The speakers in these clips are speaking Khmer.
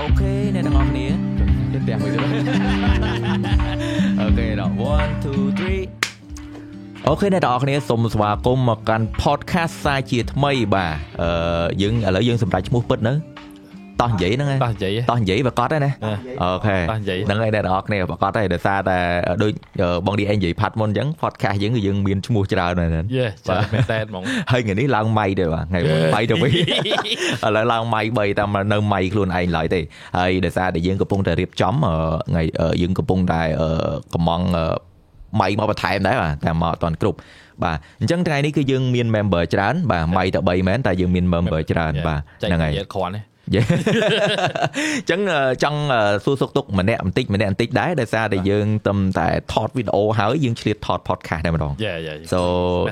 OK អ្នកទាំងអស់គ្នាទៅផ្ទះមួយទៅ OK ដល់1 2 3 OK អ្នកទាំងអស់គ្នាសូមស្វាគមន៍មកកាន់ podcast សាជាថ្មីបាទអឺយើងឥឡូវយើងសម្រាប់ឈ្មោះពិតនៅ តោះនិយាយហ្នឹងឯងតោះនិយាយតោះនិយាយប្រកាសហើយណា OK តោះនិយាយហ្នឹងហើយអ្នកទាំងអស់គ្នាប្រកាសហើយដោយសារតែដូចបង DS និយាយផាត់មុនអញ្ចឹង podcast យើងគឺយើងមានឈ្មោះច្រើនហើយណាយេច្រើនមែនតើហ្មងហើយថ្ងៃនេះឡើងម៉ៃទេបាទថ្ងៃមុនម៉ៃទៅវិញឥឡូវឡើងម៉ៃ3តែនៅម៉ៃខ្លួនឯងឡើយទេហើយដោយសារតែយើងកំពុងតែរៀបចំអឺថ្ងៃអឺយើងកំពុងតែអឺកំងអឺម៉ៃមកបន្ថែមដែរបាទតែមកអត់ទាន់គ្រប់បាទអញ្ចឹងថ្ងៃនេះគឺយើងមាន member ច្រើនបាទម៉ៃតែ3មែនតែយើងមាន member ច្រើនបាទចែកហ្នឹងហើយនិយាយគ្រាន់ទេយេ អញ្ចឹងអឺចង់អឺសួរសុខទុក្ខម្នាក់បន្តិចម្នាក់បន្តិចដែរដោយសារតែយើងទំតែថតវីដេអូហើយយើងឆ្លៀតថត podcast តែម្ដងយេយេ So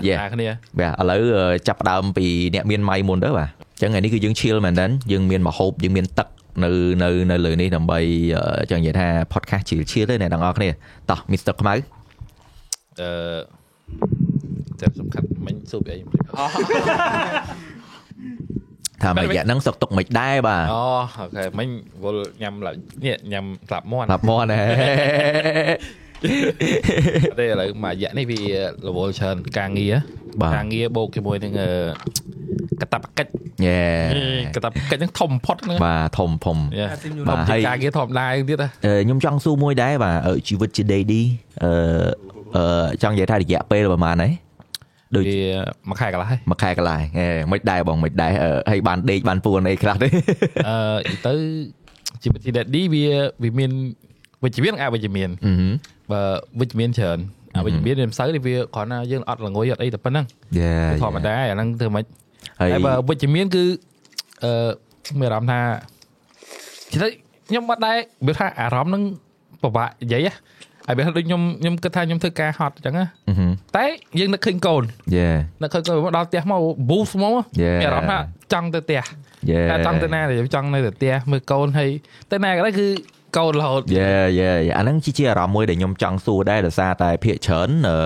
yeah គ្នាបាទឥឡូវអឺចាប់ផ្ដើមពីអ្នកមានម៉ៃមុនទៅបាទអញ្ចឹងថ្ងៃនេះគឺយើង chill មែនតើយើងមានមហូបយើងមានទឹកនៅនៅនៅលើនេះដើម្បីអឺចង់និយាយថា podcast chill chill ទេអ្នកទាំងអស់គ្នាតោះ Mr ខ្មៅអឺតែសំខាន់មិញសួរពីអី ថាមួយរយៈហ្នឹងសុកទុកមិនដែរបាទអូអូខេមិញវល់ញ៉ាំឡើយនេះញ៉ាំក្លាប់មាន់ប្រាប់មកណែទេឥឡូវមួយរយៈនេះវារវល់ច្រើនការងារបាទការងារបូកជាមួយនឹងអឺកតាបកិច្ចយេកតាបកិច្ចហ្នឹងធំបំផុតហ្នឹងបាទធំធំយេបាទធំហើជាយងការងារធម្មតាទៀតណាអឺខ្ញុំចង់សួរមួយដែរបាទអឺជីវិតជា daddy អឺអឺចង់និយាយថារយៈពេលប្រហែលហើយ ដូចវាមួយខែកន្លះហើយមួយខែកន្លះហេមិនដែរបងមិនដែរអឺហើយបានដេកបានពួនអីខ្លះទេអឺនិយាយទៅជីវិតជា daddy វាវាមានវិជ្ជមាននិងអវិជ្ជមានអឺហឹមបើវិជ្ជមានច្រើនអវិជ្ជមានវាមិនសូវទេវាគ្រាន់តែយើងអត់ល្ងុយអត់អីតែប៉ុណ្្នឹងយេធម្មតាអាហ្នឹងធ្វើមិនហើយហើយបើវិជ្ជមានគឺអឺមានអារម្មណ៍ថាជិះទៅខ្ញុំអត់ដែរវាថាអារម្មណ៍ហ្នឹងពិបាកនិយាយ ហ៎ហើយវាថាដូចខ្ញុំខ្ញុំគិតថាខ្ញុំធ្វើការហត់អញ្ចឹងណាអឺហឹមតែយើងនឹកឃើញកូនយេនឹកឃើញកូនមកដល់ផ្ទះមក boost មក Yeah. មានអារម្មណ៍ថាចង់ទៅផ្ទះយេតែចង់ទៅណាទៅចង់នៅទៅផ្ទះមើលកូនហើយទៅណាក៏ដោយគឺកូនរហូតយេយេអាហ្នឹងជាជាអារម្មណ៍មួយដែលខ្ញុំចង់សួរដែរដោយសារតែភាកច្រើនអឺ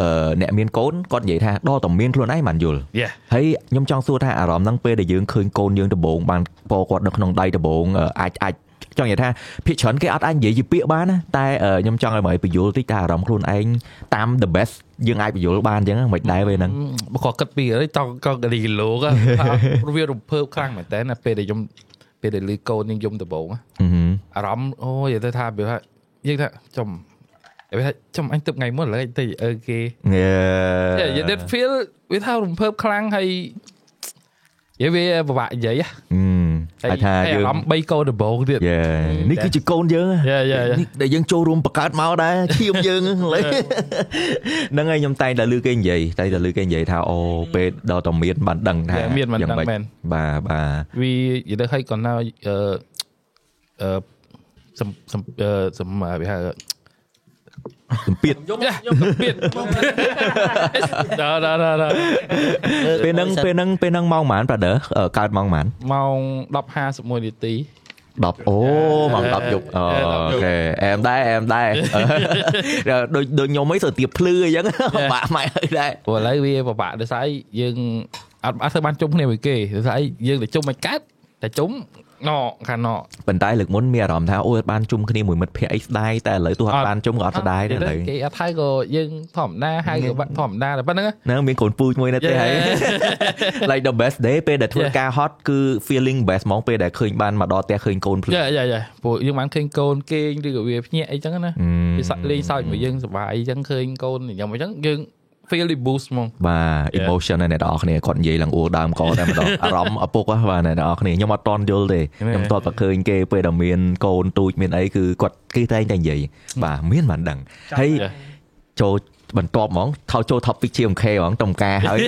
អឺអ្នកមានកូនគាត់និយាយថាដល់តែមានខ្លួនឯងបានយល់យេហើយខ្ញុំចង់សួរថាអារម្មណ៍ហ្នឹងពេលដែលយើងឃើញកូនយើងដំបងបានពកគាត់នៅក្នុងដៃដំបងអឺអាចអាច ចង់និយាយថាភាកច្រើនគេអត់អាចនិយាយជាពាក្យបានណាតែអឺខ្ញុំចង់ឲ្យមកបញ្យល់តិចថាអារម្មណ៍ខ្លួនឯងតាម the best យើងអាចបញ្យល់បានអញ្ចឹងមិនដែរពេលហ្នឹងបើគាត់គិតពីអីចង់ក៏គីឡូក៏វារំភើបខ្លាំងមែនតើណាពេលដែលខ្ញុំពេលដែលលឺកូនយើងយំដំបងអឺហឹមអារម្មណ៍អូយនិយាយទៅថាវាថាយើងថាចំវាថាចំអញទឹកថ្ងៃមុនឡើយទៅអើគេយេ Yeah, you did feel វាថារំភើបខ្លាំងហើយនិយាយវាពិបាកនិយាយអឺ អាចថាហើយយើងអារម្មណ៍3កូនដំបងទៀតយេនេះគឺជាកូនយើង Yeah, yeah, yeah. នេះដែលយើងចូលរួមបង្កើតមកដែរឈាមយើងឡើយហ្នឹងហើយខ្ញុំតែងតែលឺគេនិយាយតែងតែលឺគេនិយាយថាអូពេលដល់តែមានបានដឹងថា Yeah, មានបានយ៉ាងដឹងម៉េចមែនបាទបាទវានិយាយទៅឲ្យគាត់នៅអឺអឺសំសំអឺសំវាហៅ សម្ពាធយំយំពៀតដល់ដល់ដល់ពេលហ្នឹងពេលហ្នឹងពេលហ្នឹងម៉ោងប៉ុន្មាន brother អឺកើតម៉ោងប៉ុន្មានម៉ោង10:51នាទី10អូម៉ោង10យប់អូ10យប់អូខេអែមដែរអែមដែរដូចដូចខ្ញុំអីទៅទៀបភ្លឺអញ្ចឹងបាក់ម៉ែហើយដែរព្រោះឥឡូវវាពិបាកដោយសារអីយើងអត់អត់ធ្វើបានជុំគ្នាមួយគេដោយសារអីយើងទៅជុំមិនកើតតែជុំ ណខាងណប៉ុន្តែលើកមុនមានអារម្មណ៍ថាអូយអត់បានជុំគ្នាមួយមិត្តភ័ក្តិអីស្ដាយតែឥឡូវទោះអត់បានជុំក៏អត់ស្ដាយដែរឥឡូវគេអត់ហៅក៏យើងធម្មតាហៅក៏បាត់ធម្មតាតែប៉ុណ្្នឹងហ្នឹងមានកូនពូជមួយនៅទេហើយ like the best day ពេលដែលធ្វើ Yeah. ការហត់គឺ feeling best ហ្មងពេលដែលឃើញបានមកដល់ផ្ទះឃើញកូនភ្លឺយ៉ាយ៉ាយ៉ាព្រោះយើងបានឃើញកូនគេងឬក៏វាភ្ញាក់អីចឹងណាវាសាក់លេងសើចមួយយើងសុបាយអញ្ចឹងឃើញកូនញ៉ាំអញ្ចឹងយើង feel the boost ហ្មងបាទ Yeah. emotion ណាអ្នកនរគ្នាគាត់និយាយឡើងអួរដើមកតែម្ដងអារម្មណ៍ឪពុកហ៎បាទអ្នកនរគ្នាខ្ញុំអត់តន់យល់ទេមែនខ្ញុំតតតែឃើញគេពេលដែលមានកូនទូចមានអីគឺគាត់គេតែងតែនិយាយបាទមានបានដឹងហើយ Yeah. ចូល បន្ទាប់ហ្មងថោចូល topic ជា MK ហ្មងតំការហើយ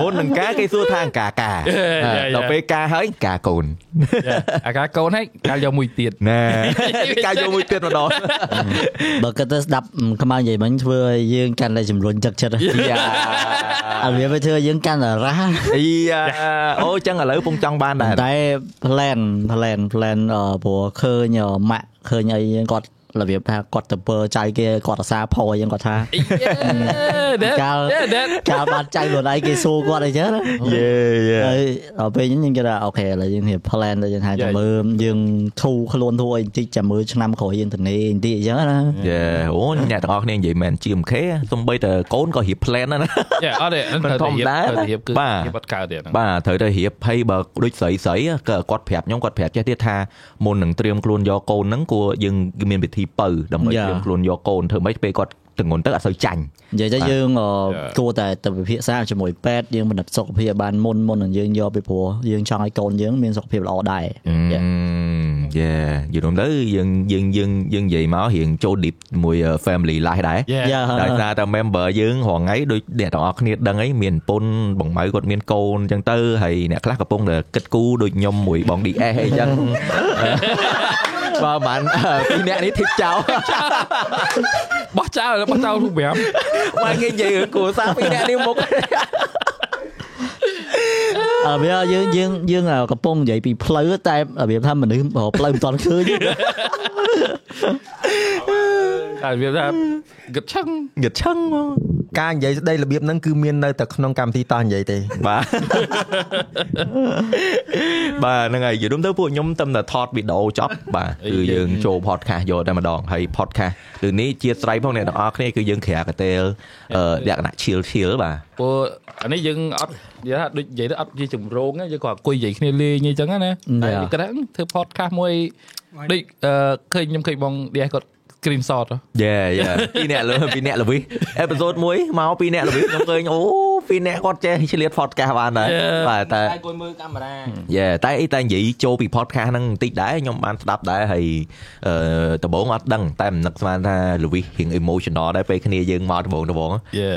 មុននឹងការគេសួរថាអង្ការការ Yeah, yeah, yeah. ដល់ពេលការហើយការកូនអាការកូនហើយកាលយកមួយទៀតណែការយកមួយទៀតម្ដងបើគាត់ទៅស្ដាប់ខ្មៅនិយាយមិញធ្វើឲ្យយើងកាន់តែជំរុញទឹកចិត្តយ៉ាអត់វាទៅធ្វើឲ្យយើងកាន់តែរ៉ាស់អីយ៉ាអូចឹងឥឡូវពងចង់បានដែរតែ plan plan plan អឺព្រោះឃើញអឺម៉ាក់ឃើញអីគាត់ របៀបថាគាត់ទៅពើចៅគេគាត់អាសាផអញ្ចឹងគាត់ថាកាលដែលកាលបានចៅខ្លួនឯងគេសួរគាត់អីចឹងណាយេយេហើយដល់ពេលហ្នឹងយើងគេថាអូខេឥឡូវយើងរៀប plan ទៅយើងថាចាំមើលយើងធូរខ្លួនធូរអីបន្តិចចាំមើលឆ្នាំក្រោយយើងទៅនេបន្តិចអញ្ចឹងណាយេអូអ្នកទាំងអស់គ្នានិយាយមែន GMK សំបីតែកូនក៏រៀប plan ដែរណាយ៉ាអត់ទេនឹងត្រូវតែរៀបត្រូវតែរៀបគឺបាទរៀបអត់កើតទេហ្នឹងបាទត្រូវតែរៀបហើយបើដូចស្រីស្រីក៏គាត់ប្រាប់ខ្ញុំគាត់ប្រាប់ចេះទៀតថាមុននឹងត្រៀមខ្លួនយកកូនហ្នឹងគួរយើងមានវិធីបើដើម្បីត្រៀមខ្លួនយកកូនធ្វើម៉េចពេលគាត់ទងន់ទៅអត់សូវចាញ់និយាយទៅយើងអឺគួរតែទៅពិភាក្សាជាមួយពេទ្យយើងពិនិត្យសុខភាពបានមុនមុននឹងយើងយកពីព្រោះយើងចង់ឲ្យកូនយើងមានសុខភាពល្អដែរយេយេយល់ទៅយើងយើងយើងយើងនិយាយមករៀងចូល deep មួយ family life ដែរយ៉ាយ៉ាដោយសារតែ member យើងរងថ្ងៃដូចអ្នកទាំងអស់គ្នាដឹងអីមានប្រពន្ធបងម៉ៅគាត់មានកូនអញ្ចឹងទៅហើយអ្នកខ្លះកំពុងតែគិតគូរដូចខ្ញុំមួយបង DS អីចឹងបើបានពីរអ្នកនេះធីបចោល បោះចោលបោះចោលរូបប្រាំមកគេនិយាយរឿងគ្រួសារពី រអ្នកនេះមុខអឺវាយើងយើងយើងកំពុងនិយាយពីផ្លូវតែរបៀបថាមនុស្សផ្លូវមិនតាន់ឃើញតែវាថាគិតឆឹងងឹតឆឹងមកការនិយាយស្ដីរបៀបហ្នឹងគឺមាននៅតែក្នុងកម្មវិធីតោះនិយាយទេបាទបាទហ្នឹងហើយយល់ទៅពួកខ្ញុំតែតែថតវីដេអូចប់បាទគឺយើងចូល podcast យកតែម្ដងហើយ podcast គឺនេះជាស្រ័យផងអ្នកទាំងអស់គ្នាគឺយើងក្រាកតេលអឺលក្ខណៈ chill chill បាទព្រោះអានេះយើងអត់ និយាយថាដូចនិយាយទៅអត់ជាចម្រងទេយើងគាត់អង្គុយនិយាយគ្នាលេងអីចឹងណាតែគាត់ថាធ្វើ podcast មួយដូចអឺឃើញខ្ញុំឃើញបង DS គាត់ screenshot ហ៎យេយេពីរអ្នកលើពីរអ្នកលវិសអេពីសូតមួយមកពីរអ្នកលវិសខ្ញុំឃើញអូពីរអ្នកគាត់ចេះឆ្លៀត podcast បានដែរបាទតែអង្គុយមើលកាមេរ៉ាយេតែអីតែនិយាយចូលពី podcast ហ្នឹងបន្តិចដែរខ្ញុំបានស្ដាប់ដែរហើយអឺដំបូងអត់ដឹងតែមិននឹកស្មានថាលវិសរៀង emotional ដែរពេលគ្នាយើងមកដំបូងដំបូង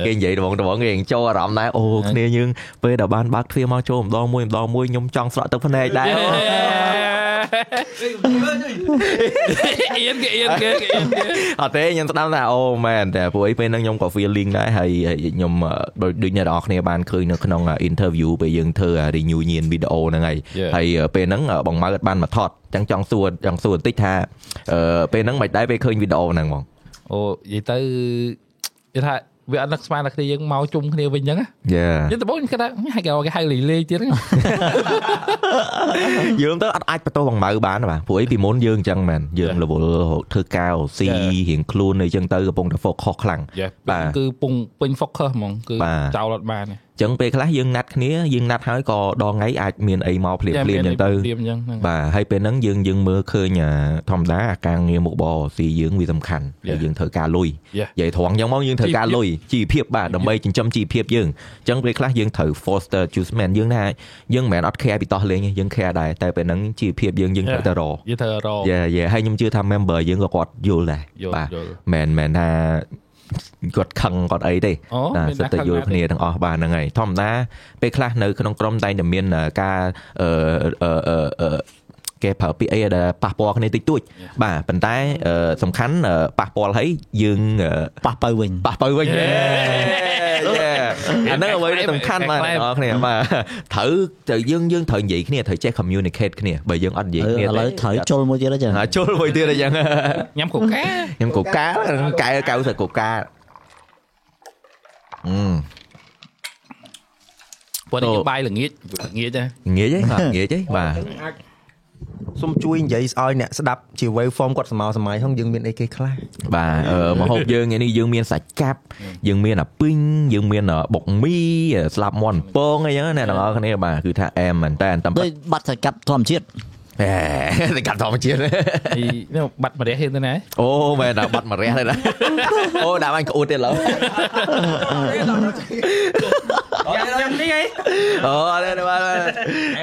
គេនិយាយដំបងដំបងគេរៀងចូលអារម្មណ៍ដែរអូគ្នាយើងពេលដែលបានបើកទ្វារមកចូលម្ដងមួយម្ដងមួយខ្ញុំចង់ស្រក់ទឹកភ្នែកដែរអៀនគេអៀនគេគេអៀនគេអត់ទេខ្ញុំស្ដាប់ថាអូមែនតែពួកអីពេលហ្នឹងខ្ញុំក៏ feeling ដែរហើយហើយខ្ញុំអឺដូចដូចអ្នកនរគ្នាបានឃើញនៅក្នុង interview ពេលយើងធ្វើ renew ញៀនវីដេអូហ្នឹងហើយហើយពេលហ្នឹងបងម៉ៅអត់បានមកថតចឹងចង់សួរចង់សួរបន្តិចថាអឺពេលហ្នឹងមិនដែរពេលឃើញវីដេអូហ្នឹងហ្មងអូនិយាយទៅនិយាយថា វាអត់នឹកស្មានតែគ្នាយើងមកជុំគ្នាវិញអញ្ចឹងណាយេយើងដំបូងខ្ញុំគិតថាហៅគេគេហៅលេងលេងទៀតហ្នឹងយើងទៅអត់អាចបន្ទោសបងម៉ៅបានទេបាទព្រោះអីពីមុនយើងអញ្ចឹងមែនយើងរវល់ធ្វើការស៊ីរៀងខ្លួនអីចឹងទៅកំពុងតែ focus ខ្លាំងយ៉ាបាទគឺពងពេញ focus ហ្មងគឺបាទចោលអត់បានទេ ចឹងពេលខ្លះយើងណាត់គ្នាយើងណាត់ហើយក៏ដងថ្ងៃអាចមានអីមកភ្លាមភ្លាមចឹងទៅភ្លាមអញ្ចឹងហ្នឹងបាទហើយពេលហ្នឹងយើងយើងមើលឃើញអាធម្មតាអាការងារមុខបរស៊ីយើងវាសំខាន់ហើយយើងត្រូវការលុយ Yeah. និយាយត្រង់ចឹងមកយើងត្រូវការលុយជីវភាពបាទដើម្បីចិញ្ចឹមជីវភាពយើងចឹងពេលខ្លះយើងត្រូវ foster choosement យើងណាយើងមិនមែនអត់ care ពីតោះលេងទេយើង care ដែរតែពេលហ្នឹងជីវភាពយើងយើងត្រូវតែរយើងត្រូវរកយេយេហើយខ្ញុំជឿថា member យើងក៏គាត់យល់ដែរយល់បាទយល់មិនមែនថា គាត់ខឹងគាត់អីទេអូណាមានសិតតែណាខឹងយល់ណាគ្នាទាំងអស់បាទហ្នឹងហើយធម្មតាពេលខ្លះនៅក្នុងក្រុមតែងតែមានអឺការអឺអឺអឺអឺគេប្រើពាក្យអីដែលប៉ះពាល់គ្នាតិចតួចបាទប៉ុន្តែអឺសំខាន់អឺប៉ះពាល់ហើយយើងអឺប៉ះបើវិញប៉ះបើវិញយេ អាហ្នឹងអ្វីដែលសំខាន់បាទអ្នកនរគ្នាបាទត្រូវត្រូវយើងយើងត្រូវនិយាយគ្នាត្រូវចេះ communicate គ្នាបើយើងអត់និយាយឥគ្នាឡូវត្រូវចូលមួយទៀតចឹងហើយជុលមួយទៀតអញ្ចឹងញ៉ាំកូកាខ្ញុំកូកាកែកៅទៅកូកាអឺព្រោះនេះបាយល្ងាចល្ងាចណាងាយទេបាទងាយទេបាទ សូមជួយនិយាយឲ្យអ្នកស្ដាប់ជា wave form គាត់សម័យសម័យហ្នឹងយើងមានអីគេខ្លះបាទអឺមកហូបយើងថ្ងៃនេះយើងមានសាច់កាប់យើងមានអាពីងយើងមានបុកមីស្លាប់មាន់ពងអីចឹងណាអ្នកទាំងអស់គ្នាបាទគឺថាអែមមែនតើតាមដូចបាត់សកាប់ធម្មជាតិអេតែកាត់ធម្មជាតិពីនេះបាត់ម្រះហ៊ានទៅណាអូមែនតែបាត់មករះទេណាអូដាក់បាញ់ក្អួតទៀតឡើយ យ៉ាងនេះអីអូអត់ទេបាទ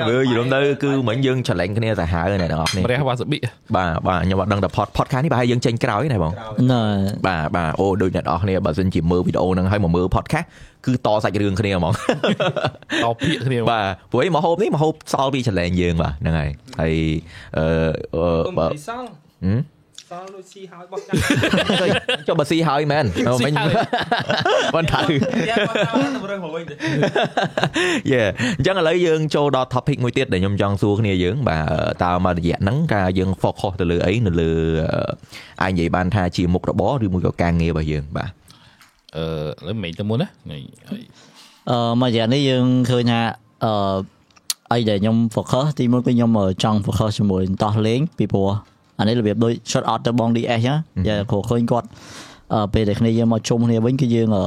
មើលយល់ទៅគឺមិញយើងច្រឡែងគ្នាសាហាវអ្នកទាំងអស់គ្នាម្រះវ៉ាសាប៊ីបាទបាទខ្ញុំអត់ដឹងតែ pod podcast នេះប្រហែលយើងចេញក្រោយណាបងណ៎បាទបាទអូដូចអ្នកនរគ្នាបើសិនជាមើលវីដេអូហ្នឹងហើយមកមើល podcast គឺតសាច់រឿងគ្នាហ្មងតពាកគ្នាបាទព្រោះអីមកហូបនេះមកហូបសល់ពីចលែងយើងបាទហ្នឹងហើយហើយអឺអឺបើសងហឹម សសល់ដូចស៊ីហើយបោះចាំចុះបើស៊ីហើយមែនមិញហើយមិនថាយ៉ាបោះចាំទៅរើសមកវិញទៅយេអញ្ចឹងឥឡូវយើងចូលដល់ topic មួយទៀតដែលខ្ញុំចង់សួរគ្នាយើងបាទតើមករយៈហ្នឹងការយើង focus ទៅលើអីនៅលើអឺអាចនិយាយបានថាជាមុខរបរឬមួយក៏ការងាររបស់យើងបាទអឺឥឡូវមិនទៅមុនណាហើយអឺមករយៈនេះយើងឃើញថាអឺអីដែលខ្ញុំ focus ទីមួយគឺខ្ញុំអឺចង់ focus ជាមួយតោះលេងពីព្រោះ អានេះរបៀបដូច shot out ទៅបង DS ណាយ៉ាគ្រូឃើញគាត់អឺពេលដែលគ្នាយើងមកជុំគ្នាវិញគឺយើងអឺ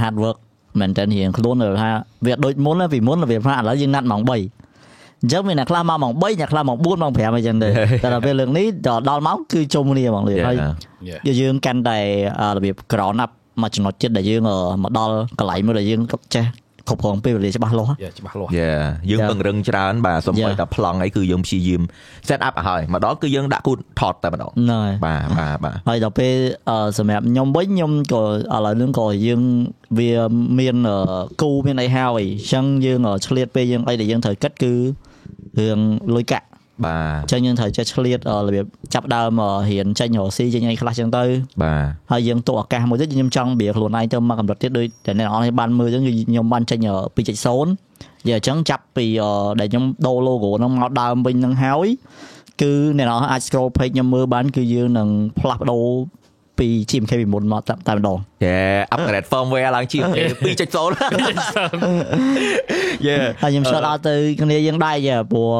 hard work មែនតើរៀងខ្លួនទៅថាវាដូចមុនណាពីមុនរបៀបថាឥឡូវយើងណាត់ម៉ោង3អញ្ចឹងមានអ្នកខ្លះមកម៉ោង3អ្នកខ្លះម៉ោង4ម៉ោង5អញ្ចឹងទៅតែដល់ពេលលើកនេះដល់ដល់ម៉ោងគឺជុំគ្នាហ្មងលឿនហើយយ៉ាយើងកាន់តែអឺរបៀប ground up មកចំណុចចិត្តដែលយើងអឺមកដល់កន្លែងមួយដែលយើងចេះ គ្រប់គ្រងពេលវេលាច្បាស់លាស់យ៉ាច្បាស់លាស់យេយើង Yeah. ពង្រឹងច្រើនបាទសំបី Yeah. តែប្លង់អីគឺយើងព្យាយាម set up ឲ្យហើយមកដល់គឺយើងដាក់គូថតតែម្ដងហ្នឹងហើយបាទបាទបាទហើយដល់ពេលអឺសម្រាប់ខ្ញុំវិញខ្ញុំក៏ឥឡូវហ្នឹងក៏យើងវាមានអឺគូមានអីហើយអញ្ចឹងយើងអឺឆ្លៀតពេលយើងអីដែលយើងត្រូវគិតគឺរឿងលុយកាក់ បាទអញ្ចឹងយើងត្រូវចេះឆ្លៀតអឺរបៀបចាប់ដើមអឺរៀនចេញរកស៊ីចេញអីខ្លះអញ្ចឹងទៅបាទហើយយើងទុកឱកាសមួយទៀតខ្ញុំចង់បៀខ្លួនឯងទៅមកកម្រិតទៀតដូចតែអ្នកនរគ្នាបានមើលអញ្ចឹងគឺខ្ញុំបានចេញអឺ2.0យ៉ាអញ្ចឹងចាប់ពីអឺដែលខ្ញុំដូរ logo ហ្នឹងមកដើមវិញហ្នឹងហើយគឺអ្នកនរអាច scroll page ខ្ញុំមើលបានគឺយើងនឹងផ្លាស់ប្ដូរពី GMK ពីមុនមកតែតែម្ដងយេ upgrade firmware ឡើងជា2.0យេហើយខ្ញុំ shout out ទៅគ្នាយើងដែរយ៉ាព្រោះ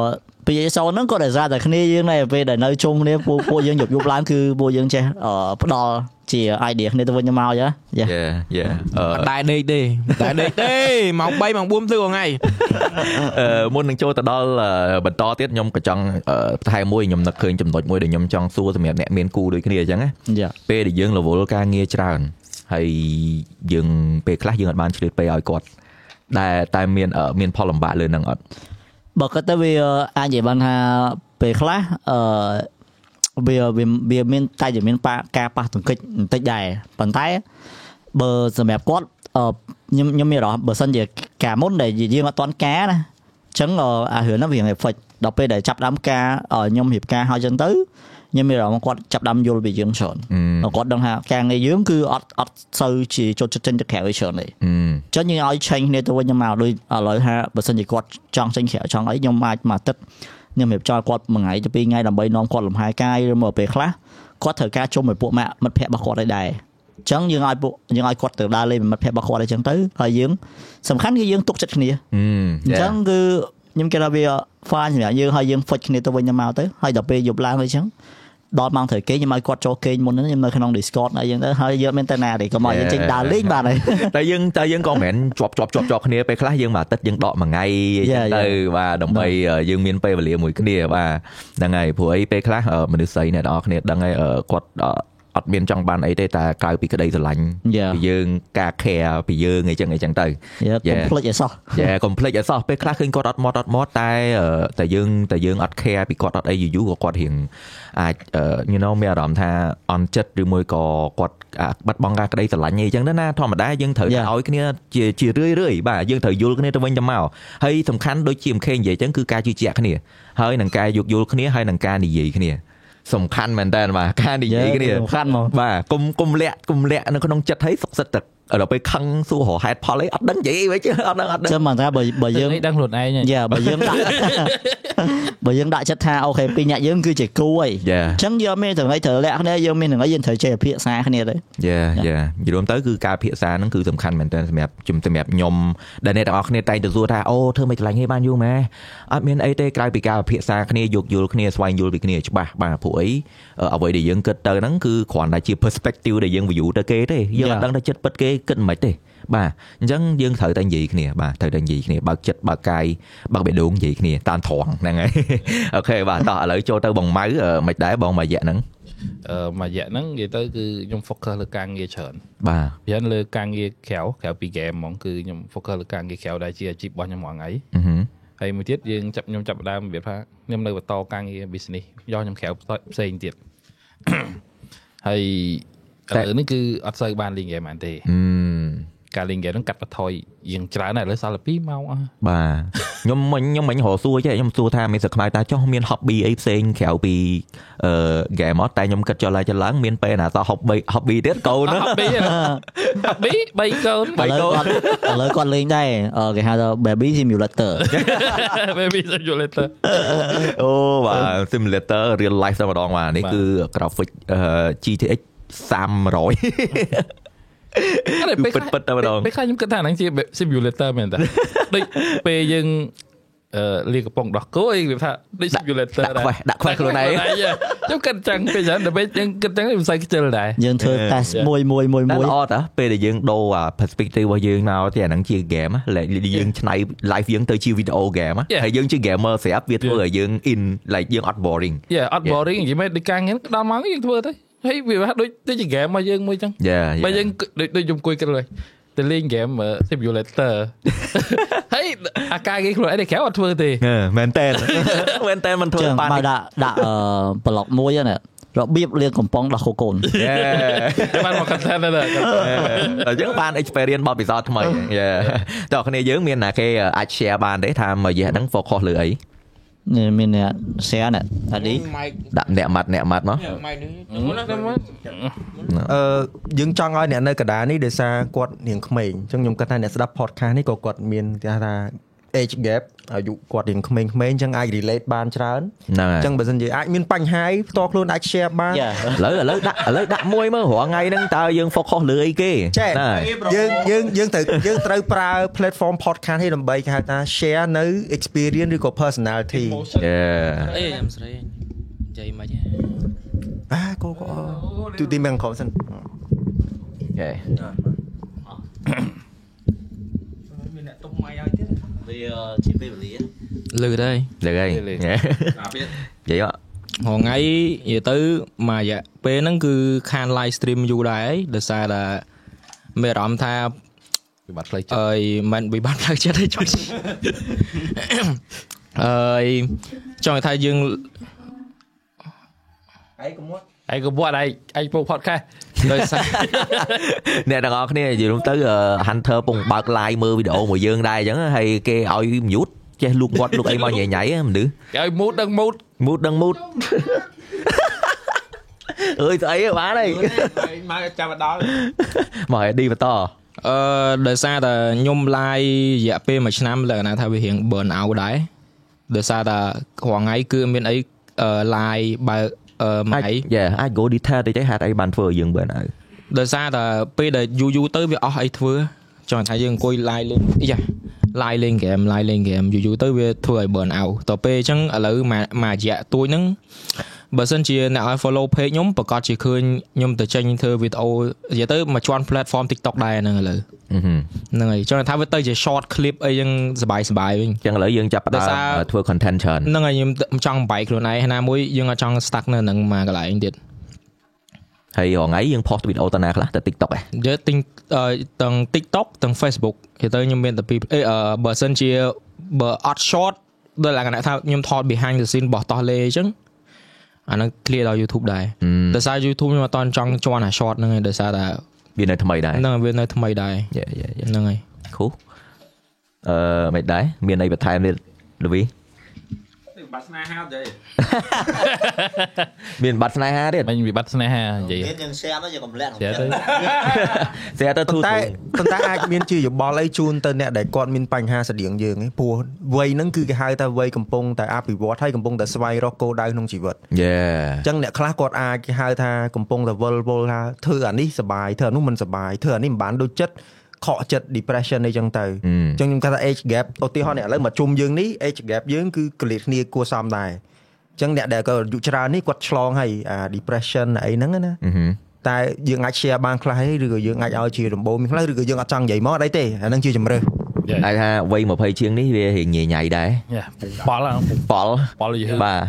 ពីអេសូនហ្នឹងក៏ដោយសារតែគ្នាយើងដែរពេលដែលនៅជុំគ្នាពួកពួកយើងយប់យប់ឡើងគឺពួកយើងចេះអឺផ្ដល់ជា idea គ្នាទៅវិញទៅមកយ៉ាយ៉ាយេយេអឺអត់ដែរដេកទេតែដេកទេម៉ោង3ម៉ោង4ទិថ្ងៃអឺមុននឹងចូលទៅដល់អឺបន្តទៀតខ្ញុំក៏ចង់អឺបន្ថែមមួយខ្ញុំនឹកឃើញចំណុចមួយដែលខ្ញុំចង់សួរសម្រាប់អ្នកមានគូដូចគ្នាអញ្ចឹងណាយ៉ាពេលដែលយើងរវល់ការងារច្រើនហើយយើងពេលខ្លះយើងអត់បានឆ្លៀតពេលឲ្យគាត់ដែលតែមានអឺមានផលលំបាកលើនឹងអត់ បើគាត់ទៅវាអាចនិយាយបានថាពេលខ្លះអឺវាវាវាមានតែជាមានប៉ាការប៉ះទង្គិចបន្តិចដែរប៉ុន្តែបើសម្រាប់គាត់អឺខ្ញុំខ្ញុំមានអារម្មណ៍បើសិនជាការមុនដែលយើងអត់ទាន់ការណាអញ្ចឹងអឺអារឿងហ្នឹងវារៀង effect ដល់ពេលដែលចាប់ផ្ដើមការអឺខ្ញុំរៀបការហើយអញ្ចឹងទៅ ខ្ញុំមានអារម្មណ៍គាត់ចាប់ផ្ដើមយល់ពីយើងច្រើនអឺគាត់ដឹងថាការងារយើងគឺអត់អត់សូវជាចូលចិត្តចេញទៅក្រៅឲ្យច្រើនទេអឺចឹងយើងឲ្យឆេញគ្នាទៅវិញទៅមកដូចឥឡូវថាបើសិនជាគាត់ចង់ចេញក្រៅចង់អីខ្ញុំអាចមួយអាទិត្យខ្ញុំរៀបចំឲ្យគាត់មួយថ្ងៃទៅពីរថ្ងៃដើម្បីនាំគាត់លំហែកាយឬមកពេលខ្លះគាត់ត្រូវការជុំមួយពួកម៉ាក់មិត្តភ័ក្តិរបស់គាត់ឲ្យដែរចឹងយើងឲ្យពួកយើងឲ្យគាត់ទៅដើរលេងមិត្តភ័ក្តិរបស់គាត់អីចឹងទៅហើយយើងសំខាន់គឺយើងទុកចិត្តគ្នាអឺអញ្ចឹងគឺខ្ញុំគិតថាវា fine សម្រាប់យើងហើយយើងហ្វិចគ្នាទៅវិញទៅមកទៅហើយដល់ពេលយប់ឡើងអីចឹង ដល់ម៉ោងត្រូវគេងខ្ញុំឲ្យគាត់ចូលគេងមុនហ្នឹងខ្ញុំនៅក្នុង Discord អីចឹងទៅហើយយើងមានតែណាទេកុំឲ្យយើងចេញដើរលេងបាទហើយតែយើងតែយើងក៏មិនមែនជាប់ជាប់ជាប់ជាប់គ្នាពេលខ្លះយើងមួយអាទិត្យយើងដកមួយថ្ងៃអញ្ចឹង Yeah, ទៅ yeah. បាទដើម្បីយើងមានពេលវេលាមួយគ្នាបាទហ្នឹងហើយព្រោះអីពេលខ្លះអឺមនុស្សស្រីអ្នកនរគ្នាដឹងហើយអឺគាត់ អឺអត់មានចង់បានអីទេតែក្រៅពីក្តីស្រឡាញ់ Yeah. ពីយើងការ care ពីយើងអីចឹងអីចឹងទៅយ៉ាកុំ Yeah. ភ្លេចឲ្យសោះយ៉ាកុំភ្លេចអីសោះពេលខ្លះឃើញគាត់អត់មត់អត់មត់តែអឺតែយើងតែយើងអត់ care ពីគាត់អត់អីយូរយូរក៏គាត់រៀងអាចអឺ you know មានអារម្មណ៍ថាអន់ចិត្តឬមួយក៏គាត់អាបាត់បង់ការក្តីស្រឡាញ់អីចឹងទៅណាធម្មតាយើងត្រូវតែ Yeah. ឲ្យគ្នាជាជារឿយរឿយៗបាទយើងត្រូវយល់គ្នាទៅវិញទៅមកហើយសំខាន់ដូចជា MK និយាយចឹងគឺការជឿជាក់គ្នាហើយនឹងការយោគយល់គ្នាហើយនឹងការនិយាយគ្នា សំខាន់មែនតើបាទការនិយាយគ្នាសំខាន់មកបាទគុំគុំលាក់គុំលាក់នៅក្នុងចិត្តហើយសុកសិតទឹក ដល់ពេលខឹងសួររហេតុផលអីអត់ដឹងនិយាយអីវិញអត់ដឹងអត់ដឹងចាំមកថាបើបើយើងនេះដឹងខ្លួនឯងហ៎យ៉ាបើយើងដាក់បើយើងដាក់ចិត្តថាអូខេពីរអ្នកយើងគឺជាគូហើយយ៉ាអញ្ចឹងយើងមានទាំងអីត្រូវលាក់គ្នាយើងមានទាំងអីយើងត្រូវចេះពិភាក្សាគ្នាទៅយ៉ាយ៉ានិយាយរួមទៅគឺការភាសាហ្នឹងគឺសំខាន់មែនទែនសម្រាប់ជំសម្រាប់ខ្ញុំដែលអ្នកទាំងអស់គ្នាតែងទៅសួរថាអូធ្វើមិនឆ្លាញ់ហេបានយូរម៉ែអត់មានអីទេក្រៅពីការពិភាក្សាគ្នាយោគយល់គ្នាស្វែងយល់ពីគ្នាច្បាស់បាទព្រោះអីអឺអ្វីដែលយើងគិតទៅហ្នឹងគឺគ្រាន់តែជា perspective ដែលយើង view ទៅគេទេយើងអត់ Yeah. ដឹងថាចិត្តពិតគេគិតមិនខ្មិចទេបាទអញ្ចឹងយើងត្រូវតែនិយាយគ្នាបាទត្រូវតែនិយាយគ្នាបើកចិត្តបើកកាយបើកបេះដូងនិយាយគ្នាតាមត្រង់ហ្នឹងហើយអូខេបាទតោះឥឡូវចូលទៅបងម៉ៅអឺមិនដែរបងមួយរយៈហ្នឹងអឺមួយរយៈហ្នឹងនិយាយទៅគឺខ្ញុំ focus លើការងារច្រើនបាទវាលើការងារក្រៅក្រៅពី game ហ្មងគឺខ្ញុំ focus លើការងារក្រៅដែលជាអាជីពរបស់ខ្ញុំរាល់ថ្ងៃអឺហឹមហើយមួយទៀតយើងចាប់ខ្ញុំចាប់ផ្ដើមរបៀបថាខ្ញុំនៅបន្តការងារ business យកខ្ញុំក្រៅផ្សេងទៀតហើយ ឥឡូវនេះគឺអត់សូវបានលេង game បានទេអឺការលេងហ្គេមហ្នឹងកាត់បន្ថយរៀងច្រើនដែរឥឡូវសល់តែ2ម៉ោងអស់បាទខ្ញុំមិញខ្ញុំមិញរកសួរចេះខ្ញុំសួរថាមានសក្បាយតាចុះមាន hobby អីផ្សេងក្រៅពីអឺ game អត់តែខ្ញុំគិតចុះឡើងចុះឡើងមានពេលណាត hobby hobby ទៀតកូនអណាត់ប៊ីណាប៊ី3កូនឥឡូវគាត់ឥឡូវគាត់លេងដែរអឺគេហៅថា baby simulator baby simulator អូបាទ simulator real life តែម្ដងបាទនេះបាទគឺ graphic អឺ GTX 300អត់ទេពេលពិតពិតតែម្ដងពេលខ្លះខ្ញុំគិតថាហ្នឹងជា simulator មែនតាដូចពេលយើងអឺលីកំប៉ុងដោះគោអីវាថាដូច simulator ដាក់ខ្វេះដាក់ខ្វេះខ្លួនឯងខ្ញុំគិតចឹងពេលចឹងដល់ពេលយើងគិតចឹងមិនសូវខ្ជិលដែរយើងធ្វើ test មួយមួយមួយតែមួយល្អតាពេលដែលយើងដូរអា perspective របស់យើងមកទីអាហ្នឹងជា game ណាយើងឆ្នៃ live យើងទៅជា video game ណា Yeah. ហើយយើងជា gamer ស្រាប់វាធ្វើឲ្យយើង in like យើងអត់ boring យេអត់ boring និយាយមែនដូចការងារដល់ម៉ោងយើងធ្វើទៅ ហើយវាហាក់ដូចដូចជា game របស់យើងមួយចឹង Yeah បើយើងដូចដូចខ្ញុំអង្គុយគិតលើទៅលេង game simulator ហើយអាការងារខ្លួនឯងក្រៅអត់ធ្វើទេអឺមែនតើមែនតើមិនធ្វើចឹងបានបើដាក់ដាក់អឺប្លុកមួយហ្នឹងរបៀបលៀងកំប៉ុងដោះគោកូន Yeah បានមក content ទៅអញ្ចឹងបាន experience បបពិសោធន៍ថ្មីយ៉ាតើគ្នាយើងមានណាគេអាច share បានទេថាមួយរយៈហ្នឹង focus លើអីនេះ មានអ្នក share អ្នកអាឌីម៉ែកដាក់អ្នកម៉ាត់អ្នកម៉ាត់មកម៉ែកនេះអឺយើងចង់ឲ្យអ្នកនៅកណ្ដាលនេះដោយសារគាត់រៀងក្មេងអញ្ចឹងខ្ញុំគិតថាអ្នកស្ដាប់ podcast នេះក៏គាត់មានគេហៅថា age gap អាយុគាត់រៀងក្មេងៗអញ្ចឹងអាច relate បានច្រើនហ្នឹងហើយអញ្ចឹងបើសិនជាអាចមានបញ្ហាអីផ្ទាល់ខ្លួនអាច share បានយ៉ាឥឡូវឥឡូវដាក់ឥឡូវដាក់មួយមើលរាល់ថ្ងៃហ្នឹងតើយើង focus លើអីគេចេះហ្នឹងហើយយើងយើងយើងត្រូវយើងត្រូវប្រើ platform podcast នេះដើម្បីគេហៅថា share នៅ experience ឬក៏ personality យ៉ាអីខ្ញុំស្រីនិយាយមិនហ៎អាកូកូទូទីមែនខំសិនយេមានអ្នកទុំម៉ៃឲ្យទៀត វាជាពេលវេលាលឺទេលើហើយលើយេនិយាយមករហងៃនិយាយទៅមួយរយៈពេលហ្នឹងគឺខាន live stream យូរដែរហើយដោយសារតែមានអារម្មណ៍ថាវិបត្តិផ្លូវចិត្តអើយមិនវិបត្តិផ្លូវចិត្តទេចុះអើយចង់ថាយើងអីកុំមកឯងក៏បាត់ឯងឯងពូ podcast ដោយសារអ្នកទាំងអស់គ្នានិយាយរួមទៅអឺ Hunter ពងបើក live មើលវីដេអូមួយយើងដែរអញ្ចឹងហើយគេឲ្យ mute ចេះលូកវត្តលូកអីមកញ៉ៃញ៉ៃមនុស្សគេឲ្យ mood ដឹង mood mute ដឹង mute អើយស្អីបានហើយមកចាំដល់មកឲ្យឌីបន្តអឺដោយសារតែខ្ញុំ live រយៈពេលមួយឆ្នាំលក្ខណៈថាវារៀង burn out ដែរដោយសារតែរាល់ថ្ងៃគឺមានអីអឺ live បើក អឺមួយអាចថ្ងៃយ៉ាអាច go detail តិចទេហេតុអីបានធ្វើឲ្យយើងបើណៅដោយសារតែពេលដែលយូរយូរទៅវាអស់អីធ្វើចង់ថាយើងអង្គុយ live លេងអីយ៉ា live លេង game live លេង game យូរយូរទៅវាធ្វើឲ្យ burn out តទៅពេលអញ្ចឹងឥឡូវមួយមួយរយៈទួយហ្នឹង បើសិនជាអ្នកឲ្យ follow page ខ្ញុំប្រកាសជាឃើញខ្ញុំទៅចេញធ្វើវីដេអូនិយាយទៅមកជន់ platform TikTok ដែរហ្នឹងឥឡូវហ្នឹងហើយចង់ថាវាទៅជា short clip អីយ៉ាងសបាយសបាយវិញចឹងឥឡូវយើងចាប់ផ្ដើមធ្វើ content ច្រើនហ្នឹងហើយខ្ញុំចង់បែកខ្លួនឯងណាមួយយើងអាចចង់ stuck នៅហ្នឹងមកកន្លែងទៀតហើយរងៃយើង post វីដេអូតាណាខ្លះទៅ TikTok ហ៎យើទិញទាំង TikTok ទាំង Facebook គេទៅខ្ញុំមានតែពីរអេបើសិនជាបើអត់ short ដោយលក្ខណៈថាខ្ញុំថត behind the scene របស់តោះលេអញ្ចឹង អាហ្នឹង clear ដល់ YouTube ដែរដោយសារ YouTube ខ្ញុំអត់តន់ចង់ជន់អា short ហ្នឹងឯងដោយសារតែវានៅថ្មីដែរហ្នឹងវានៅថ្មីដែរយ៉ាយ៉ាយ៉ាហ្នឹងហើយខូអឺមិនដែរមានអីបន្ថែមទៀតលវី បាត់ស្នេហាទេមានបាត់ស្នេហាទៀតមិញវាបាត់ស្នេហានិយាយយើង share ទៅយើងកម្លាំង share ទៅ share ទៅតែប៉ុន្តែអាចមានជាយោបល់អីជូនទៅអ្នកដែលគាត់មានបញ្ហាស្តៀងយើងឯងព្រោះវ័យហ្នឹងគឺគេហៅថាវ័យកំពុងតែអភិវឌ្ឍហើយកំពុងតែស្វែងរកគោលដៅក្នុងជីវិតយេអញ្ចឹងអ្នកខ្លះគាត់អាចគេហៅថាកំពុងតែវល់វល់ថាធ្វើអានេះសុបាយធ្វើអានោះមិនសុបាយធ្វើអានេះមិនបានដូចចិត្ត ខកចិត្ត depression អីចឹងទៅអញ្ចឹងខ្ញុំគាត់ថា age gap ឧទាហរណ៍អ្នកឥឡូវមកជុំយើងនេះ age gap យើងគឺកលិតគ្នាគួរសមដែរអញ្ចឹងអ្នកដែលក៏អាយុច្រើននេះគាត់ឆ្លងហើយអា depression អីហ្នឹងណាអឺហឹមតែយើងអាច share បានខ្លះហើយឬក៏យើងអាចឲ្យជាដំបូងមានខ្លះឬក៏យើងអត់ចង់និយាយមកអត់អីទេអាហ្នឹងជាជំរើសតែថាវ័យ20ជាងនេះវារៀងញ៉ៃញ៉ៃដែរយ៉ាប៉ល់ហ្នឹងប៉ល់ប៉ល់យឺបាទ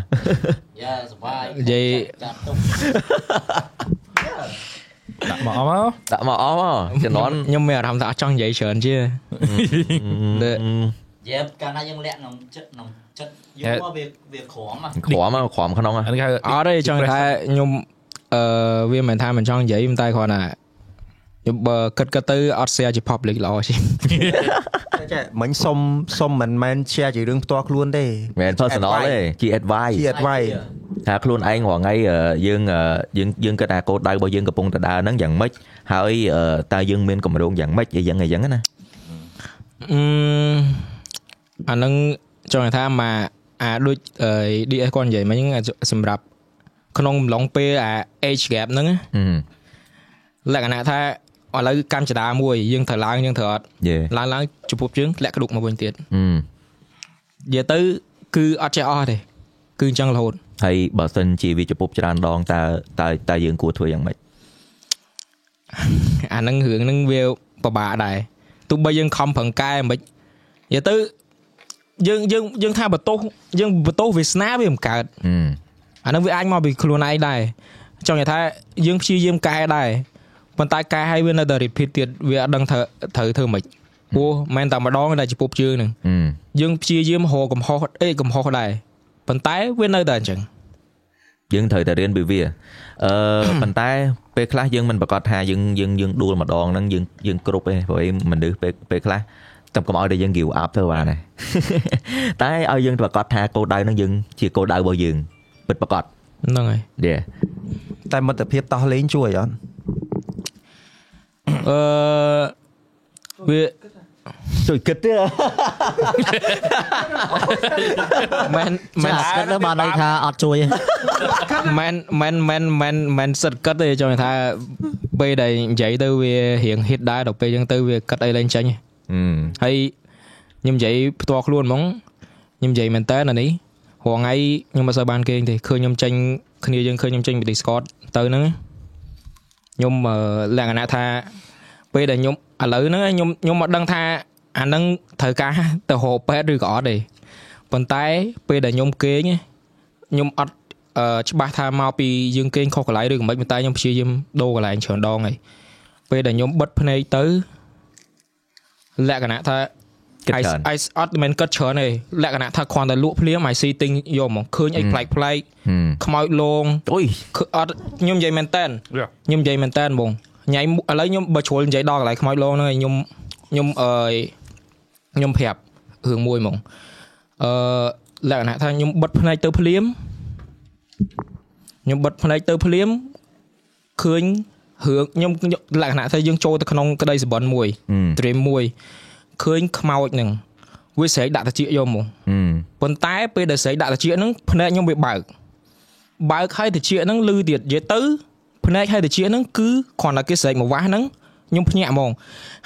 យ៉ាសុបាយនិយាយចាត់ទុក ដាក់មកអស់មកដាក់មកអស់មកជំនាន់ខ្ញុំមានអារម្មណ៍ថាអត់ចង់និយាយច្រើនជាតែយ៉ាកាលណាយើងលាក់ក្នុងចិត្តក្នុងចិត្តយកមកវាវាក្រមហ៎ក្រមមកក្រមក្នុងអានេះហៅអត់ទេចង់ថាខ្ញុំអឺវាមិនថាមិនចង់និយាយប៉ុន្តែគ្រាន់តែខ្ញុំបើគិតគិតទៅអត់ share ជា public ល្អជាងចេះមិញសុំសុំមិនមែន share ជារឿងផ្ទាល់ខ្លួនទេមិនមែន personal ទេជា advice ជា advice ថាខ្លួនឯងរាល់ថ្ងៃអឺយើងអឺយើងយើងគិតថាគោលដៅរបស់យើងកំពុងតែដើរហ្នឹងយ៉ាងម៉េចហើយអឺតើយើងមានកម្រងយ៉ាងម៉េចអីយ៉ាងអីយ៉ាងណាអឺអានឹងចង់ថាមកអាដូចអឺ DS គាត់និយាយមិញហ្នឹងសម្រាប់ក្នុងអំឡុងពេលអា age gap ហ្នឹងណាហឹមលក្ខណៈថាឥឡូវកម្មចដាមួយយើងត្រូវឡើងយើងត្រូវអត់យេឡើងឡើងចំពោះជើងធ្លាក់ក្ដុកមកវិញទៀតហឹមនិយាយទៅគឺអត់ចេះអស់ទេគឺអញ្ចឹងរហូត ហើយបើសិនជាវាចំពុបច្រើនដងតើតើតើយើងគួរធ្វើយ៉ាងម៉េចអាហ្នឹងរឿងហ្នឹងវាពិបាកដែរទោះបីយើងខំប្រឹងកែមិននិយាយទៅយើងយើងយើងថាបន្ទោសយើងបន្ទោសវាសនាវាមិនកើតហឹមអាហ្នឹងវាអាចមកពីខ្លួនឯងដែរចង់និយាយថាយើងព្យាយាមកែដែរប៉ុន្តែកែឲ្យវានៅតែ repeat ទៀតវាអត់ដឹងត្រូវត្រូវធ្វើម៉េចព្រោះមិនមែនតែម្ដងតែចំពោះជើងហ្នឹងហឹមយើងព្យាយាមរកកំហុសអេកំហុសដែរ ប៉ុន្តែវានៅតែអញ្ចឹងយើងត្រូវតែរៀនពីវាអឺប៉ុន្តែពេលខ្លះយើងមិនប្រកាសថាយើងយើងយើងដួលម្ដងហ្នឹងយើងយើងគ្រប់ទេព្រោះឯងមនុស្សពេលពេលខ្លះតែកុំឲ្យតែយើង give up ទៅបានដែរតែឲ្យយើងប្រកាសថាគោលដៅហ្នឹងយើងជាគោលដៅរបស់យើងពិតប្រកបហ្នឹងហើយយេតែមិត្តភាពតោះលេងជួយអត់អឺវា ជួយគិតទេមិនមិនចាគាត់ទៅបានន័យថាអត់ជួយទេមិនមិនមិនមិនមិនសិតគិតទេចង់និយាយថាពេលដែលនិយាយទៅវារៀង hit ដែរដល់ពេលអញ្ចឹងទៅវាគិតអីឡើងចាញ់ហឹមហើយខ្ញុំនិយាយផ្ទាល់ខ្លួនហ្មងខ្ញុំនិយាយមែនតើអានេះរងថ្ងៃខ្ញុំមិនសូវបានគេងទេឃើញខ្ញុំចេញគ្នាយើងឃើញខ្ញុំចេញពី Discord ទៅហ្នឹងខ្ញុំអឺលក្ខណៈថាពេលដែលខ្ញុំ ឥឡូវហ្នឹងខ្ញុំខ្ញុំមិនដឹងថាអាហ្នឹងត្រូវការទៅរកពេទ្យឬក៏អត់ទេប៉ុន្តែពេលដែលខ្ញុំគេងខ្ញុំអត់អឺច្បាស់ថាមកពីយើងគេងខុសកន្លែងឬក៏មិនប៉ុន្តែខ្ញុំព្យាយាមដូរកន្លែងច្រើនដងហើយពេលដែលខ្ញុំបិទភ្នែកទៅលក្ខណៈថាគិត I ច្រើន I អត់មិនគិតច្រើនទេលក្ខណៈថាគ្រាន់តែលក់ភ្លាម I see ទិញយកមកឃើញអីប្លែកប្លែកហឹមខ្មោចលងអុយឃើញអត់ខ្ញុំនិយាយមែនតើខ្ញុំនិយាយមែនតើបង ញ៉ៃឥឡូវខ្ញុំបើជ្រុលនិយាយដល់កន្លែងខ្មោចលងហ្នឹងឯងខ្ញុំខ្ញុំអឺខ្ញុំប្រាប់រឿងមួយហ្មងអឺលក្ខណៈថាខ្ញុំបិទភ្នែកទៅភ្លាមខ្ញុំបិទភ្នែកទៅភ្លាមឃើញរឿងខ្ញុំលក្ខណៈថាយើងចូលទៅក្នុងក្តីសបិនមួយហឹម dream មួយឃើញខ្មោចហ្នឹងវាស្រែកដាក់តិចយកមកហឹមប៉ុន្តែពេលដែលស្រែកដាក់តិចហ្នឹងភ្នែកខ្ញុំវាបើកបើកហើយតិចហ្នឹងលឺទៀតនិយាយទៅ ភ្នែកហើយតិចហ្នឹងគឺគ្រាន់តែគេស្រែកមកវាស់ហ្នឹងខ្ញុំភ្ញាក់ហ្មង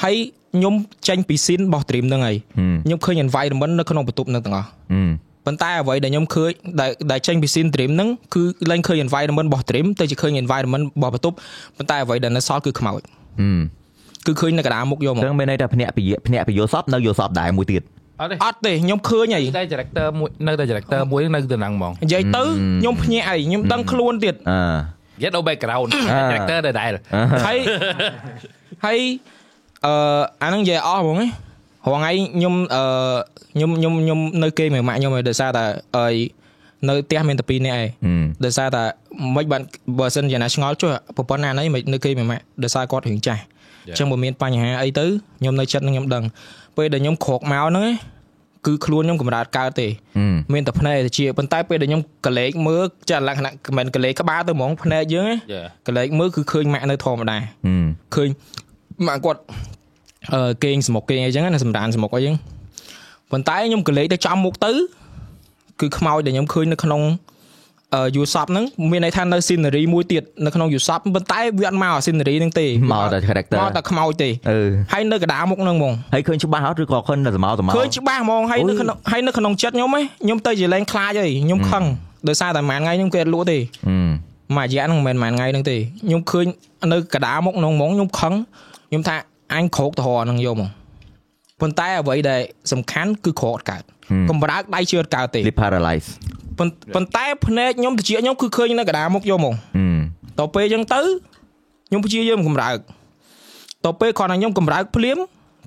ហើយខ្ញុំចេញពី scene របស់ dream ហ្នឹងហើយហឹមខ្ញុំឃើញ environment នៅក្នុងបន្ទប់ហ្នឹងទាំងអស់ហឹមប៉ុន្តែអ្វីដែលខ្ញុំឃើញដែលដែលចេញពី scene dream ហ្នឹងគឺឡើងឃើញ environment របស់ dream ទៅជាឃើញ environment របស់បន្ទប់ប៉ុន្តែអ្វីដែលនៅសល់គឺខ្មោចហឹមគឺឃើញនៅកណ្ដាលមុខយកមកចឹងមានន័យថាភ្នាក់ពីភ្នាក់ពីយល់សពនៅយល់សពដែរមួយទៀតអត់ទេអត់ទេខ្ញុំឃើញហើយតែ director មួយនៅតែ director មួយនៅទៅហ្នឹងហ្មងនិយាយទៅខ្ញុំភ្ញាក់ហើយខ្ញុំដឹងខ្លួនទៀតអឺ និយាយដល់ background អ่า director ទៅដែរហើយហើយអឺអាហ្នឹងនិយាយអស់ហ្មងណារងថ្ងៃខ្ញុំអឺខ្ញុំខ្ញុំខ្ញុំនៅគេមួយម៉ាក់ខ្ញុំឯងដោយសារតែអីនៅផ្ទះមានតែពីរនាក់ឯងហឹមដោយសារតែមិនបានបើសិនជាណាឆ្ងល់ចុះប្រពន្ធណាណីមិននៅគេមួយម៉ាក់ដោយសារគាត់រឿងចាស់អញ្ចឹងបើមានបញ្ហាអីទៅខ្ញុំនៅចិត្តនឹងខ្ញុំដឹងពេលដែលខ្ញុំក្រោកមកហ្នឹងឯង គឺខ្លួនខ្ញុំកម្រើតកើតទេហឹមមានតែភ្នែកទៅជាប៉ុន្តែពេលដែលខ្ញុំកលេចមើលចាលក្ខណៈមិនកលេចក្បាលទៅហ្មងភ្នែកយើងណា Yeah. កលេចមើលគឺឃើញម៉ាក់នៅធម្មតាហឹមឃើញម៉ាក់គាត់អឺគេងស្មុកគេងអីចឹងណាសម្រានស្មុកអីចឹងប៉ុន្តែខ្ញុំកលេចទៅចំមុខទៅគឺខ្មោចដែលខ្ញុំឃើញនៅក្នុង អឺ USOP ហ្នឹងមានន័យថានៅ scenery មួយទៀតនៅក្នុង USOP ប៉ុន្តែវាអត់មក scenery ហ្នឹងទេមកតែ character មកតែខ្មោចទេអឺហើយនៅកណ្ដាលមុខហ្នឹងហ្មងហើយឃើញច្បាស់អត់ឬក៏ឃើញតែសម្ោសម្ោឃើញច្បាស់ហ្មងហើយនៅក្នុងហើយនៅក្នុងចិត្តខ្ញុំហ៎ខ្ញុំទៅជាលែងខ្លាចហើយខ្ញុំខឹងដោយសារតែមួយថ្ងៃខ្ញុំគេអត់លក់ទេហឹមមួយរយៈហ្នឹងមិនមែនមួយថ្ងៃហ្នឹងទេខ្ញុំឃើញនៅកណ្ដាលមុខហ្នឹងហ្មងខ្ញុំខឹងខ្ញុំថាអញក្រោកទៅរកហ្នឹងយកមកប៉ុន្តែអ្វីដែលសំខាន់គឺក្រោកអត់កើត កំបរើកដៃជឿអត់កើតទេ sleep paralyze ប៉ុន្ប៉ុន្តែភ្នែកខ្ញុំតិចខ្ញុំគឺឃើញនៅកណ្ដាលមុខយកមកហឹមតទៅពេលអញ្ចឹងទៅខ្ញុំព្យាយាមកំរើកតទៅពេលគ្រាន់តែខ្ញុំកំរើកភ្លាម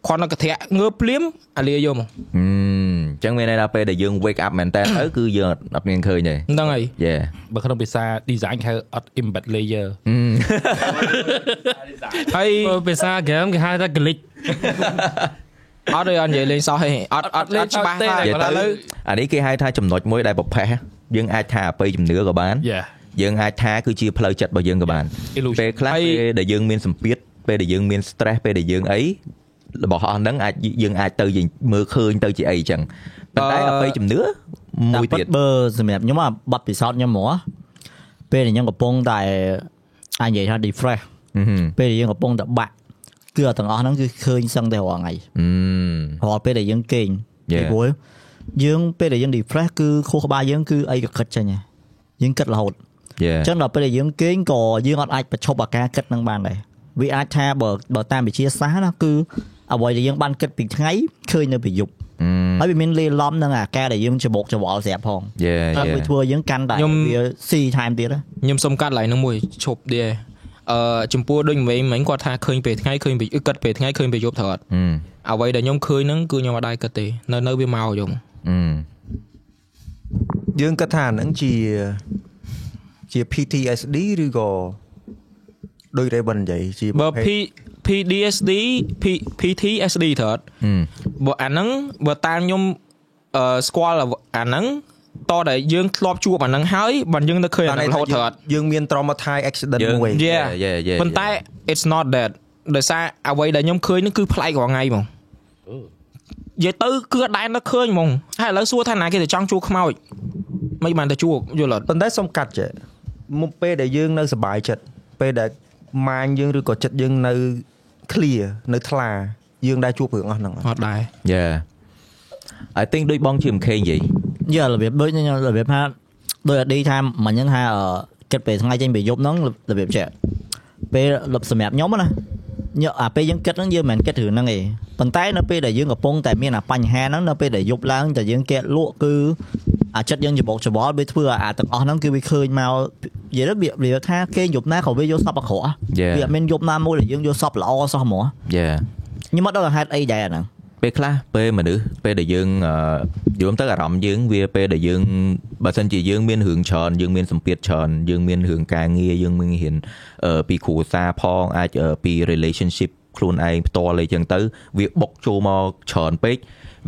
គ្រាន់តែកធាក់ងើបភ្លាមអាលាយកមកហឹមញ្ចឹងមានន័យថាពេលដែលយើង wake up មែនតើទៅគឺយើងអត់អត់មានឃើញទេហ្នឹងហើយ Yeah បើក្នុងភាសា design គេហៅអត់ embed layer ហើយបើភាសា game គេហៅថា glitch អត់ទេអត់និយាយលេងសោះទេអត់អត់លេងច្បាស់ថានិយាយឥទៅឡូវអានេះគេហៅថាចំណុចមួយដែលប្រផេះយើងអាចថាអបិយជំនឿក៏បាន Yeah យើងអាចថាគឺជាផ្លូវចិត្តរបស់យើងក៏បាន illusion ពេលខ្លះពេលដែលយើងមានសម្ពាធពេលដែលយើងមាន stress ពេលដែលយើងអីរបស់អស់ហ្នឹងអាចយើងអាចទៅយើងមើលឃើញទៅជាអីចឹងប៉ុន្តែអឺអបិយជំនឿតែមួយពិទៀតតបើសម្រាប់ខ្ញុំអាប័ណ្ណពិសោធន៍ខ្ញុំហ្មងពេលដែលខ្ញុំកំពុងតែអាចនិយាយថា refresh ហឹមពេលដែលយើងកំពុងតែបាក់ គឺទាំងអស់ហ្នឹងគឺឃើញសឹងតែរាល់ថ្ងៃអឺរាល់ពេលដែលយើងគេង Yeah. ពីព្រោះយើងពេលដែលយើង refresh គឺខួរក្បាលយើងគឺអីក៏គិតចេញដែរយើងគិតរហូតយេអញ្ចឹងដល់ពេលដែលយើងគេងក៏យើងអត់អាចបញ្ឈប់អាការគិតនឹងបានដែរវាអាចថាបើបើតាមវិទ្យាសាស្ត្រណាគឺអ្វីដែលយើងបានគិតពីថ្ងៃឃើញនៅពេលយប់ហើយវាមានលេឡំនឹងអាការដែលយើងច្បោកច្បល់ស្រាប់ផងយេហើយយេវាធ្វើឲ្យយើងកាន់តែខ្ញុំវាស៊ីថែមទៀតណាខ្ញុំសុំកាត់ឡើងនឹងមួយឈប់ដែរ អឺចំពោះដូចវិញមិញគាត់ថាឃើញពេលថ្ងៃឃើញពេលគិតពេលថ្ងៃឃើញពេលយប់ត្រូវអត់អឺអ្វីដែលខ្ញុំឃើញហ្នឹងគឺខ្ញុំអត់ដែរគិតទេនៅនៅវាមកយំអឺយើងគិតថាហ្នឹងជាជា PTSD ឬក៏ដូច Raven និយាយជាបើប្រភេទ P PDSD P PTSD ត្រូវអត់អឺបើអាហ្នឹងបើតាមខ្ញុំអឺស្គាល់អាហ្នឹង តតែយើងធ្លាប់ជួបអាហ្នឹងហើយបើយើងនៅឃើញអាហ្នឹងរហូតត្រូវអត់យើងមាន traumatized accident មួយ Yeah យេយេប៉ុន្តែ it's not that ដោយសារអ្វីដែលខ្ញុំឃើញហ្នឹងគឺប្លែករាល់ថ្ងៃហ្មងនិយាយទៅគឺអត់ដែរនឹកឃើញហ្មងហើយឥឡូវសួរថាណាគេទៅចង់ជួបខ្មោចមិនបានទៅជួបយល់អត់ប៉ុន្តែសុំកាត់ចេះមុខពេលដែលយើងនៅសុបាយចិត្តពេលដែលម៉ាញយើងឬក៏ចិត្តយើងនៅ clear នៅថ្លាយើងដែរជួបរឿងអស់ហ្នឹងអត់អត់ដែរយេ I think ដូចបងជា MK និយាយ យ៉ារបៀបដូចខ្ញុំរបៀបថាដូចអឌីថាមិញហ្នឹងថាអឺគិតពេលថ្ងៃចេញពេលយប់ហ្នឹងរបៀបចេះពេលលប់សម្រាប់ខ្ញុំណាញអាពេលយើងគិតហ្នឹងយើងមិនមែនគិតរឿងហ្នឹងទេប៉ុន្តែនៅពេលដែលយើងកំពុងតែមានអាបញ្ហាហ្នឹងនៅពេលដែលយប់ឡើងតែយើងកែលក់គឺអាចិត្តយើងច្បោកច្បល់វាធ្វើឲ្យអាទាំងអស់ហ្នឹងគឺវាឃើញមកនិយាយទៅវាវាថាគេយប់ណាក៏វាយកសពអាក្រក់យេវាអត់មានយប់ណាមួយដែលយើងយកសពល្អសោះហ្មងយេខ្ញុំអត់ដឹងហេតុអីដែរអាហ្នឹង ពេលខ្លះពេលមនុស្សពេលដែលយើងអឺយល់ទៅអារម្មណ៍យើងវាពេលដែលយើងបើសិនជាយើងមានរឿងច្រើនយើងមានសម្ពាធច្រើនយើងមានរឿងការងារយើងមានហ៊ានអឺពីគ្រួសារផងអាចអឺពី relationship ខ្លួនឯងផ្ទាល់អីចឹងទៅ វាបុកចូលមកច្រើនពេក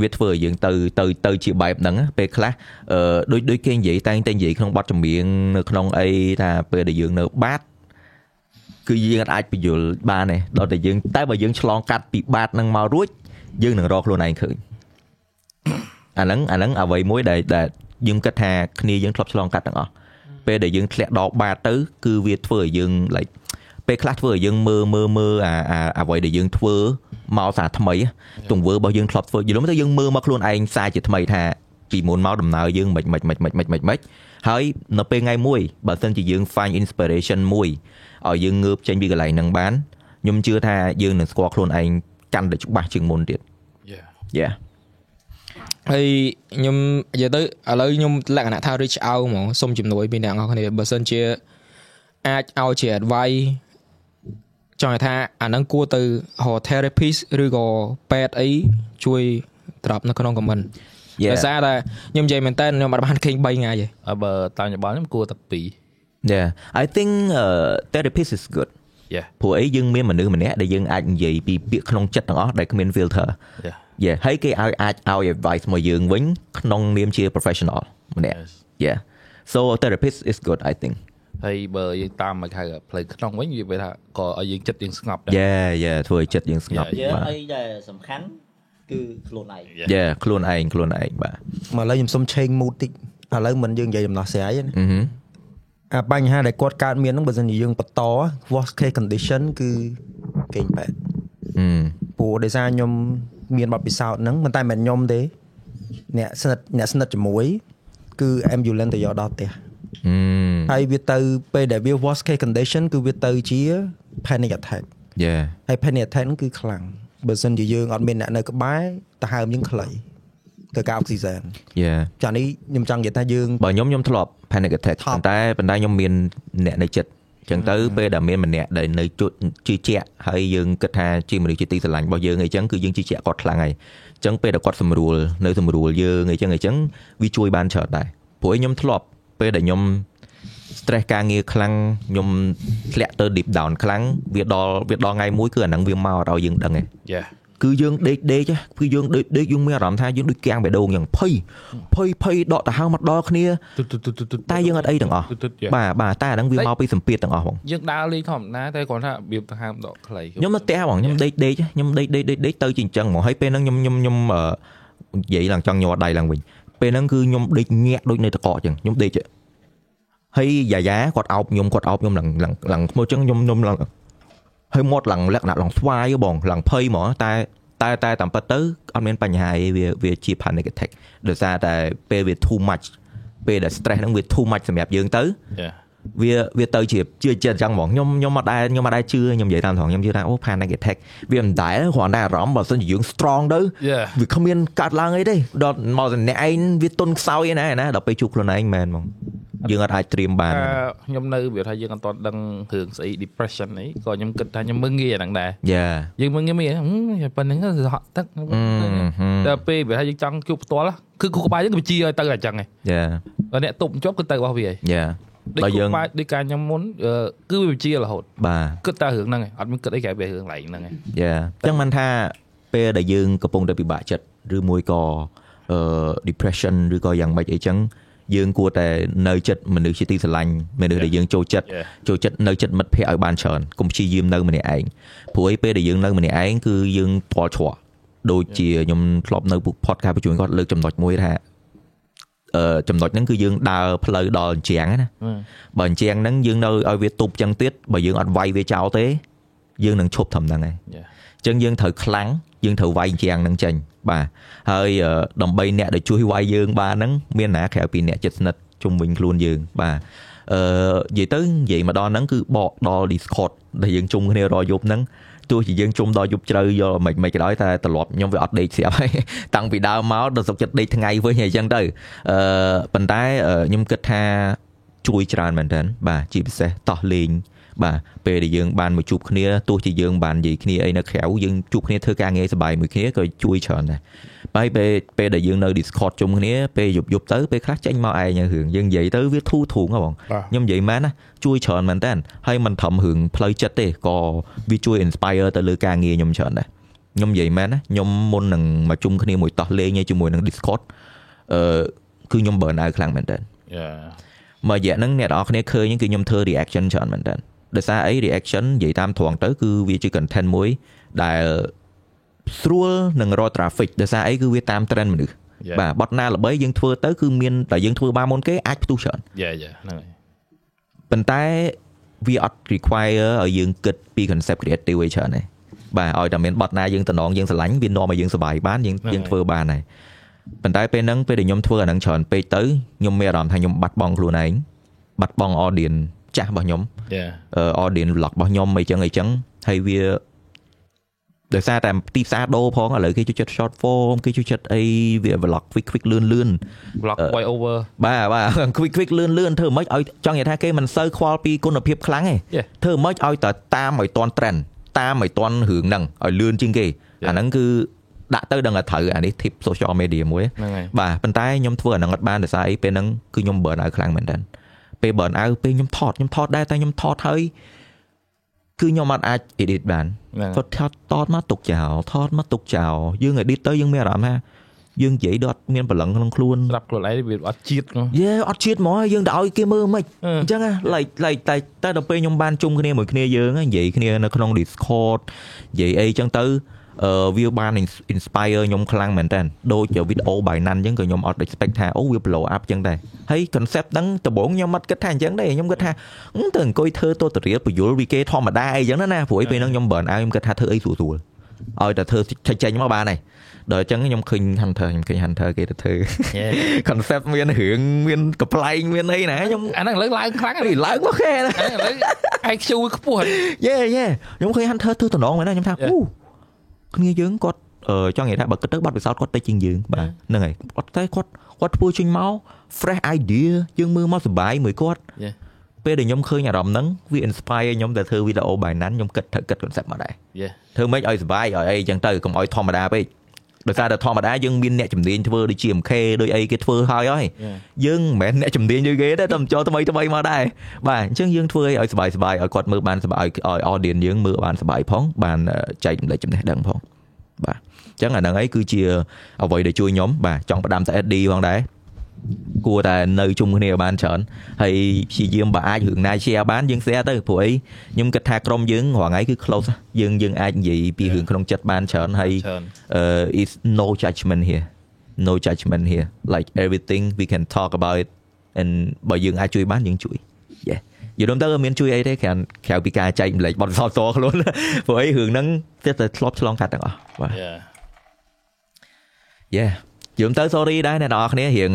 វាធ្វើឲ្យយើងទៅទៅទៅជាបែបហ្នឹងណាពេលខ្លះអឺដូចដូចគេនិយាយតែងតែនិយាយក្នុងបទចម្រៀងនៅក្នុងអីថាពេលដែលយើងនៅបាតគឺយើងអាចបញ្យល់បានទេដល់តែយើងតែបើយើងឆ្លងកាត់ពីបាតហ្នឹងមករួច យើងនឹងរកខ្លួនឯងឃើញអាហ្នឹងអាហ្នឹងអ្វីមួយដែលដែលយើងគិតថាគ្នាយើងធ្លាប់ឆ្លងកាត់ទាំងអស់ពេលដែលយើងធ្លាក់ដល់បាតទៅ គឺវាធ្វើឲ្យយើង like ពេលខ្លះធ្វើឲ្យយើងមើលមើលមើលអាអាអ្វីដែលយើងធ្វើមកសារថ្មីទង្វើរបស់យើងធ្លាប់ធ្វើយល់មកទៅយើងមើលមកខ្លួនឯងសារជាថ្មីថាពីមុនមកដំណើរយើងមិនមិនមិនមិនមិនមិនមិនហើយនៅពេលថ្ងៃមួយបើសិនជាយើង find inspiration មួយឲ្យយើងងើបចេញពីកន្លែងហ្នឹងបានខ្ញុំជឿថាយើងនឹងស្គាល់ខ្លួនឯង កាន់តែច្បាស់ជាងមុនទៀត Yeah Yeah ហើយខ្ញុំនិយាយទៅឥឡូវខ្ញុំលក្ខណៈថា reach out ហ្មងសុំជំនួយពីអ្នកនរគ្នាបើសិនជាអាចឲ្យជា advice ចង់ឲ្យថាអាហ្នឹងគួរទៅរក therapist ឬក៏ពេទ្យអីជួយត្រាប់នៅក្នុង comment ដោយសារតែខ្ញុំនិយាយមែនតើខ្ញុំអត់បានឃើញ3ថ្ងៃទេហើយបើតាមយោបល់ខ្ញុំគួរតែពីរ Yeah I think uh, therapist is good Yeah ព្រោះអីយើងមានមនុស្សម្នាក់ដែលយើងអាចនិយាយពីពាក្យក្នុងចិត្តទាំងអស់ដែលគ្មាន filter Yeah Yeah ហើយគេឲ្យអាចឲ្យ advice មកយើងវិញក្នុងនាមជា professional ម្នាក់ Yes Yeah so therapist is good I think ហើយបើយើងតាមមកហៅផ្លូវក្នុងវិញវាថាក៏ឲ្យយើងចិត្តយើងស្ងប់ដែរ Yeah yeah ធ្វើឲ្យចិត្តយើងស្ងប់ Yeah, យើងបាទអីដែលសំខាន់គឺខ្លួនឯង Yeah ខ្លួនឯងខ្លួនឯងបាទមកឥឡូវខ្ញុំសុំ change mood តិចឥឡូវមិនយើងនិយាយដំណោះស្រាយទេណា អឺហឹមអាបញ្ហាដែលគាត់កើតមានហ្នឹងបើសិនជាយើងបន្ត worst case condition គឺគេងបែបអឺព្រោះដោយសារខ្ញុំមានបទពិសោធន៍ហ្នឹងមិនតែមិនខ្ញុំទេអ្នកស្និទ្ធអ្នកស្និទ្ធជាមួយ គឺ ambulance ទៅយកដល់ផ្ទះអឺហើយវាទៅពេលដែលវា worst case condition គឺវាទៅជា panic attack Yeah ហើយ panic attack ហ្នឹងគឺខ្លាំងបើសិនជាយើងអត់មានអ្នកនៅក្បែរទៅហើមយើងខ្លី ទៅការអុកស៊ីហ្សែន Yeah ចានេះខ្ញុំចង់និយាយថាយើងបើខ្ញុំខ្ញុំធ្លាប់ panic attack ធ្លាប់ប៉ុន្តែប៉ុន្តែខ្ញុំមានអ្នកនៅចិត្តចឹងទៅពេលដែលមានម្នាក់ដែលនៅជជឿជាក់ហើយយើងគិតថាជាមនុស្សជាទីស្រឡាញ់របស់យើងអីចឹងគឺយើងជឿជាក់គាត់ខ្លាំងហើយចឹងពេលដែលគាត់សម្រួលនៅសម្រួលយើងអីចឹងអីចឹងវាជួយបានច្រើនដែរព្រោះឯងខ្ញុំធ្លាប់ពេលដែលខ្ញុំ stress ការងារខ្លាំងខ្ញុំធ្លាក់ទៅ deep down ខ្លាំងវាដល់វាដល់ថ្ងៃមួយគឺអាហ្នឹងវាមកឲ្យយើងដឹងឯងយ៉ា គឺយើងដេកដេកហ៎គឺយើងដេកដេកយើងមានអារម្មណ៍ថាយើងដូចគាំងបេះដូងយ៉ាងភ័យភ័យភ័យដកទៅហៅមកដល់គ្នាទុតទុតទុតទុតតែយើងអត់អីទាំងអស់ទុតទុតយ៉ាបាទបាទតែអាហ្នឹងវាមកពីសម្ពាធទាំងអស់បងយើងដើរលេងធម្មតាតែគ្រាន់ថារបៀបទៅហាមដកខ្លីខ្ញុំនៅផ្ទះបងខ្ញុំដេកដេកខ្ញុំដេកដេកដេកដេកទៅជាអញ្ចឹងហ្មងហើយពេលហ្នឹងខ្ញុំខ្ញុំខ្ញុំអឺនិយាយឡើងចង់ញ័រដៃឡើងវិញពេលហ្នឹងគឺខ្ញុំដេកញាក់ដូចនៅតកកអញ្ចឹងខ្ញុំដេកហើយយ៉ាយ៉ាគាត់អោបខ្ញុំគាត់អោបខ្ញុំឡើងឡើងឡើងឈ្មោះអញ្ចឹងខ្ញុំខ្ញុំឡើង ហើយមាត់ឡើងលក្ខណៈឡើងស្វាយហ៎បងឡើងភ័យហ្មងតែតែតែតាមពិតទៅអត់មានបញ្ហាអីវាវាជា panic attack ដោយសារតែពេលវា too much ពេលដែល stress ហ្នឹងវា too much សម្រាប់យើងទៅយ៉ា វាវាទៅជាជឿចិត្តអញ្ចឹងហ្មងខ្ញុំខ្ញុំអត់ដែរខ្ញុំអត់ដែរជឿខ្ញុំនិយាយតាមត្រង់ខ្ញុំជឿថាអូ panic attack វាមិនដែរគ្រាន់តែអារម្មណ៍បើសិនជាយើង strong ទៅយ៉ាវាគ្មានកាត់ឡើងអីទេដល់មកតែអ្នកឯងវាទុនខ្សោយឯណាណាដល់ពេលជួបខ្លួនឯងមែនហ្មងយើងអត់អាចត្រៀមបានខ្ញុំនៅវាថាយើងអត់ទាន់ដឹងរឿងស្អី depression អីក៏ខ្ញុំគិតថាខ្ញុំមើងងាយអាហ្នឹងដែរយ៉ាយើងមើងងាយហឹមប៉ុណ្្នឹងទៅហក់ទឹកតែពេលវាថាយើងចង់ជួបផ្ទាល់គឺគូក្បាលយើងគឺបញ្ជាឲ្យទៅតែអញ្ចឹងឯងយ៉ាដល់អ្នកទប់ជាប់គឺទៅរបស់វាឯងយ៉ា ដូចដល់គូយើងក្បាលដូចការខ្ញុំមុនអឺគឺវាបញ្ជារហូតបាទគិតតែរឿងហ្នឹងឯងអត់មានគិតអីក្រៅពីរឿងឡែងហ្នឹងឯងយ៉ាអញ្ចឹងមិនថាពេលដែលយើងកំពុងតែពិបាកចិត្តឬមួយក៏អឺ depression ឬក៏យ៉ាងម៉េចអីចឹងយើងគួរតែនៅចិត្តមនុស្សជាទីស្រឡាញ់មនុស្សដែលយើងចូលចិត្ត Yeah. ចូលចិត្តនៅចិត្តមិត្តភ័ក្តិឲ្យបានច្រើនកុំព្យាយាមនៅម្នាក់ឯងព្រោះឯពេលដែលយើងនៅម្នាក់ឯងគឺយើងផ្ទាល់ជ្រក់ដូចជាខ្ញុំធ្លាប់នៅពុក podcast បញ្ជូនគាត់លើកចំណុចមួយថាអឺ ចំណុចហ្នឹងគឺយើងដើរផ្លូវដល់អញ្ចាំងណាបើអញ្ចាំងហ្នឹងយើងនៅឲ្យវាទប់ចឹងទៀតបើយើងអត់វាយវាចោលទេយើងនឹងឈប់ត្រឹមហ្នឹងឯង Yeah. អញ្ចឹងយើងត្រូវខ្លាំងយើងត្រូវវាយជាងហ្នឹងចេញបាទហើយអឺដើម្បីអ្នកដែលជួយវាយយើងបានហ្នឹងមានណាក្រៅពីអ្នកជិតស្និទ្ធជុំវិញខ្លួនយើងបាទអឺនិយាយទៅនិយាយមកដល់ហ្នឹងគឺបកដល់ Discord ដែលយើងជុំគ្នារាល់យប់ហ្នឹង ទោះជាយើងជុំដល់យប់ជ្រៅយកមិនមិនក៏ដោយតែត្រឡប់ខ្ញុំវាអត់ដេកស្រាប់ហើយតាំងពីដើមមកដល់សុខចិត្តដេកថ្ងៃវិញហើយអញ្ចឹងទៅអឺប៉ុន្តែអឺខ្ញុំគិតថាជួយច្រើនមែនតើបាទជាពិសេសតោះលេងបាទពេលដែលយើងបានមកជួបគ្នាទោះជាយើងបាននិយាយគ្នាអីនៅក្រៅយើងជួបគ្នាធ្វើការងារសប្បាយមួយគ្នាក៏ជួយច្រើនដែរ ហើយពេលពេលដែលយើងនៅ Discord ជុំគ្នាពេលយប់យប់ទៅពេលខ្លះចេញមកឯងរឿងយើងនិយាយទៅវាធូរធូងហ៎បងខ្ញុំនិយាយមែនណាជួយច្រើនមែនតើហើយមិនត្រឹមរឿងផ្លូវចិត្តទេក៏វាជួយ inspire ទៅលើការងារខ្ញុំច្រើនដែរខ្ញុំនិយាយមែនណាខ្ញុំមុននឹងមកជុំគ្នាមួយតោះលេងជាមួយនឹង Discord អឺគឺខ្ញុំ burn out ខ្លាំងមែនតើយ៉ាមករយៈហ្នឹងអ្នកនរគ្នាឃើញហ្នឹងគឺខ្ញុំធ្វើ reaction ច្រើនមែនតើដោយសារអី reaction និយាយតាមត្រង់ទៅគឺវាជា content មួយដែល ស្រួលនឹងរក traffic ដោយសារអីគឺវាតាម trend មនុស្ស Yeah. បាទបត់ណាល្បីយើងធ្វើទៅគឺមានតែយើងធ្វើបានមុនគេអាចផ្ទុះច្រើនយ៉ាយ៉ាហ្នឹងហើយប៉ុន្តែវាអត់ require ឲ្យយើងគិតពី concept creative ឯច្រើនទេបាទឲ្យតែមានបត់ណាយើងតំណងយើងស្រឡាញ់វានាំឲ្យយើងសប្បាយបានយើងយើងធ្វើបានហើយប៉ុន្តែពេលហ្នឹងពេលដែលខ្ញុំធ្វើអាហ្នឹងច្រើនពេកទៅខ្ញុំមានអារម្មណ៍ថាខ្ញុំបាត់បង់ខ្លួនឯងបាត់បង់ audience ចាស់របស់ខ្ញុំយ៉ាអឺ audience vlog របស់ខ្ញុំអីចឹងអីចឹងហើយវា ដោយសារតែទីផ្សារដូរផងឥឡូវគេចូលចិត្ត short form គេចូលចិត្តអីវា vlog quick quick លឿនលឿន block voice over បាទបាទ quick quick លឿនលឿនធ្វើមិនឲ្យចង់និយាយថាគេមិនសូវខ្វល់ពីគុណភាពខ្លាំងទេ Yeah. ធ្វើមិនឲ្យតែតាមឲ្យតន់ trend តាមឲ្យតន់រឿងហ្នឹងឲ្យលឿនជាងគេអាហ្នឹងគឺដាក់ទៅដឹងតែត្រូវអានេះ tip social media មួយហ្នឹងហើយបាទប៉ុន្តែខ្ញុំធ្វើអាហ្នឹងអត់បានដោយសារអីពេលហ្នឹងគឺខ្ញុំ burn out ខ្លាំងមែនតើពេល burn out ពេលខ្ញុំថតខ្ញុំថតដែរតែខ្ញុំថតហើយ គឺខ្ញុំអត់អាច edit បានហ្នឹងគាត់ថតតតមកទុកចោលថតមកទុកចោលយើង edit ទៅយើងមានអារម្មណ៍ថាយើងនិយាយដល់អត់មានព្រលឹងក្នុងខ្លួនស្រាប់ខ្លួនឯងវាអត់ជាតិហ្នឹងយេអត់ជាតិហ្មងយើងទៅឲ្យគេមើលមិនអឺអញ្ចឹងឡៃឡៃតែតែដល់ពេលខ្ញុំបានជុំគ្នាមួយគ្នាយើងហ្នឹងនិយាយគ្នានៅក្នុង Discord និយាយអីអញ្ចឹងទៅអឺ វាបាន inspire ខ្ញុំខ្លាំងមែនតើដូចវីដេអូបាយណាន់អញ្ចឹងក៏ខ្ញុំអត់ expect ថាអូវា blow up អញ្ចឹងដែរហើយ concept ហ្នឹងដំបូងខ្ញុំអត់គិតថាអញ្ចឹងទេខ្ញុំគិតថាអឺទៅអង្គុយធ្វើ tutorial បញ្យលពីគេធម្មតាអីអញ្ចឹងណាព្រោះឯពេលហ្នឹងខ្ញុំ burn out ខ្ញុំគិតថាធ្វើអីស្រួលស្រួលឲ្យតែធ្វើចេញៗមកបានហើយដល់អញ្ចឹងខ្ញុំឃើញ Hunter ខ្ញុំឃើញ Hunter គេទៅធ្វើ concept មានរឿងមានកំ pl ែងមានអីណាខ្ញុំអាហ្នឹងឥឡូវឡើងខ្លាំងហើយអីឡើងមកគេណាឥឡូវ IQ ខ្ពស់ហើយយេយេខ្ញុំឃើញ Hunter ធ្វើតំណងមែនណាខ្ញុំថា Yeah. អូ គ្នាយើងគាត់អឺចង់និយាយថាបើគិតទៅបាត់ពិសោធន៍គាត់តិចជាងយើងបាទហ្នឹងហើយគាត់តែគាត់គាត់ធ្វើចេញមក fresh idea យើងមើលមកសប្បាយមួយគាត់ Yeah. ពេលដែលខ្ញុំឃើញអារម្មណ៍ហ្នឹងវា inspire ខ្ញុំទៅធ្វើវីដេអូបាយណាន់ខ្ញុំគិតត្រូវគិត concept មកដែរ Yeah ធ្វើម៉េចឲ្យសុបាយឲ្យអីចឹងទៅកុំឲ្យធម្មតាពេក ដោយសារតែធម្មតាយើងមានអ្នកជំនាញធ្វើដូចជា MK ដូចអីគេធ្វើហើយហើយ Yeah. យើងមិនមែនអ្នកជំនាញដូចគេទេតែចូលថ្មីថ្មីមកដែរបាទអញ្ចឹងយើងធ្វើឲ្យសុបាយសុបាយឲ្យគាត់មើលបានសុបាយឲ្យ audience យើងមើលបានសុបាយផងបានអឺចែករំលែកចំណេះដឹងផងបាទអញ្ចឹងអាហ្នឹងឯងគឺជាអ្វីដែលជួយខ្ញុំបាទចង់ផ្ដាំទៅ SD ផងដែរ គួរតែនៅជុំគ្នាឲ្យបានច្រើនហើយព្យាយាមបើអាចរឿងណា share បានយើង share ទៅព្រោះអីខ្ញុំគិតថាក្រុមយើងរាល់ថ្ងៃគឺ close ណាយើងយើងអាចនិយាយពីរឿងក្នុងចិត្តបានច្រើនហើយច្រើន uh, is no judgment here no judgment here like everything we can talk about it and បើយើងអាចជួយបានយើងជួយ yeah យល់ទៅមានជួយអីទេក្រៅក្រៅពីការចែកម្លែកបទពិសោធន៍តខ្លួនព្រោះអីរឿងហ្នឹងទើបតែធ្លាប់ឆ្លងកាត់ទាំងអស់បាទ Yeah yeah យល់ទៅ sorry ដែរអ្នកនរគ្នារៀង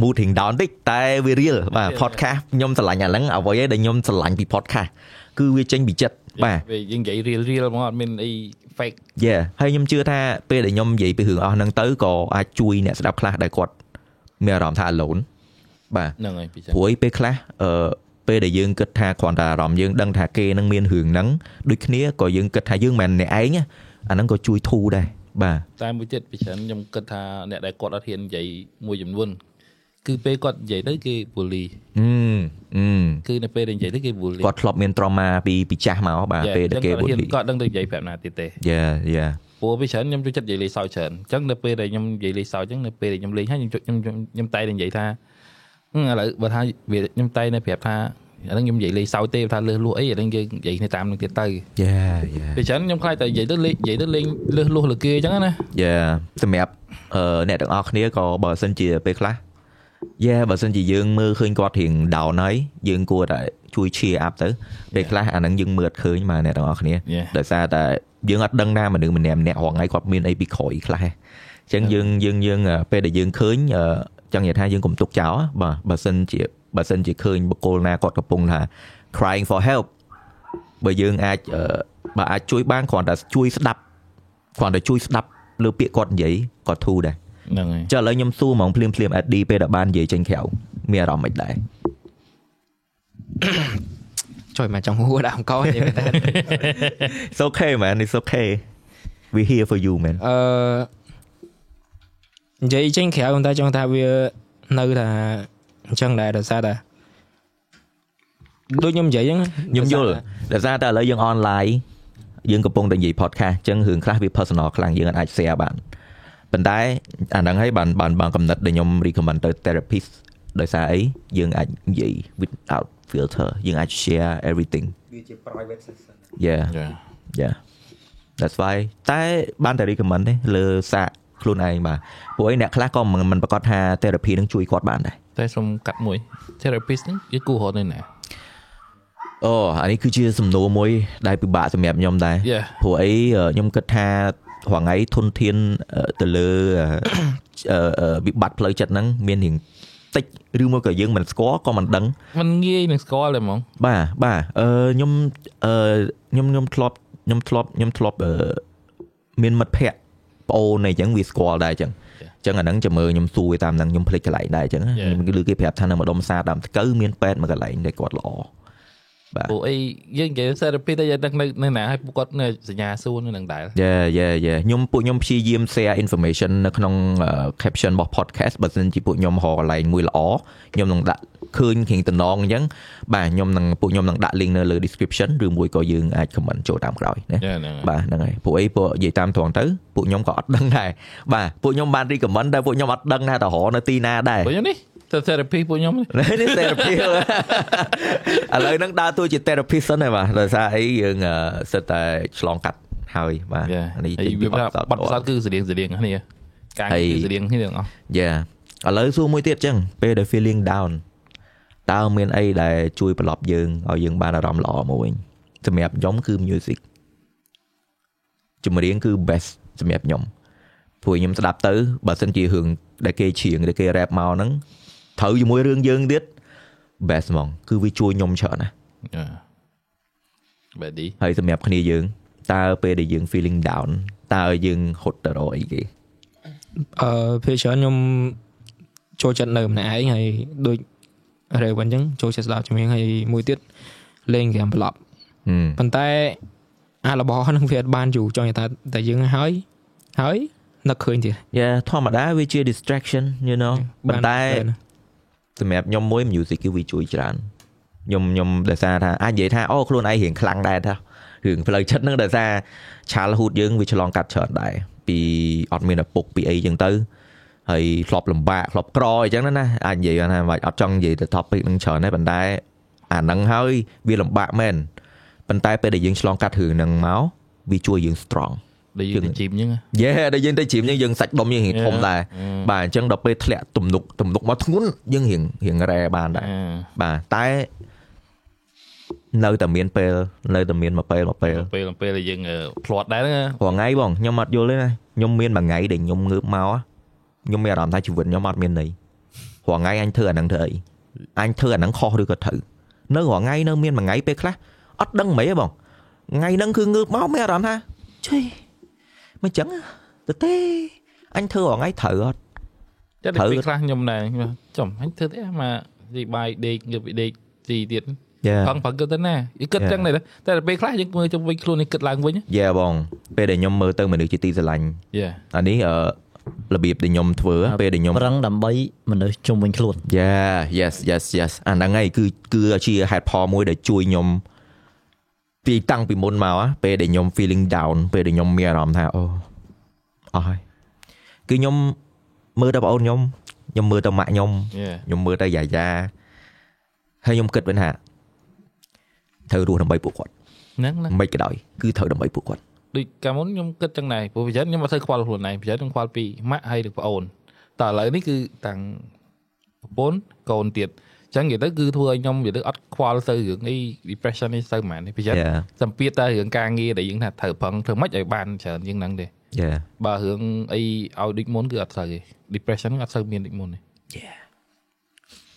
mood រៀង down តិចតែវា real បាទ podcast ខ្ញុំស្រឡាញ់អាហ្នឹងអ្វីឯងដែលខ្ញុំស្រឡាញ់ពី podcast គឺវាចេញពីចិត្តបាទវាយើងនិយាយ real real ហ្មងអត់មានអី fake យេហើយខ្ញុំជឿថាពេលដែលខ្ញុំនិយាយពីរឿងអស់ហ្នឹងទៅក៏អាចជួយអ្នកស្ដាប់ខ្លះដែលគាត់មានអារម្មណ៍ថា alone បាទហ្នឹងហើយពីចឹងព្រោះឯពេលខ្លះអឺពេលដែលយើងគិតថាគ្រាន់តែអារម្មណ៍យើងដឹងថាគេនឹងមានរឿងហ្នឹងដូចគ្នាក៏យើងគិតថាយើងមិនមែនអ្នកឯងណាអាហ្នឹងក៏ជួយធូរដែរ បាទតែមួយទៀតពីច្រើនខ្ញុំគិតថាអ្នកដែលគាត់អត់ហ៊ាននិយាយមួយចំនួនគឺពេលគាត់និយាយទៅគេ bully អឺអឺគឺនៅពេលដែលនិយាយទៅគេ bully គាត់ធ្លាប់មាន trauma ពីពីចាស់មកបាទ Yeah, ពេលដែលគេអញ្ចឹង bully គាត់ហ៊ានគាត់ដឹងទៅនិយាយប្រាប់ណាទៀតទេ yeah yeah ព្រោះពីច្រើនខ្ញុំចូលចិត្តនិយាយលេខសើចច្រើនអញ្ចឹងនៅពេលដែលខ្ញុំនិយាយលេខសើចអញ្ចឹងនៅពេលដែលខ្ញុំលេងហើយខ្ញុំខ្ញុំខ្ញុំតែតែនិយាយថាហឹមឥឡូវបើថាវាខ្ញុំតែនៅប្រាប់ថា អាហ្នឹងខ្ញុំនិយាយលេខសើចទេថាលើសលួសអីអាហ្នឹងយើងនិយាយគ្នាតាមនឹងទៀតទៅ yeah yeah ពីច្រើនខ្ញុំខ្លាចតែនិយាយទៅលេខនិយាយទៅលេងលើសលួសលើគេអញ្ចឹងណាយ៉ាសម្រាប់អឺអ្នកទាំងអស់គ្នាក៏បើសិនជាពេលខ្លះយ៉ាបើសិនជាយើងមើលឃើញគាត់រៀង down ហើយយើងគួរតែជួយ cheer up ទៅពេលខ្លះអាហ្នឹងយើងមើលឃើញមកអ្នកទាំងអស់គ្នា Yeah. ដោយសារតែយើងអត់ដឹងណាមនុស្សម្នាក់ម្នាក់រងថ្ងៃគាត់មានអីពីក្រោយខ្លះឯងអញ្ចឹងយើងយើងយើងអឺពេលដែលយើងឃើញអឺចង់និយាយថាយើងកុំទុកចោលបាទបើសិនជា បើសិនជាឃើញបុគ្គលណាគាត់កំពុងថា crying for help បើយើងអាចអឺបើអាចជួយបានគ្រាន់តែជួយស្ដាប់គ្រាន់តែជួយស្ដាប់លើពាក្យគាត់និយាយគាត់ធូរដែរហ្នឹងហើយចុះឥឡូវខ្ញុំសួរហ្មងភ្លាមភ្លាម AD ពេលដែលបាននិយាយចេញក្រៅមានអារម្មណ៍មិនដែរជួយមកចង់ហួរដាក់អង្គនិយាយមែនតើ It's okay man it's okay we here for you man អឺនិយាយចេញក្រៅប៉ុន្តែចង់ថាវានៅថា អញ្ចឹងដែរដោយសារតែដូចខ្ញុំនិយាយហ្នឹងខ្ញុំយល់ដោយសារតែឥឡូវយើង online យើងកំពុងតែនិយាយ podcast អញ្ចឹងរឿងខ្លះវា personal ខ្លាំងយើងអាច share បានប៉ុន្តែអាហ្នឹងហើយបានបានបានកំណត់ដែលខ្ញុំ recommend ទៅ therapist ដោយសារអីយើងអាចនិយាយ without filter យើងអាច share everything វាជា private session yeah yeah that's why តែបានតែ recommend ទេលើសាក ខ្លួនឯងបាទពួកឯងអ្នកខ្លះក៏មិនមិនប្រកាសថា therapy នឹងជួយគាត់បានដែរតែសូមកាត់មួយ therapist ហ្នឹងគឺគូរត់នៅណាអូអានេះគឺជាសំណួរមួយ ដែលពិបាកសម្រាប់ខ្ញុំដែរ Yeah ព្រោះអីខ្ញុំគិតថារងថ្ងៃធនធានអឺទៅលើអឺអឺអឺវិបត្តិផ្លូវចិត្តហ្នឹងមានរៀងតិចឬមកក៏យើងមិនស្គាល់ក៏មិនដឹងมันងាយនឹងស្គាល់ទេហ្មងបាទបាទអឺខ្ញុំអឺខ្ញុំខ្ញុំធ្លាប់ខ្ញុំធ្លាប់ខ្ញុំធ្លាប់អឺមានមិត្តភ័ក្តិ ប្អូនអីចឹងវាស្គាល់ដែរចឹងចឹងអាហ្នឹងចាំមើលខ្ញុំសួរតាមហ្នឹងខ្ញុំភ្លេចកន្លែងដែរចឹងខ្ញុំគឺគេប្រាប់ថានៅម្ដុំផ្សារដើមស្កូវមានពេទ្យមួយកន្លែងដែលគាត់ល្អព្រោះអីយើងនិយាយ therapist តែយើងដឹងនៅនៅណាហើយពួកគាត់នៅសញ្ញាសួរនៅនឹងដែរយេយេយេខ្ញុំពួកខ្ញុំព្យាយាម share information នៅក្នុង caption របស់ podcast បើសិនជាពួកខ្ញុំរកកន្លែងមួយល្អខ្ញុំនឹងដាក់ ឃើញគ្រៀងតំណងអញ្ចឹងបាទខ្ញុំនឹងពួកខ្ញុំនឹងដាក់ link នៅលើ description ឬមួយក៏យើងអាច comment ចូលតាមក្រោយណា Yeah, ហ្នឹងហើយបាទហ្នឹងហើយពួកអីពួកនិយាយតាមត្រង់ទៅពួកខ្ញុំក៏អត់ដឹងដែរបាទពួកខ្ញុំបាន recommend តែពួកខ្ញុំអត់ដឹងថាទៅរកនៅទីណាដែរពួកខ្ញុំនេះទៅ therapy ពួកខ្ញុំនេះនេះ therapy ឥឡូវហ្នឹងដើរតួជា therapist សិនហើយបាទដោយសារអីយើងអឺសិតតែឆ្លងកាត់ហើយបាទយ៉ានេះហើយវាបាត់បាត់ផ្សោតគឺស្តៀងស្តៀងគ្នាការហើយគឺស្តៀងគ្នាទាំងអស់យ៉ាឥឡូវសួរមួយទៀតចឹងពេលដែល feeling down តើមានអីដែលជួយប្រឡប់យើងឲ្យយើងបានអារម្មណ៍ល្អមកវិញសម្រាប់ខ្ញុំគឺ music ចម្រៀងគឺ best សម្រាប់ខ្ញុំព្រោះខ្ញុំស្ដាប់ទៅបើសិនជារឿងដែលគេច្រៀងដែលគេ rap មកហ្នឹងត្រូវជាមួយរឿងយើងទៀត best ហ្មងគឺវាជួយខ្ញុំច្រើនណាស់យ៉ាបែឌីហើយសម្រាប់គ្នាយើងតើពេលដែលយើង feeling down តើយើងហត់ទៅរកអីគេអឺពេលច្រើនខ្ញុំចូលចិត្តនៅម្នាក់ឯងហើយដូច Raven អញ្ចឹងចូលចិត្តស្ដាប់ចម្រៀងហើយមួយទៀតលេងហ្គេមប្លុកហឹមប៉ុន្តែអារបស់ហ្នឹងវាអត់បានយូរចង់និយាយថាតែយើងហើយហើយនឹកឃើញទៀតយ៉ាធម្មតាវាជា distraction you know ប៉ុន្តែសម្រាប់ខ្ញុំមួយ music គឺវាជួយច្រើនខ្ញុំខ្ញុំដោយសារថាអាចនិយាយថាអូខ្លួនឯងរៀងខ្លាំងដែរថារឿងផ្លូវចិត្តហ្នឹងដោយសារ childhood យើងវាឆ្លងកាត់ច្រើនដែរពីអត់មានឪពុកពីអីចឹងទៅ ហើយធ្លាប់លំបាកធ្លាប់ក្រអីចឹងណាអាចនិយាយថាមិនអត់ចង់និយាយទៅ topic ហ្នឹងច្រើនដែរប៉ុន្តែអាហ្នឹងហើយវាលំបាកមែនប៉ុន្តែពេលដែលយើងឆ្លងកាត់រឿងហ្នឹងមកវាជួយយើង strong ដែលយើងទៅជីមអញ្ចឹងយេដល់យើងទៅជ្រាបយើងយើងសាច់ដុំយើងរៀងធំដែរបាទអញ្ចឹងដល់ពេលធ្លាក់ទំនុកទំនុកមកធ្ងន់យើងរៀងរៀងរ៉ែបានដែរបាទតែនៅតែមានពេលនៅតែមានមួយពេលមួយពេលពេលពេលដែលយើងផ្្លាត់ដែរហ្នឹងរាល់ថ្ងៃបងខ្ញុំអត់យល់ទេណាខ្ញុំមានមួយថ្ងៃដែលខ្ញុំងើបមក ខ្ញុំមានអារម្មណ៍ថាជីវិតខ្ញុំអត់មានន័យរាល់ថ្ងៃអញធ្វើអាហ្នឹងធ្វើអីអញធ្វើអាហ្នឹងខុសឬក៏ត្រូវនៅរាល់ថ្ងៃនៅមានមួយថ្ងៃពេលខ្លះអត់ដឹងមិនហីបងថ្ងៃហ្នឹងគឺងើបមកមានអារម្មណ៍ថាជិះមិនចឹងទៅទេអញធ្វើរាល់ថ្ងៃត្រូវអត់ចិត្តពេលខ្លះខ្ញុំដែរចំអញធ្វើទេមកទីបាយដេកងើបពីដេកទីទៀតយ៉ាផឹងផឹងគិតទៅណាគិតចឹងដែរតែពេលខ្លះយើងមើលទៅវិញខ្លួននេះគិតឡើងវិញយ៉ាបងពេលដែលខ្ញុំមើលទៅមនុស្សជាទីស្រឡាញ់យេអានេះអឺ របៀបដែលខ្ញុំធ្វើពេលដែលខ្ញុំប្រឹងដើម្បីមនុស្សជុំវិញខ្លួន Yeah yes yes yes អាហ្នឹងហើយគឺគឺជាហេតុផលមួយដែលជួយខ្ញុំពីតាំងពីមុនមក á ពេលដែលខ្ញុំ feeling down ពេលដែលខ្ញុំមានអារម្មណ៍ថាអូអស់ហើយគឺខ្ញុំមើលទៅបងអូនខ្ញុំខ្ញុំមើលទៅម៉ាក់ខ្ញុំយេខ្ញុំមើលទៅយ៉ាយ៉ាហើយខ្ញុំគិតវិញថាត្រូវរស់ដើម្បីពួកគាត់ហ្នឹងហ្នឹងមិនក៏ដោយគឺត្រូវដើម្បីពួកគាត់ ដូចកាលមុនខ្ញុំគិតចឹងដែរព្រោះប្រហែលខ្ញុំអត់សូវខ្វល់ខ្លួនឯងប្រហែលខ្ញុំខ្វល់ពីម៉ាក់ហើយឬប្អូនតែឥឡូវនេះគឺតាំងប្រពន្ធកូនទៀតចឹងនិយាយទៅគឺធ្វើឲ្យខ្ញុំនិយាយទៅអត់ខ្វល់ទៅរឿងអី depression នេះទៅហ្មងនេះប្រហែល Yeah សម្ពាធតែរឿងការងារដែលយើងថាត្រូវប្រឹងធ្វើម៉េចឲ្យបានច្រើនជាងហ្នឹងទេ Yeah បើរឿងអីឲ្យដូចមុនគឺអត់សូវទេ depression ហ្នឹងអត់សូវមានដូចមុនទេ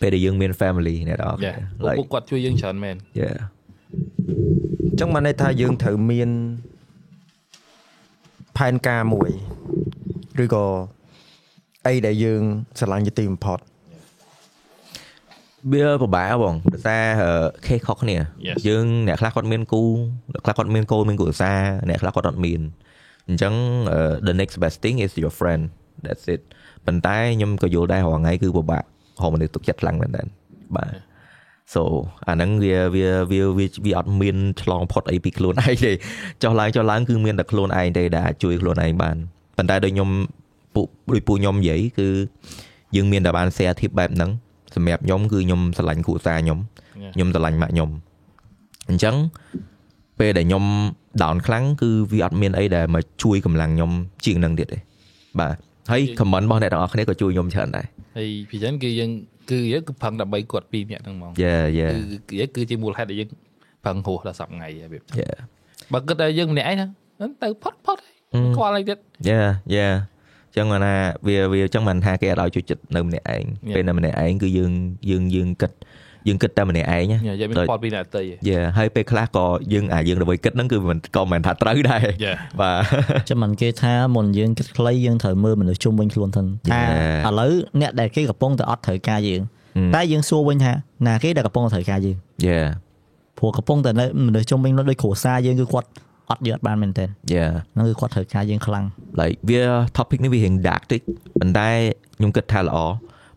ពេលដែលយើងមាន family អ្នកនរយ៉ា like ពួកគាត់ជួយយើងច្រើនមែន yeah អញ្ចឹងបានន័យថាយើងត្រូវមាន ផែនការមួយឬក៏អីដែលយើងស្រឡាញ់ជាទីបំផុតវាពិបាកបងដោយសារខេសខុសគ្នា Yes. យើងអ្នកខ្លះគាត់មានគូអ្នកខ្លះគាត់មានកូនមានគ្រួសារអ្នកខ្លះគាត់អត់មានអញ្ចឹងអឺ the next best thing is your friend that's it ប៉ុន្តែខ្ញុំក៏យល់ដែររាល់ថ្ងៃគឺពិបាករកមនុស្សទុកចិត្តខ្លាំងមែនតើបាទ so អាហ្នឹងវាវាវាវាវាអត់មានឆ្លងផុតអីពីខ្លួនឯងទេចុះឡើងចុះឡើងគឺមានតែខ្លួនឯងទេដែលអាចជួយខ្លួនឯងបានប៉ុន្តែដូចខ្ញុំពួកដូចពួកខ្ញុំនិយាយគឺយើងមានតែបាន share tip បែបហ្នឹងសម្រាប់ខ្ញុំគឺខ្ញុំស្រឡាញ់គ្រួសារខ្ញុំខ្ញុំស្រឡាញ់ម៉ាក់ខ្ញុំអញ្ចឹងពេលដែលខ្ញុំ down ខ្លាំងគឺវាអត់មានអីដែលមកជួយកម្លាំងខ្ញុំជាងនឹងទៀតទេបាទហើយ comment របស់អ្នកទាំងអស់គ្នាក៏ជួយខ្ញុំច្រើនដែរហើយពីចឹងគឺយើង គឺយើងគឺប្រឹងដើម្បីគាត់ពីរនាក់ហ្នឹងហ្មង Yeah yeah គឺគឺគឺជាមូលហេតុដែលយើងប្រឹងហួសដល់សប្តាហ៍ថ្ងៃរបៀប yeah បើគិតតែយើងម្នាក់ឯងហ្នឹងទៅផុតផុតហើយខ្វល់អីទៀត yeah yeah ចឹងគាត់ថាវាវាចឹងមិនថាគេអត់ឲ្យជួយចិត្តនៅម្នាក់ឯង Yeah. ពេលនៅម្នាក់ឯងគឺយើងយើងយើងគិត យើងគិតតែម្នាក់ឯងណាយើងមានដូចខ្វល់ពីអ្នកដទៃយេហើយពេលខ្លះក៏យើងអាយើងដើម្បីគិតហ្នឹងគឺមិនក៏មិនថាត្រូវដែរយេបាទចាំមិនគេថាមុនយើងគិតខ្លីយើងត្រូវមើលមនុស្សជុំវិញខ្លួនទៅថា Yeah. ឥឡូវអ្នកដែលគេកំពុងតែអត់ត្រូវការយើង Mm. តែយើងសួរវិញថាណាគេដែលកំពុងតែត្រូវការយើងយេព្រោះកំពុងតែនៅមនុស្សជុំវិញនោះដូចគ្រួសារយើងគឺគាត់អត់យកអត់បានមែនទែនយេហ្នឹងគឺគាត់ត្រូវការយើងខ្លាំង like វា topic នេះវារៀង dark តិចប៉ុន្តែខ្ញុំគិតថាល្អ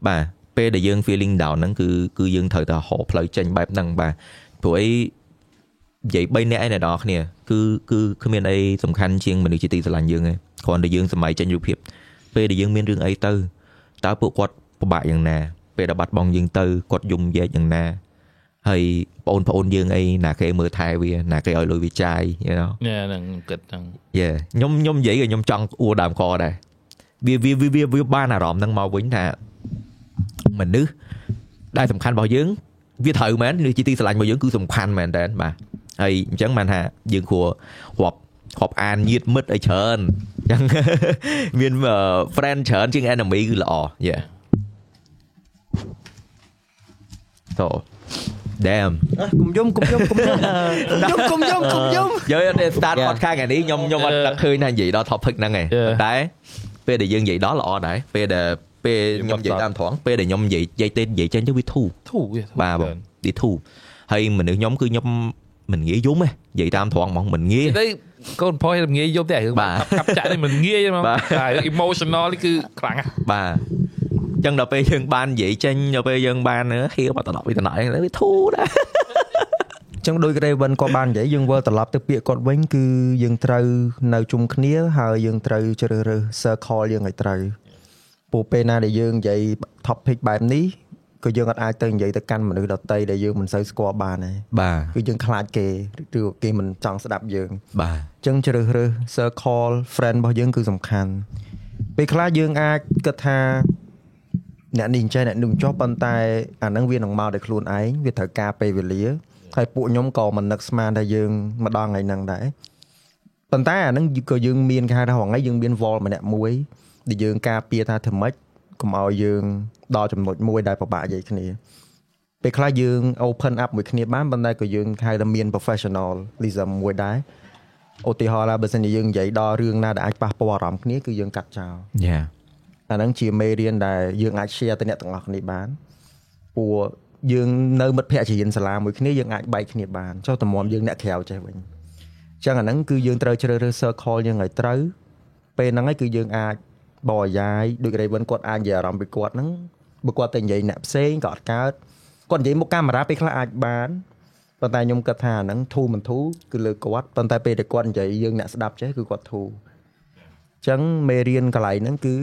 បាទ ពេលដែលយើង feeling down ហ្នឹងគឺគឺយើងត្រូវតែរកផ្លូវចេញបែបហ្នឹងបាទព្រោះអីនិយាយ3នាក់ឯអ្នកនរគ្នាគឺគឺគ្មានអីសំខាន់ជាងមនុស្សជាទីស្រឡាញ់យើងឯងគ្រាន់តែយើងសម័យចេញរូបភាពពេលដែលយើងមានរឿងអីទៅតើពួកគាត់ពិបាកយ៉ាងណាពេលដែលបាត់បង់យើងទៅគាត់យំយែកយ៉ាងណាហើយបងប្អូនយើងអីណាគេមើលថែវាណាគេឲ្យលុយវាចាយ you know ញ៉ាហ្នឹងគិតហ្នឹងយេខ្ញុំខ្ញុំនិយាយក៏ខ្ញុំចង់អួរដើមកដែរវាវាវាវាវាបានអារម្មណ៍ហ្នឹងមកវិញថា មនុស្សដែលសំខាន់របស់យើងវាត្រូវមែនឬជាទីស្រឡាញ់របស់យើងគឺសំខាន់មែនតើបាទហើយអញ្ចឹងបានថាយើងគួររាប់រាប់អានញាតមិត្តឲ្យច្រើនអញ្ចឹងមាន friend ច្រើនជាង enemy គឺល្អយេ so damn កុំយំកុំយំកុំយំកុំយំកុំយំយកយក start podcast ថ្ងៃនេះខ្ញុំខ្ញុំអត់នឹកឃើញថានិយាយដល់ topic ហ្នឹងឯង Yeah. តែពេលដែលយើងនិយាយដល់ល្អដែរពេលដែល ពេលខ្ញុំនិយាយតាមត្រង់ពេលដែលខ្ញុំនិយាយនិយាយទេនិយាយចេញទៅវាធូរធូរវាធូរបាទបងវាធូរហើយមនុស្សខ្ញុំគឺខ្ញុំមិនងាយយំទេនិយាយតាមត្រង់ហ្មងមិនងាយទៅកូនប្រុសមិនងាយយប់ទេរឿងបាទកាប់ចាក់នេះមិនងាយទេហ្មងបាទតែរឿង emotional នេះគឺខ្លាំងណាស់បាទអញ្ចឹងដល់ពេលយើងបាននិយាយចេញដល់ពេលយើងបានហៀវមកត្រឡប់វាត្រឡប់ហ្នឹងវាធូរដែរចឹងដោយ Raven គាត់បាននិយាយយើងវិលត្រឡប់ទៅពាក្យគាត់វិញគឺយើងត្រូវនៅជុំគ្នាហើយយើងត្រូវជ្រើសរើស circle យើងឲ្យត្រូវ ពូពេលណាដែលយើងនិយាយ topic បែបនេះក៏យើងអាចទៅនិយាយទៅកាន់មនុស្សដទៃដែលយើងមិនសូវស្គាល់បានដែរបាទគឺយើងខ្លាចគេឬក៏គេមិនចង់ស្ដាប់យើង បាទអញ្ចឹងជ្រើសរើស circle friend របស់យើងគឺសំខាន់ពេលខ្លះយើងអាចគិតថាអ្នកនេះអញ្ចឹងអ្នកនោះអញ្ចោះប៉ុន្តែអាហ្នឹងវានឹងមកដោយខ្លួនឯងវាត្រូវការពេលវេលាហើយពួកខ្ញុំក៏មិននឹកស្មានថាយើងមកដល់ថ្ងៃហ្នឹងដែរប៉ុន្តែអាហ្នឹងក៏យើងមានគេហៅថារងថ្ងៃយើងមាន wall ម្នាក់មួយ ដែលយើងការពារថាធ្វើម៉េចកុំឲ្យយើងដល់ចំណុចមួយដែលពិបាកនិយាយគ្នាពេលខ្លះយើង open up មួយគ្នាបានប៉ុន្តែក៏យើងហៅថាមាន professionalism មួយដែរឧទាហរណ៍ថាបើសិនជាយើងនិយាយដល់រឿងណាដែលអាចប៉ះពាល់អារម្មណ៍គ្នាគឺយើងកាត់ចោលយ៉ាអាហ្នឹងជាមេរៀនដែលយើងអាច share ទៅអ្នកទាំងអស់គ្នាបានព្រោះយើងនៅមិត្តភ័ក្តិជារៀនសាលាមួយគ្នាយើងអាចបែកគ្នាបានចុះតម្រាំយើងអ្នកក្រៅចេះវិញអញ្ចឹងអាហ្នឹងគឺយើងត្រូវជ្រើសរើស circle យើងឲ្យត្រូវពេលហ្នឹងហើយគឺយើងអាច បរិយាយដូច Raven គាត់អាចនិយាយអារម្មណ៍ពីគាត់ហ្នឹងបើគាត់ទៅនិយាយអ្នកផ្សេងក៏អត់កើតគាត់និយាយមុខកាមេរ៉ាពេលខ្លះអាចបានប៉ុន្តែខ្ញុំគិតថាអាហ្នឹងធូរមិនធូរគឺលើគាត់ប៉ុន្តែពេលដែលគាត់និយាយយើងអ្នកស្ដាប់ចេះគឺគាត់ធូរអញ្ចឹងមេរៀនកន្លែងហ្នឹងគឺ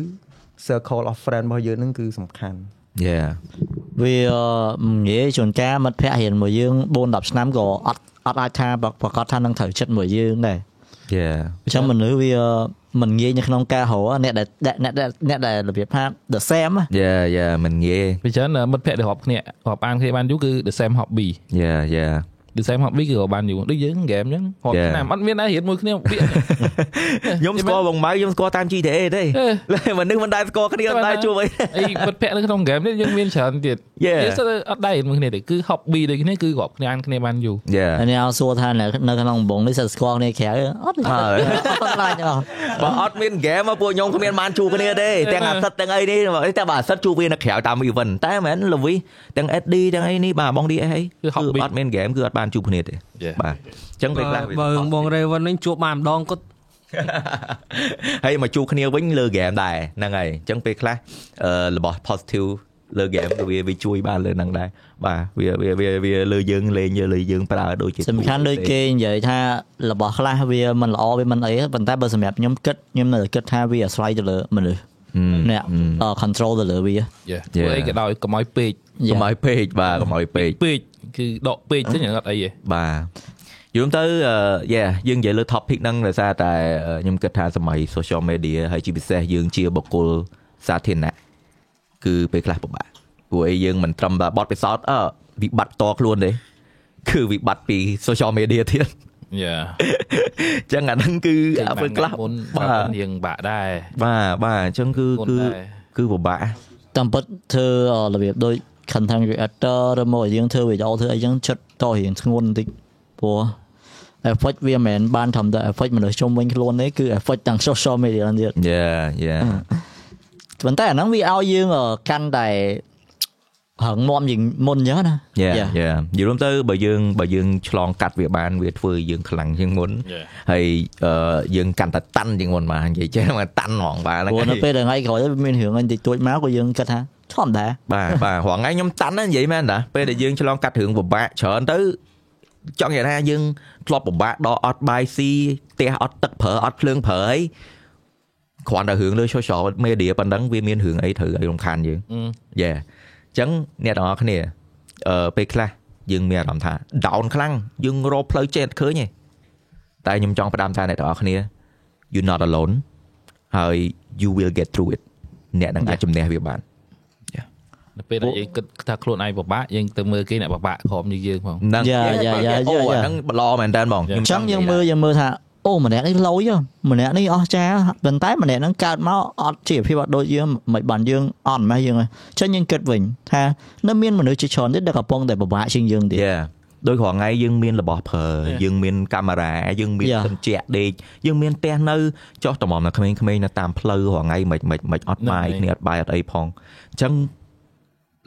circle of friend របស់យើងហ្នឹងគឺសំខាន់យ៉ាវានិយាយជួនកាលមិត្តភ័ក្តិរៀនមួយយើង4 10ឆ្នាំក៏អត់អត់អាចថាប្រកាសថានឹងត្រូវចិត្តមួយយើងដែរ យ៉ាអញ្ចឹងមនុស្សវាមិនងាយនៅក្នុងការរកអ្នកដែលអ្នកដែលអ្នកដែលរបៀបថា the same ណាយ៉ាយ៉ាមិនងាយពីច្រើនមិត្តភក្តិដែលរាប់គ្នារាប់អានគ្នាបានយូរគឺ the same hobby យ៉ាយ៉ា the same hobby គឺរាប់បានយូរដូចយើងហ្គេមអញ្ចឹងរាប់ Yeah. ឆ្នាំអត់មានដែររៀនមួយគ្នាពាក្យខ្ញុំស្គាល់បងម៉ៅខ្ញុំស្គាល់តាម GTA ទេអេមនុស្សមិនដែលស្គាល់គ្នាមិនដែលជួបអីអីមិត្តភក្តិនៅក្នុងហ្គេមនេះយើងមានច្រើនទៀត Yeah. យើងស្ទើរអត់ដែររៀនមួយគ្នាទេគឺ hobby ដូចគ្នាគឺរាប់គ្នាអានគ្នាបានយូរយ៉ាហើយនេះអត់សួរថានៅនៅក្នុងកំបងនេះសិតស្គាល់គ្នាក្រៅអត់អត់អត់ខ្លាចអស់បើអត់មានហ្គេមមកពួកខ្ញុំគ្មានបានជួបគ្នាទេទាំងអាសិតទាំងអីនេះតែបើអាសិតជួបគ្នានៅក្រៅតាម event តែមិនមែនលវីទាំង SD ទាំងអីនេះបាទបង DS អីគឺ hobby អត់មានហ្គេមគឺអត់បានជួបគ្នាទេ Yeah. បាទអញ្ចឹងពេលខ្លះវាបើបង Raven នឹងជួបបានម្ដងគាត់ហើយមកជួបគ្នាវិញលើហ្គេមដែរហ្នឹងហើយអញ្ចឹងពេលខ្លះអឺរបស់ positive លើហ្គេមក៏វាវាជួយបានលើហ្នឹងដែរបាទវាវាវាវាលើយើងលេងលើយើងប្រើដូចជាសំខាន់ដូចគេនិយាយថារបស់ខ្លះវាមិនល្អវាមិនអីប៉ុន្តែបើសម្រាប់ខ្ញុំគិតខ្ញុំនៅតែគិតថាវាអាស្រ័យទៅលើមនុស្សអ្នក control ទៅលើវាយេធ្វើអីក៏ដោយកុំឲ្យពេកកុំឲ្យពេកបាទកុំឲ្យពេកពេក គឺដកពេកទៅអត់អីទេបាទយល់ទៅយេយើងនិយាយលើ topic ហ្នឹងដោយសារតែអឺខ្ញុំគិតថាសម័យ social media ហើយជាពិសេសយើងជាបុគ្គលសាធារណៈគឺពេលខ្លះពិបាកព្រោះអីយើងមិនត្រឹមតែបត់ពិសោធន៍អឺវិបត្តិតខ្លួនទេគឺវិបត្តិពី social media ទៀតយ៉ាអញ្ចឹងអាហ្នឹងគឺពេលខ្លះមុនបាបាទទរៀងបាក់ដែរបាទបាទអញ្ចឹងគឺមុនគឺដែរគឺពិបាកតាមពិតធ្វើរបៀបដូច content creator ឬមកយើងធ្វើវីដេអូធ្វើអីចឹងចិត្តតរៀងធ្ងន់បន្តិចព្រោះ effect វាមិនមែនបានត្រឹមតែ effect មនុស្សជុំវិញខ្លួនទេគឺ effect ទាំង social media ហ្នឹងទៀតយ៉ាយ៉ាប៉ុន្តែអាហ្នឹងវាឲ្យយើងអឺកាន់តែរឹងមាំជាងមុនអញ្ចឹងណាយ៉ា Yeah. យ៉ានិយាយរួមទៅបើយើងបើយើងឆ្លងកាត់វាបានវាធ្វើឲ្យយើងខ្លាំងជាងមុន Yeah. ហើយអឺយើងកាន់តែតាន់ជាងមុនមកនិយាយចេះមកតាន់ហ្មងបាទហ្នឹងព្រោះនៅហើយពេលដែលថ្ងៃក្រោយទៅវាមានរឿងអីតិចតួចមកក៏យើងគិតថា ធម្មតាបាទបាទរងថ្ងៃខ្ញុំតាន់ណាស់និយាយមែនតាពេលដែលយើងឆ្លងកាត់រឿងពិបាកច្រើនទៅចង់និយាយថាយើងធ្លាប់ពិបាកដល់អត់បាយស៊ីផ្ទះអត់ទឹកប្រើអត់ភ្លើងប្រើអីគ្រាន់តែរឿងលើ social media ប៉ុណ្ណឹងវាមានរឿងអីត្រូវឲ្យរំខានយើងអឺយេអញ្ចឹងអ្នកទាំងអស់គ្នាអឺពេលខ្លះយើងមានអារម្មណ៍ថា down ខ្លាំងយើងរកផ្លូវចេះឃើញទេតែខ្ញុំចង់ផ្ដាំថាអ្នកទាំងអស់គ្នា you not alone ហើយ you will get through it អ្នកនឹងអាចជំនះវាបាន នៅពេលដែលយើងគិតថាខ្លួនឯងពិបាកយើងទៅមើលគេអ្នកពិបាកក្រុមយើងយើងផងហ្នឹងយ៉ាយ៉ាយ៉ាអូយ៉ាអាហ្នឹងល្អមែនតើបងអញ្ចឹងយើងមើលយើងមើលថាអូម្នាក់នេះលយហ៎ម្នាក់នេះអស់ចាប៉ុន្តែម្នាក់ហ្នឹងកើតមកអត់ជីវភាពអត់ដូចយើងមិនបានយើងអត់ម៉េះយើងអញ្ចឹងយើងគិតវិញថានៅមានមនុស្សជាច្រើនទៀតដែលកំពុងតែពិបាកជាងយើងទៀតយ៉ាដោយរាល់ថ្ងៃយើងមានរបស់ប្រើ Yeah. យើងមានកាមេរ៉ាយើងមាន Yeah. កញ្ចក់ដេកយើងមានផ្ទះនៅចុះតម្រាំនៅក្មេងៗនៅតាមផ្លូវរាល់ថ្ងៃមិនមិនមិនអត់បាយហ្នឹងហើយគ្នាអត់បាយអត់អីផងអញ្ចឹង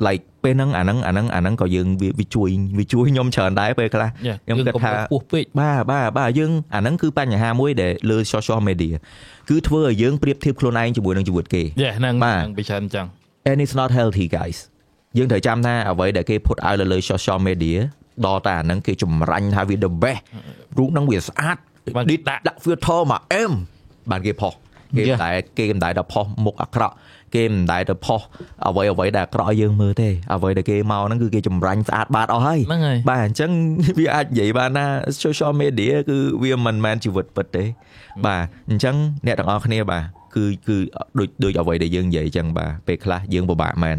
like ពេលហ្នឹងអាហ្នឹងអាហ្នឹងអាហ្នឹងក៏យើងវាវាជួយវាជួយខ្ញុំច្រើនដែរពេលខ្លះខ្ញុំគិតថាពោះពេកបាទបាទបាទយើងអាហ្នឹងគឺបញ្ហាមួយដែលលើ social media គឺធ្វើឲ្យយើងប្រៀបធៀបខ្លួនឯងជាមួយនឹងជីវិតគេយេហ្នឹងបាទហ្នឹងពីច្រើនអញ្ចឹង and it's not healthy guys យើងត្រូវចាំថាអ្វីដែលគេ put out លើលើ social media ដល់តែអាហ្នឹងគេចម្រាញ់ថាវា the best រូបហ្នឹងវាស្អាតបានឌីដាក់ដាក់ filter មកអែមបានគេផុសគេមិន Yeah. ដែលគេមិនដែលទៅផុសមុខអាក្រក់ គេមិនដែលទៅផុសអ្វីអ្វីដែលអាក្រក់ឲ្យយើងមើលទេអ្វីដែលគេមកហ្នឹងគឺគេចម្រាញ់ស្អាតបាតអស់ហើយហ្នឹងហើយបាទអញ្ចឹងវាអាចនិយាយបានថា social media គឺវាមិនមែនជីវិតពិតទេបាទអញ្ចឹងអ្នកទាំងអស់គ្នាបាទគឺគឺដូចដូចអ្វីដែលយើងនិយាយអញ្ចឹងបាទពេលខ្លះយើងពិបាកមែន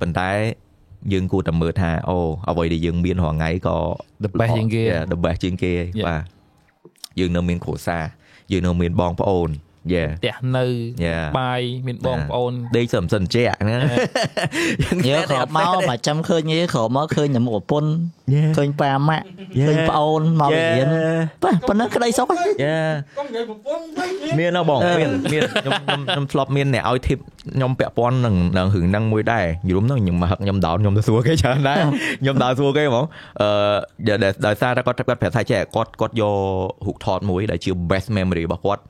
ប៉ុន្តែយើងគួរតែមើលថាអូអ្វីដែលយើងមានរាល់ថ្ងៃក៏ The best ជាងគេ Yeah, the best ជាងគេ Yeah. បាទយើងនៅមានគ្រួសារយើងនៅមានបងប្អូនយេ ផ្ទះនៅ Yeah. បាយមានបងប្អូនដេកសឹមសិនជាក់ណាយើក្រោបមកមកចាំឃើញយេក្រោបមកឃើញតែមុខប្រពន្ធ Yeah. ឃើញប៉ាម៉ាក់ Yeah. ឃើញប្អូនមករៀនប៉ះប៉ុណ្ណឹងក្តីសុខហើយយ៉ាមានណាបងមានមានខ្ញុំខ្ញុំខ្ញុំធ្លាប់មានអ្នកឲ្យ tip ខ្ញុំពាក់ព័ន្ធនឹងនឹងរឿងហ្នឹងមួយដែរយល់នោះខ្ញុំមកហឹកខ្ញុំដោនខ្ញុំទៅសួរគេច្រើនដែរខ្ញុំដើរសួរគេហ្មងអឺដែលដោយសារតែគាត់គាត់ប្រាប់ថាចេះគាត់គាត់យករូបថតមួយដែលជា best memory របស់គាត់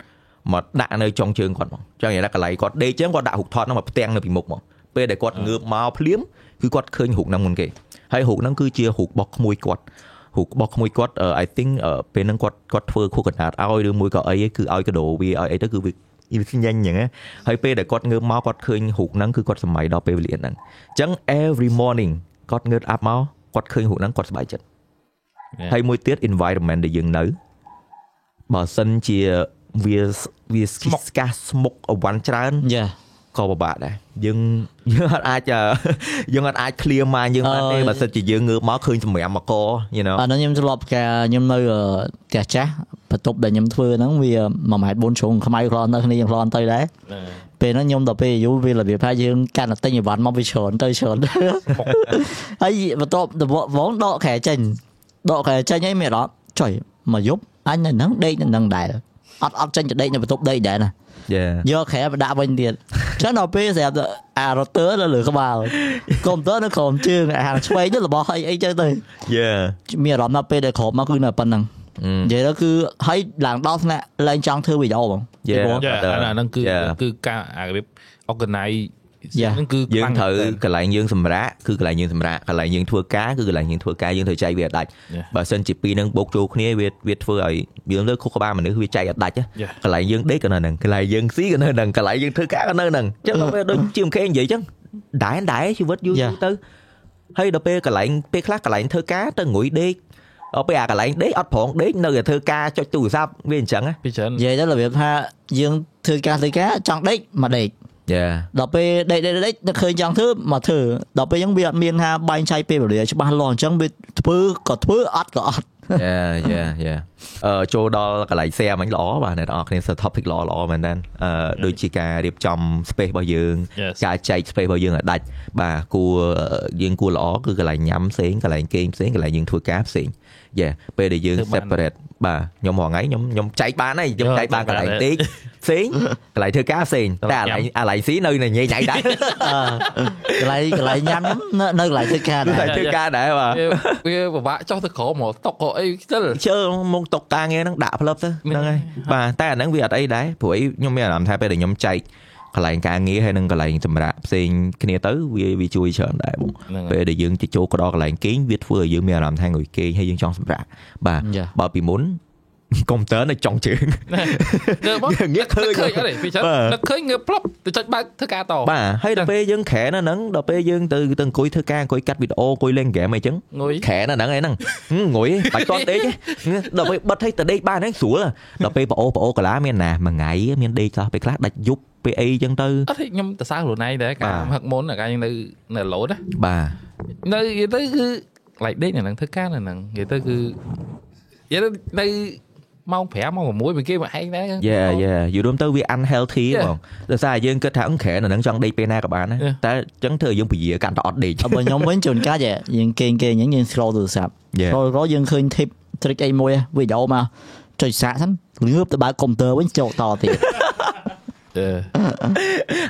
មកដាក់នៅចុងជើងគាត់ហ្មងចឹងនិយាយថាកន្លែងគាត់ដេកចឹងគាត់ដាក់រូបថតហ្នឹងមកផ្ទាំងនៅពីមុខហ្មងពេលដែលគាត់ងើបមកភ្លាមគឺគាត់ឃើញរូបហ្នឹងមុនគេហើយរូបហ្នឹងគឺជារូបរបស់ក្មួយគាត់រូបរបស់ក្មួយគាត់អឺ I think អឺពេលហ្នឹងគាត់គាត់ធ្វើខួរកណ្ដាតឲ្យឬមួយក៏អីឯងគឺឲ្យកដោវាឲ្យអីទៅគឺវាវាញញអញ្ចឹងណាហើយពេលដែលគាត់ងើបមកគាត់ឃើញរូបហ្នឹងគឺគាត់សម័យដល់ពេលវេលាហ្នឹងអញ្ចឹង every morning គាត់ងើបអាប់មកគាត់ឃើញរូបហ្នឹងគាត់សប្បាយចិត្ត Yeah. ហើយមួយទៀត environment ដែលយើងនៅបើសិនជា វាវាស្គីស្កាស្មុកអវ៉ាន់ច្រើនយ៉ាក៏ពិបាកដែរយើងយើងអត់អាចអឺយើងអត់អាច clear mind យើងបានទេអឺបើសិនជាយើងងើបមកឃើញសម្រាមមកក you know អានោះខ្ញុំធ្លាប់ការខ្ញុំនៅអឺផ្ទះចាស់បន្ទប់ដែលខ្ញុំធ្វើហ្នឹងវា1ម៉ែត្រ4ជ្រុងខ្មៅខ្លនទៅគ្នាយើងខ្លនទៅដែរពេលហ្នឹងខ្ញុំដល់ពេលយូរវារបៀបថាយើងកាន់តែទិញអីវ៉ាន់មកវាច្រើនទៅច្រើនទៅហើយបន្ទាប់ទៅវងដកខែចេញដកខែចេញអីមានអត់ចុយមកយប់អញនៅហ្នឹងដេកនៅហ្នឹងដែរ អត់អត់ចេញទៅដេកនៅបន្ទប់ដេកដែរណា yeah យកខែមកដាក់វិញទៀតអញ្ចឹងដល់ពេលស្រាប់តែអារ៉ូទ័រនៅលើក្បាលកុំព្យូទ័រនៅក្រោមជើងអាខាងឆ្វេងទៅរបស់អីអីចឹងទៅ yeah មានអារម្មណ៍ថាពេលដែលក្រោបមកគឺនៅប៉ុណ្ណឹង Mm. និយាយទៅគឺហើយឡើងដល់ថ្នាក់ឡើងចង់ធ្វើវីដេអូហ្មង Yeah. ពីព្រោះយ៉ាបាទអាហ្នឹងគឺ Yeah. គឺការអារបៀប organize Yeah. ហ្នឹងគឺយើងខ្លាំងត្រូវមែនទែនកន្លែងយើងសម្រាកគឺកន្លែងយើងសម្រាកកន្លែងយើងធ្វើការគឺកន្លែងយើងធ្វើការយើងត្រូវចែកវាឲ្យដាច់ Yeah. បើសិនជាពីរនឹងបូកចូលគ្នាវាវាធ្វើឲ្យយើងលើខុសក្បាលមនុស្សវាចែកឲ្យដាច់ណា Yeah. កន្លែងយើងដេកក៏នៅហ្នឹងកន្លែងយើងស៊ីក៏នៅហ្នឹងកន្លែងយើងធ្វើការក៏នៅហ្នឹងអញ្ចឹងដល់ពេលដូចជាមខេនិយាយអញ្ចឹងដែរដែរជីវិតយូរយូ Yeah. រទៅហើយដល់ពេលកន្លែងពេលខ្លះកន្លែងធ្វើការទៅងុយដេកដល់ពេលអាកន្លែងដេកអត់ប្រងដេកនៅតែធ្វើការចុចទូរស័ព្ទវាអញ្ចឹងណាពីច្រើននិយាយទៅរបៀបថាយើងធ្វើការធ្វើការចង់ដេកមកដេក យ៉ាដល់ពេលដេកដេកដេកនឹកឃើញចង់ធ្វើមកធ្វើដល់ពេលអញ្ចឹងវាអត់មានថាបែងចែកពេលវេលាច្បាស់លាស់អញ្ចឹងវាធ្វើក៏ធ្វើអត់ក៏អត់យ៉ាយ៉ាយ៉ាអឺចូលដល់កន្លែង share មិញល្អបាទអ្នកនរគ្នាសើ topic ល្អល្អមែនតើអឺដូចជាការរៀបចំ space របស់យើង Yes. ការចែក space របស់យើងឲ្យដាច់បាទគួរយើងគួរល្អគឺកន្លែងញ៉ាំផ្សេងកន្លែងគេងផ្សេងកន្លែងយើងធ្វើការផ្សេង យ៉ាពេលដែលយើងធ្វើបាន separate បាទខ្ញុំរាល់ថ្ងៃខ្ញុំខ្ញុំចែកបានហើយខ្ញុំយកចែកបានកន្លែងចែកបានដេកផ្សេងកន្លែងធ្វើការផ្សេងកន្លែតែងអាឡៃញ៉ាំអាឡៃស៊ីនៅនៅញ៉ៃញ៉ៃដែរអឺកន្លែងកន្លែងញ៉ាំខ្ញុំនៅនៅកន្លែងធ្វើការតែដែរធ្វើការដែរបាទវាវាពិបាកចុះទៅក្រោមមកតុកក៏អីស្ទិលជើមកតុកការងារហ្នឹងដាក់ផ្លឹបទៅមានហ្នឹងហើយបាទតែអាហ្នឹងវាអត់អីដែរព្រោះអីខ្ញុំមានអារម្មណ៍ថាពេលដែលខ្ញុំចែក កន្លែងការងារហើយនឹងកន្លែងសម្រាប់ផ្សេងគ្នាទៅវាវាជួយច្រើនដែរបងហ្នឹងហើយពេលដែលយើងទៅចូលកដកន្លែងគេងវាធ្វើឲ្យយើងមានអារម្មណ៍ថាងុយគេងហើយយើងចង់សម្រាប់បាទយ៉ាបើពីមុន កុំព្យូទ័រនៅចុងជើងងើបមកងាកឃើញឃើញអត់ទេពីច្រើនបាទនឹកឃើញងើបផ្លប់ទៅចុចបើកធ្វើការតបាទហើយដល់ពេលយើងក្រែនៅហ្នឹងដល់ពេលយើងទៅទៅអង្គុយធ្វើការអង្គុយកាត់វីដេអូអង្គុយលេងហ្គេមអីចឹងងុយខែនៅហ្នឹងឯហ្នឹងហឹមងុយបាច់តន់ដេកទេដល់ពេលបិទឲ្យទៅដេកបានហ្នឹងស្រួលដល់ពេលប្អូប្អូកាឡាមានណាមួយថ្ងៃមានដេកខ្លះពេលខ្លះដាច់យប់ពេលអីចឹងទៅអត់ទេខ្ញុំទៅសើខ្លួនឯងដែរការបាទហឹកមុនអាការយើងនៅនៅឡូតណាបាទនៅនិយាយទៅគឺ like ដេកនៅហ្នឹងធ្វើការនៅហ្នឹងនិយាយទៅគឺនិយាយទៅនៅ ម៉ោង5ម៉ោង6មួយគេមកឯងដែរ Yeah yeah យូររួមទៅវា unhealthy Yeah. បងដោយសារយើងគិតថាអង្ក្រែនៅនឹងចង់ដេកពេលណាក៏បានដែរ Yeah. តែអញ្ចឹងធ្វើឲ្យយើងពជាកាន់តែអត់ដេកបើខ្ញុំវិញជួនកាលយើងគេងគេងអញ្ចឹងយើង scroll ទូរស័ព្ទ Yeah. scroll scroll យើងឃើញ tip trick អីមួយវីដេអូមកចុចសាកសិនងើបទៅបើកកុំព្យូទ័រវិញចូលតទៀត អឺ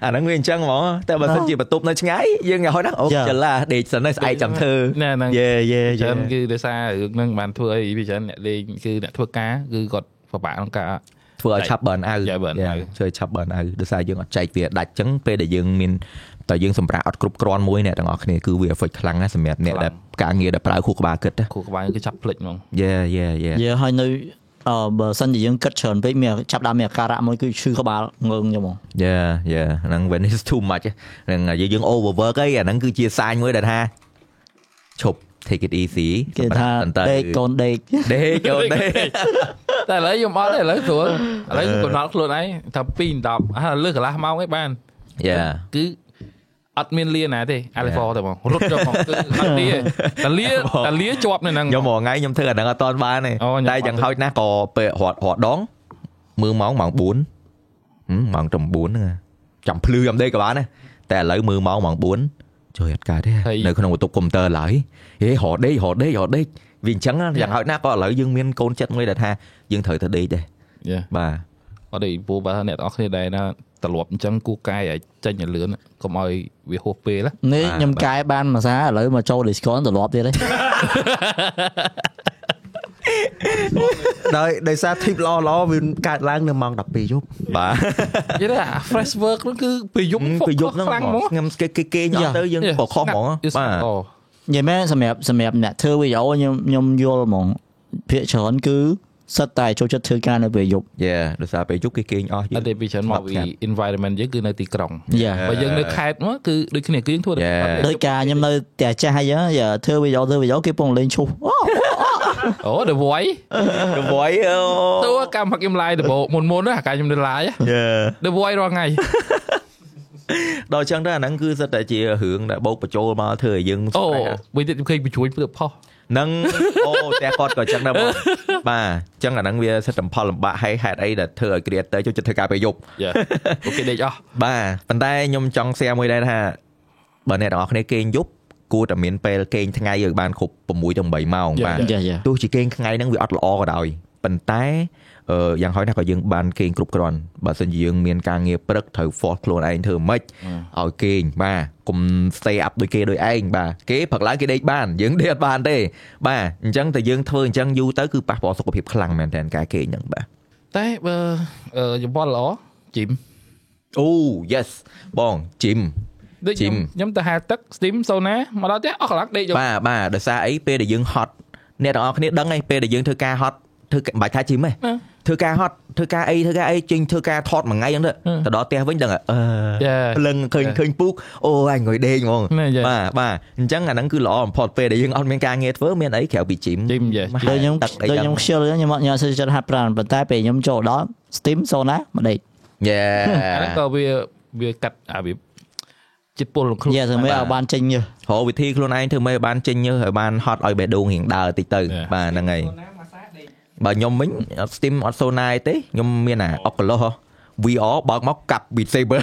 អាហ្នឹងវាអញ្ចឹងហ្មងតែបើសិនជាបន្ទប់នៅឆ្ងាយយើងហៅណាអូ Yeah. ចលាដេកសិនហើយស្អែកចាំធ្វើណែហ្នឹងយេយេចឹយេងគឺដោយសាររឿងហ្នឹងបានធ្វើអីវាច្រើនអ្នកលេងគឺអ្នកធ្វើការគឺគាត់ពិបាកក្នុងការធ្វើឲ្យឆាប់ burn out Yeah, burn Yeah, out. ធ្វើឲ្យឆាប់ burn out ដោយសារយើងអត់ចែកវាដាច់អញ្ចឹងពេលដែលយើងមានតែយើងសម្រាប់អត់គ្រប់គ្រាន់មួយអ្នកទាំងអស់គ្នាគឺវា affect ខ្លាំងណាស់សម្រាប់អ្នកខ្លាំងដែលការងារដែលប្រើខួរក្បាលគិតណាគូក្បាលគឺចាប់ភ្លេចហ្មងយេយេយេយើហើយនៅ អឺបើសិនជាយើងគិតច្រើនពេកមានចាប់ដើមមានអាការៈមួយគឺឈឺក្បាលងើងចឹងហ្មងយេយេហ្នឹង when is too much ហ្នឹងយើងយើង overwork អីអាហ្នឹងគឺជាសាញមួយដែលថាឈប់ take it easy គេថាសម្រាប់ដេកកូនដេកដេកចូលដេកតែឥឡូវខ្ញុំអត់ទេឥឡូវស្រួលឥឡូវកំណត់ខ្លួនឯងថា2 10ហើយលើសកន្លះម៉ោងឯងបានយេគឺ អត់មានលាណាទេ Alpha តែហ្មងរត់យកហ្មងគឺអត់លាទេតែលាតែលាជាប់នៅហ្នឹងខ្ញុំមកថ្ងៃខ្ញុំធ្វើអាហ្នឹងអត់តាន់បានទេអូខ្ញុំតែយ៉ាងហោចណាស់ក៏ពេលរត់រត់ដងមើលម៉ោងម៉ោង4ហឹមម៉ោង9ហ្នឹងហ่ะចាំភ្លឺចាំដេកក៏បានដែរតែឥឡូវមើលម៉ោងម៉ោង4ជួយអត់កើតទេនៅក្នុងបន្ទប់កុំព្យូទ័រឡើយហេរត់ដេករត់ដេករត់ដេកវាអញ្ចឹងណាយ៉ាងហោចណាស់ក៏ឥឡូវយើងមានកូនចិត្តមួយដែលថាយើងត្រូវទៅដេកដែរយេបាទអត់ទេពូបើអ្នកទាំងអស់គ្នាដែរណា ត្រឡប់អញ្ចឹងគូកាយឲ្យចេញឲ្យលឿនកុំឲ្យវាហួសពេលណានេះខ្ញុំកែបានមួយសារឥឡូវមកចូល Discord ទៅលាប់ទៀតទេដោយដោយសារ tip ល្អល្អវាកើតឡើងនៅម៉ោង12យប់បាទនិយាយថា fresh work នោះគឺពេលយប់ពេលយប់ហ្នឹងខ្លាំងហ្មងខ្ញុំគេគេគេងអត់ទៅយើងក៏ខុសហ្មងបាទបាទអូនិយាយមែនសម្រាប់សម្រាប់អ្នកធ្វើវីដេអូខ្ញុំខ្ញុំយល់ហ្មងភាគច្រើនគឺ សិតតែចូលចិត្តធ្វើការនៅពេលយប់យេដោយសារពេលយប់គេគេងអស់អត់ទេពីច្រើនមកពី environment យើងគឺនៅទីក្រុងយ៉ាបើយើងនៅខេត្តមកគឺដូចគ្នាគឺយើងធ្វើ Yeah. ដោយការខ្ញុំនៅផ្ទះចាស់អញ្ចឹងយ៉ាធ្វើវីដេអូធ្វើវីដេអូគេពងលេងឈូសអូអូ The Voice ទៅវយអូតួកម្មខ្ញុំ live ដំបូងមុនមុនណាអាការខ្ញុំនៅ live យេ The Voice រាល់ថ្ងៃដល់អញ្ចឹងទៅអាហ្នឹងគឺសិតតែជារឿងដែលបោកបញ្ចូលមកធ្វើឲ្យយើងអូស្អែកវិញទៀតខ្ញុំឃើញបញ្ជួយព្រឹកផុសហ្នឹងអូតែគាត់ក៏អញ្ចឹងដែរបងបាទអញ្ចឹងអាហ្នឹងវាសិតតែផលលំបាកហើយហេតុអីដែលធ្វើឲ្យ creator ចូលចិត្តធ្វើការពេលយប់យ៉ាអូខេដេកអស់បាទប៉ុន្តែខ្ញុំចង់ share មួយដែរថាបើអ្នកទាំងអស់គ្នាគេងយប់គួរតែមានពេលគេងថ្ងៃឲ្យបានគ្រប់6ទៅ8ម៉ោងបាទយ៉ាយ៉ាទោះជាគេងថ្ងៃហ្នឹងវាអត់ល្អក៏ដោយប៉ុន្តែអឺ យ៉ាងហោចណាស់ក៏យើងបានគេងគ្រប់គ្រាន់បើសិនជាយើងមានការងារព្រឹកត្រូវ force ខ្លួនឯងធ្វើម៉េចឲ្យគេងបាទកុំ stay up ដូចគេដូចឯងបាទគេព្រឹកឡើងគេដេកបានយើងដេកអត់បានទេបាទអញ្ចឹងតែយើងធ្វើអញ្ចឹងយូរទៅគឺប៉ះពាល់សុខភាពខ្លាំងមែនតើការគេងហ្នឹងបាទតែបើអឺយោបល់ល្អជីមអូ yes បងជីមដូចខ្ញុំ Gym ខ្ញុំទៅហែទឹក steam sauna មកដល់ផ្ទះអស់កន្លះដេកយកបាទបាទដោយសារអីពេលដែលយើងហត់អ្នកទាំងអស់គ្នាដឹងហើយពេលដែលយើងធ្វើការហត់ធ្វើមិនបាច់ថាជីមទេណា ធ្វើការហត់ធ្វើការអីធ្វើការអីចេញធ្វើការថតមួយថ្ងៃហ្នឹងទៅហឹមទៅដល់ផ្ទះវិញដឹងអឺ Yeah. ភ្លឹងឃើញ Yeah. ឃើញពូកអូអញងុយដេកហ្មងណែ Yeah. បាទបាទអញ្ចឹងអាហ្នឹងគឺល្អបំផុតពេលដែលយើងអត់មានការងារធ្វើមានអីក្រៅពីជីមជីមយេមកដូចខ្ញុំទឹកអីដូចចឹខ្ញុំងខ្ជិលខ្ញុំអត់ញ៉ាំសិចិត្តហាត់ប្រាណប៉ុន្តែពេលខ្ញុំចូលដល់ Steam Zone ណាមកដេកយេអាហ្នឹងក៏វាវាកាត់អាវាចិត្តពលក្នុងខ្លួនយ៉ាធ្វើម៉េចឲ្យបានចេញយើរកវិធីខ្លួនឯងធ្វើម៉េចឲ្យបានចេញញើសឲ្យបានហត់ឲ្យបេះដូងរៀងដើរតិចទៅ Yeah. បាទហ្នឹងហើយ បើខ្ញុំវិញអត់ Steam អត់ Sona អីទេខ្ញុំមានអា Oculus ហ៎ VR បើកមកកាប់ Beat Saber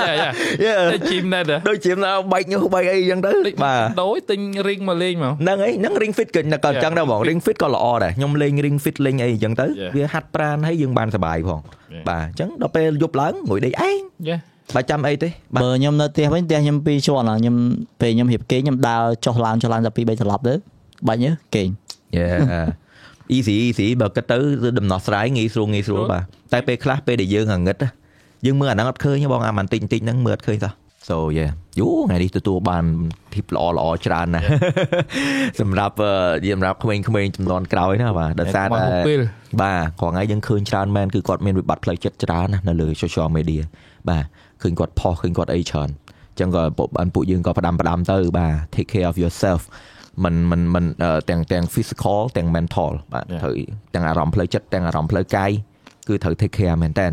យ៉ាយ៉ា Yeah. តែជីមណែតដូចជាណាបែកញើសបែកអីចឹងទៅដូចបាទដូចទិញ ring មកលេងមកហ្នឹងហើយហ្នឹង ring fit ក៏ក៏អញ្ចឹងដែរបង ring fit ក៏ល្អដែរខ្ញុំលេង ring fit លេងអីអញ្ចឹងទៅ Yeah. វាហាត់ប្រាណហើយយើងបានសុបាយផង Yeah. បាទអញ្ចឹងដល់ពេលយប់ឡើងងុយដេកឯងយ៉ាបើចាំអីទេបាទបើខ្ញុំនៅផ្ទះវិញផ្ទះខ្ញុំពីរជាន់ខ្ញុំពេលខ្ញុំរៀបគេងខ្ញុំដើរចុះឡើងចុះឡើងតែ2 3ត្រឡប់ទៅបាញ់យើគេង Yeah easy easy បើគិតទៅគឺដំណោះស្រាយងាយស្រួលងាយស្រួលបាទតែពេលខ្លះពេលដែលយើងងងឹតណាយើងមើលអាហ្នឹងអត់ឃើញទេបងអាបន្តិចបន្តិចហ្នឹងមើលអត់ឃើញសោះ so yeah យូថ្ងៃនេះទទួលបាន tip ល្អល្អច្រើនណាស់សម្រាប់អឺសម្រាប់ក្មេងៗចំនួនក្រោយណាបាទដោយសារមកតែពេលបាទគ្រាន់តែយើងឃើញច្រើនមែនគឺគាត់មានវិបត្តិផ្លូវចិត្តច្រើនណាស់នៅលើ social media បាទឃើញគាត់ផុសឃើញគាត់អីច្រើនអញ្ចឹងក៏ពួកបានពួកយើងក៏ផ្ដាំផ្ដាំទៅបាទ take care of yourself មិនមិនមិនអឺទាំងទាំង physical ទាំង mental បាទ Yeah. ត្រូវទាំងអារម្មណ៍ផ្លូវចិត្តទាំងអារម្មណ៍ផ្លូវកាយគឺត្រូវ take care មែនតើ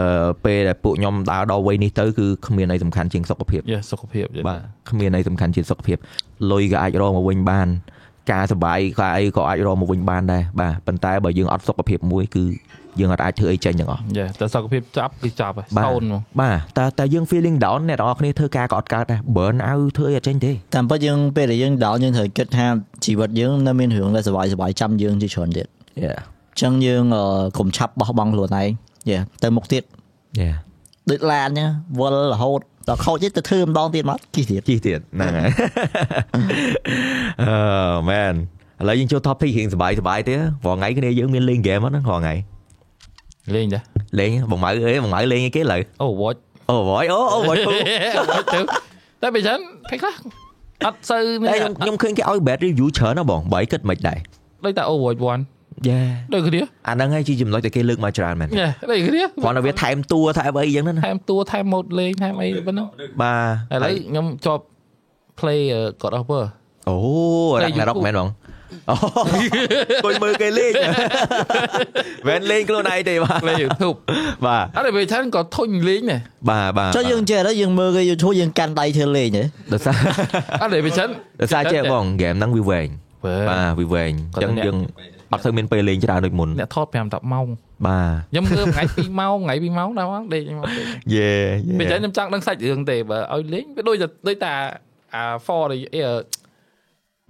អឺពេលដែលពួកខ្ញុំដើរដល់វ័យនេះទៅគឺគ្មានអីសំខាន់ជាងសុខភាពយ៉ាសុខភាពបាទគ្មានអីសំខាន់ជាងសុខភាពលុយក៏អាចរកមកវិញបាន ការសុបាយក៏អីក៏អាចរកមកវិញបានដែរបាទប៉ុន្តែបើយើងអត់សុខភាពមួយគឺ យើងអត់អាចធ្វើអីចេញទាំងអស់យ៉ាតែសុខភាពចាប់គឺចាប់ហើយបាទស្តូនមកបាទតែតែយើង feeling down អ្នកទាំងអស់គ្នាធ្វើការក៏អត់កើតដែរ burn out ធ្វើអីអត់ចេញទេតាមពិតយើងពេលដែលយើងដោលយើងត្រូវគិតថាជីវិតយើងនៅមានរឿងដែលសុបាយសុបាយចាំយើងជាច្រើនទៀត Yeah អញ្ចឹងយើងអឺកុំឆាប់បោះបង់ខ្លួនឯងយ៉ាទៅមុខទៀត yeah ដូចឡានអញ្ចឹងវល់រហូតដល់ខូចទៀតទៅធ្វើម្ដងទៀតមកគិះទៀតជីទៀតហ្នឹងហើយអឺ man ឥឡូវយើងចូល topic រៀងសប្បាយសប្បាយទេព្រោះថ្ងៃគ្នាយើងមានលេង game ហ្នឹងរាល់ថ្ងៃ លេងដែរលេងបងម៉ៅអីបងម៉ៅលេងអីគេឥឡូវអូ watch អូ voice អូអូ voice ពូទៅតែពេលចឹងពេលខ្លះអត់សូវតែខ្ញុំខ្ញុំឃើញគេឲ្យ bad review ច្រើនណាស់បងបើគិតមិនដែរដូចតែ Overwatch 1យ៉ាដូចគ្នាអាហ្នឹងហើយជាចំណុចដែលគេលើកមកច្រើនមែនយ៉ាដូចគ្នាគ្រាន់តែវាថែមតួថែមអីចឹងណាថែមតួថែម mode លេងថែមអីប៉ុណ្ណឹងបាទឥឡូវខ្ញុំជាប់ play អឺ God of War អូ Play រ៉ាក់ណារ៉ុក YouTube មែនបងអូ គួយមើលគេលេងមែនលេងខ្លួនឯងទេបាទ play YouTube បាទអត់តែពេលចឹងក៏ធុញលេងដែរបាទបាទចុះយើងចេះទៅយើងមើលគេ YouTube យើងកាន់ដៃធ្វើលេងហ៎ដោយសារអត់តែពេលចឹងដោយសារចេះបងហ្គេមហ្នឹងវាវែងបើបាទវាវែងអញ្ចឹងយើងអត់ទៅមានពេលលេងច្រើនដូចមុនអ្នកថត5 10ម៉ោងបាទខ្ញុំមើលថ្ងៃ2ម៉ោងថ្ងៃ2ម៉ោងដល់មកដេកមកដេកយេពេលចឹងខ្ញុំចង់ដឹងសាច់រឿងទេបើឲ្យលេងវាដូចតែដូចតែអា for អីអី